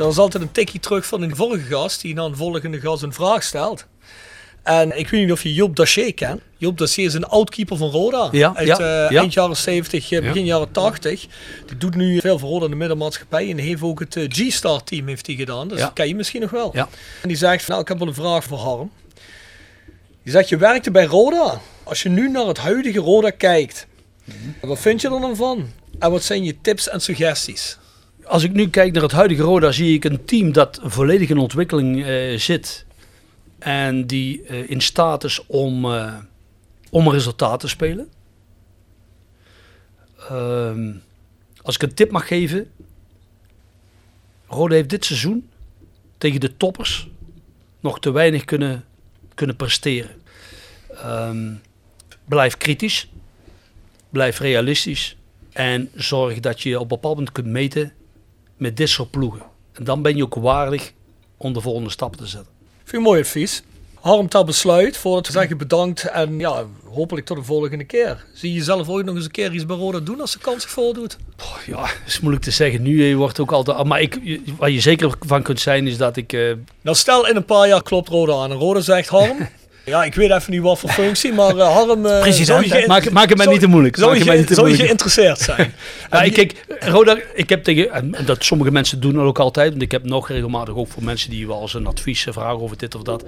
Er is altijd een tikje terug van een vorige gast die een volgende gast een vraag stelt. En ik weet niet of je Joop Dacier kent. Joop Dacier is een oud-keeper van Roda. Ja, uit ja, eh, ja. eind jaren 70, eh, begin Ja. jaren 80. Die doet nu veel voor Roda in de middenmaatschappij. En heeft ook het eh, G-Star team heeft hij gedaan. Dus dat ken je misschien nog wel. Ja. En die zegt, nou ik heb wel een vraag voor Harm. Die zegt, je werkte bij Roda. Als je nu naar het huidige Roda kijkt. Wat vind je er dan van? En wat zijn je tips en suggesties? Als ik nu kijk naar het huidige Roda, zie ik een team dat volledig in ontwikkeling eh, zit. En die eh, in staat is om, eh, om een resultaat te spelen. Ehm, als ik een tip mag geven. Roda heeft dit seizoen tegen de toppers nog te weinig kunnen, kunnen presteren. Ehm, blijf kritisch. Blijf realistisch. En zorg dat je op een bepaald moment kunt meten met dit soort ploegen. En dan ben je ook waardig om de volgende stap te zetten. Vind je mooi advies. Harm ter besluit, voordat we zeggen bedankt en ja, hopelijk tot de volgende keer. Zie je zelf ooit nog eens een keer iets bij Roda doen als de kans zich voordoet? Ja, dat is moeilijk te zeggen. Nu eh, wordt ook altijd. Maar ik, waar je zeker van kunt zijn, is dat ik. eh, Nou, stel in een paar jaar klopt Roda aan en Roda zegt Harm. ja, ik weet even niet wat voor functie, maar eh, Harm... President, zou je Maak- maak het mij niet te moeilijk. Zou je, zou geïnteresseerd zijn? Ja, ik, kijk, Roda, ik heb tegen, en en dat sommige mensen doen dat ook altijd, want ik heb nog regelmatig ook voor mensen die wel eens een advies vragen over dit of dat.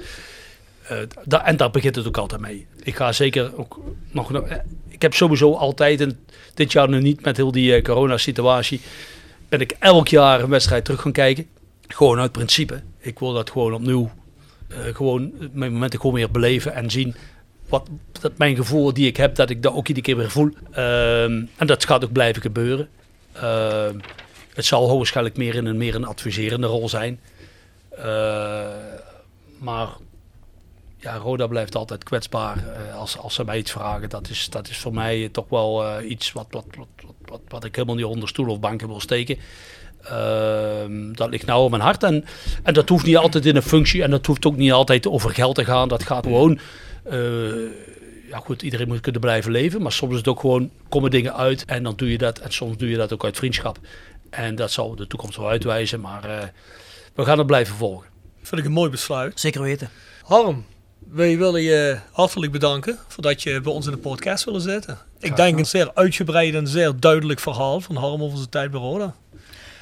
Eh, da- en daar begint het ook altijd mee. Ik ga zeker ook nog, nog- ik heb sowieso altijd, en dit jaar nu niet met heel die corona-situatie, ben ik elk jaar een wedstrijd terug gaan kijken. Gewoon uit principe. Ik wil dat gewoon opnieuw, gewoon mijn momenten gewoon weer beleven en zien wat dat mijn gevoel die ik heb, dat ik dat ook iedere keer weer voel. Ehm, en dat gaat ook blijven gebeuren. Ehm, het zal hoogstwaarschijnlijk meer in een meer een adviserende rol zijn. Eh, maar ja, Roda blijft altijd kwetsbaar eh, als, als ze mij iets vragen. Dat is, dat is voor mij toch wel eh, iets wat, wat, wat, wat, wat, wat ik helemaal niet onder stoel of banken wil steken. Ehm, dat ligt nou op mijn hart. En, en dat hoeft niet altijd in een functie. En dat hoeft ook niet altijd over geld te gaan. Dat gaat gewoon. eh, ja, goed, iedereen moet kunnen blijven leven. Maar soms is het ook gewoon. komen dingen uit. En dan doe je dat. En soms doe je dat ook uit vriendschap. En dat zal de toekomst wel uitwijzen. Maar eh, we gaan het blijven volgen. Vind ik een mooi besluit. Zeker weten. Harm, wij willen je hartelijk bedanken voordat je bij ons in de podcast willen zitten. Ik denk een zeer uitgebreid en zeer duidelijk verhaal van Harm over zijn tijd bij Roda.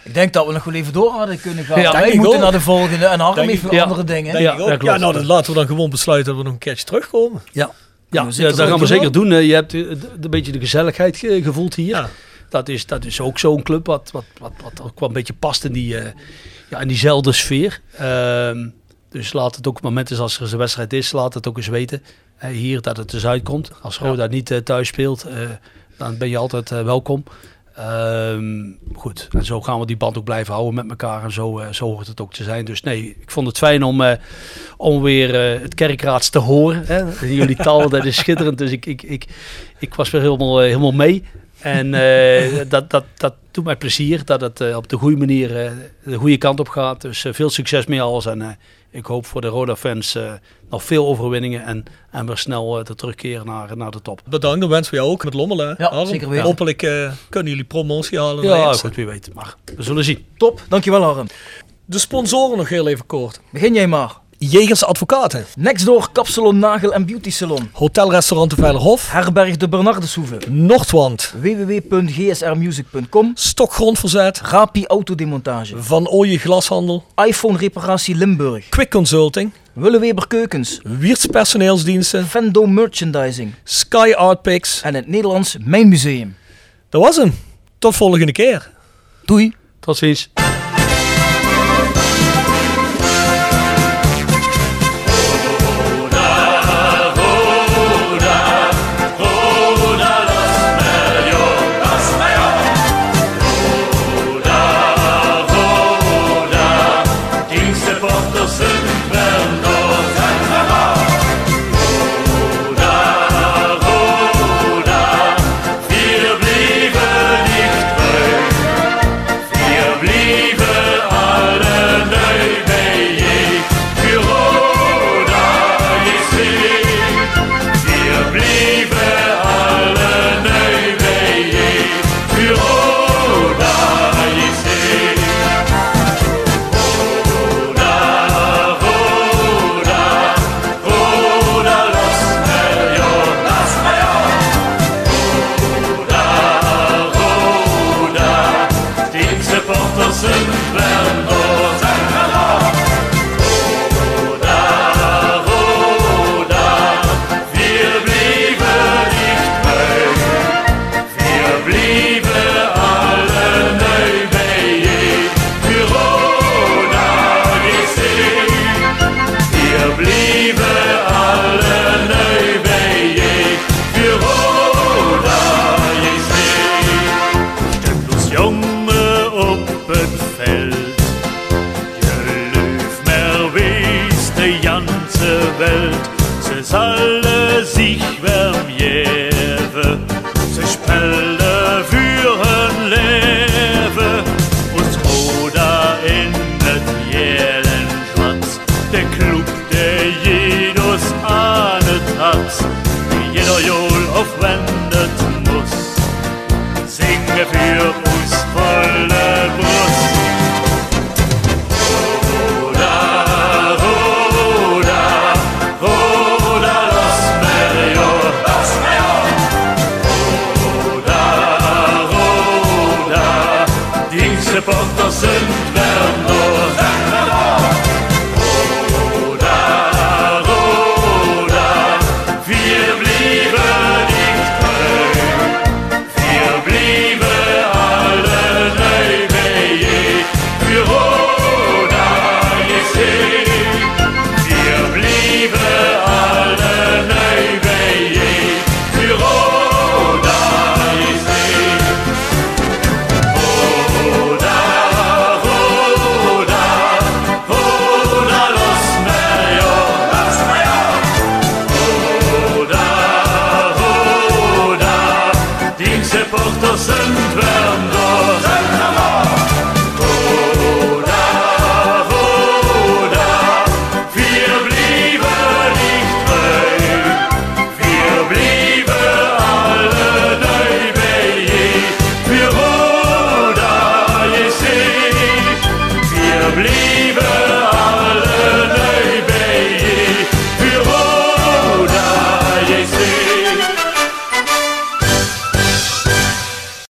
Ik denk dat we nog wel even door hadden kunnen gaan. Ja, Wij moeten ook. naar de volgende en Harm andere dingen. Ja, dat nou, dan laten we dan gewoon besluiten dat we nog een keertje terugkomen. Ja, ja, dat gaan we zeker doen. Je hebt eh, een beetje de gezelligheid ge- gevoeld hier. Ja. Dat, is, dat is ook zo'n club wat, wat, wat, wat ook wel een beetje past in, die, eh, ja, in diezelfde sfeer. Ehm, dus laat het ook op het moment is als er eens een wedstrijd is, laat het ook eens weten. eh, hier dat het dus uitkomt. Als Roda niet eh, thuis speelt, eh, dan ben je altijd welkom. Ehm, goed, en zo gaan we die band ook blijven houden met elkaar. En zo, eh, zo hoort het ook te zijn. Dus nee, ik vond het fijn om, eh, om weer eh, het kerkraads te horen. Hè? Jullie taal, dat is schitterend. Dus ik, ik, ik, ik was weer helemaal, helemaal mee. En eh, dat, dat, dat doet mij plezier dat het eh, op de goede manier eh, de goede kant op gaat. Dus veel succes mee alles. En eh, ik hoop voor de Roda-fans eh, nog veel overwinningen en, en weer snel eh, te terugkeren naar, naar de top. Bedankt, dan wensen we jou ook met Lommelen. Ja, zeker weten. Hopelijk eh, kunnen jullie promotie halen. Ja, goed, wie weet. Maar we zullen zien. Top, dankjewel Harm. De sponsoren nog heel even kort. Begin jij maar. Jegers Advocaten. Nextdoor Kapsalon Nagel en Beauty Salon. Hotelrestaurant de Veilerhof. Herberg de Bernardeshoeve. Noordwand. www.gsrmusic.com. Stokgrondverzet. Rapi Autodemontage. Van Ooije Glashandel. iPhone Reparatie Limburg. Quick Consulting. Willeweber Keukens. Wiertz Personeelsdiensten. Fendo Merchandising. Sky Art. En het Nederlands Mijn Museum. Dat was hem. Tot volgende keer. Doei. Tot ziens. above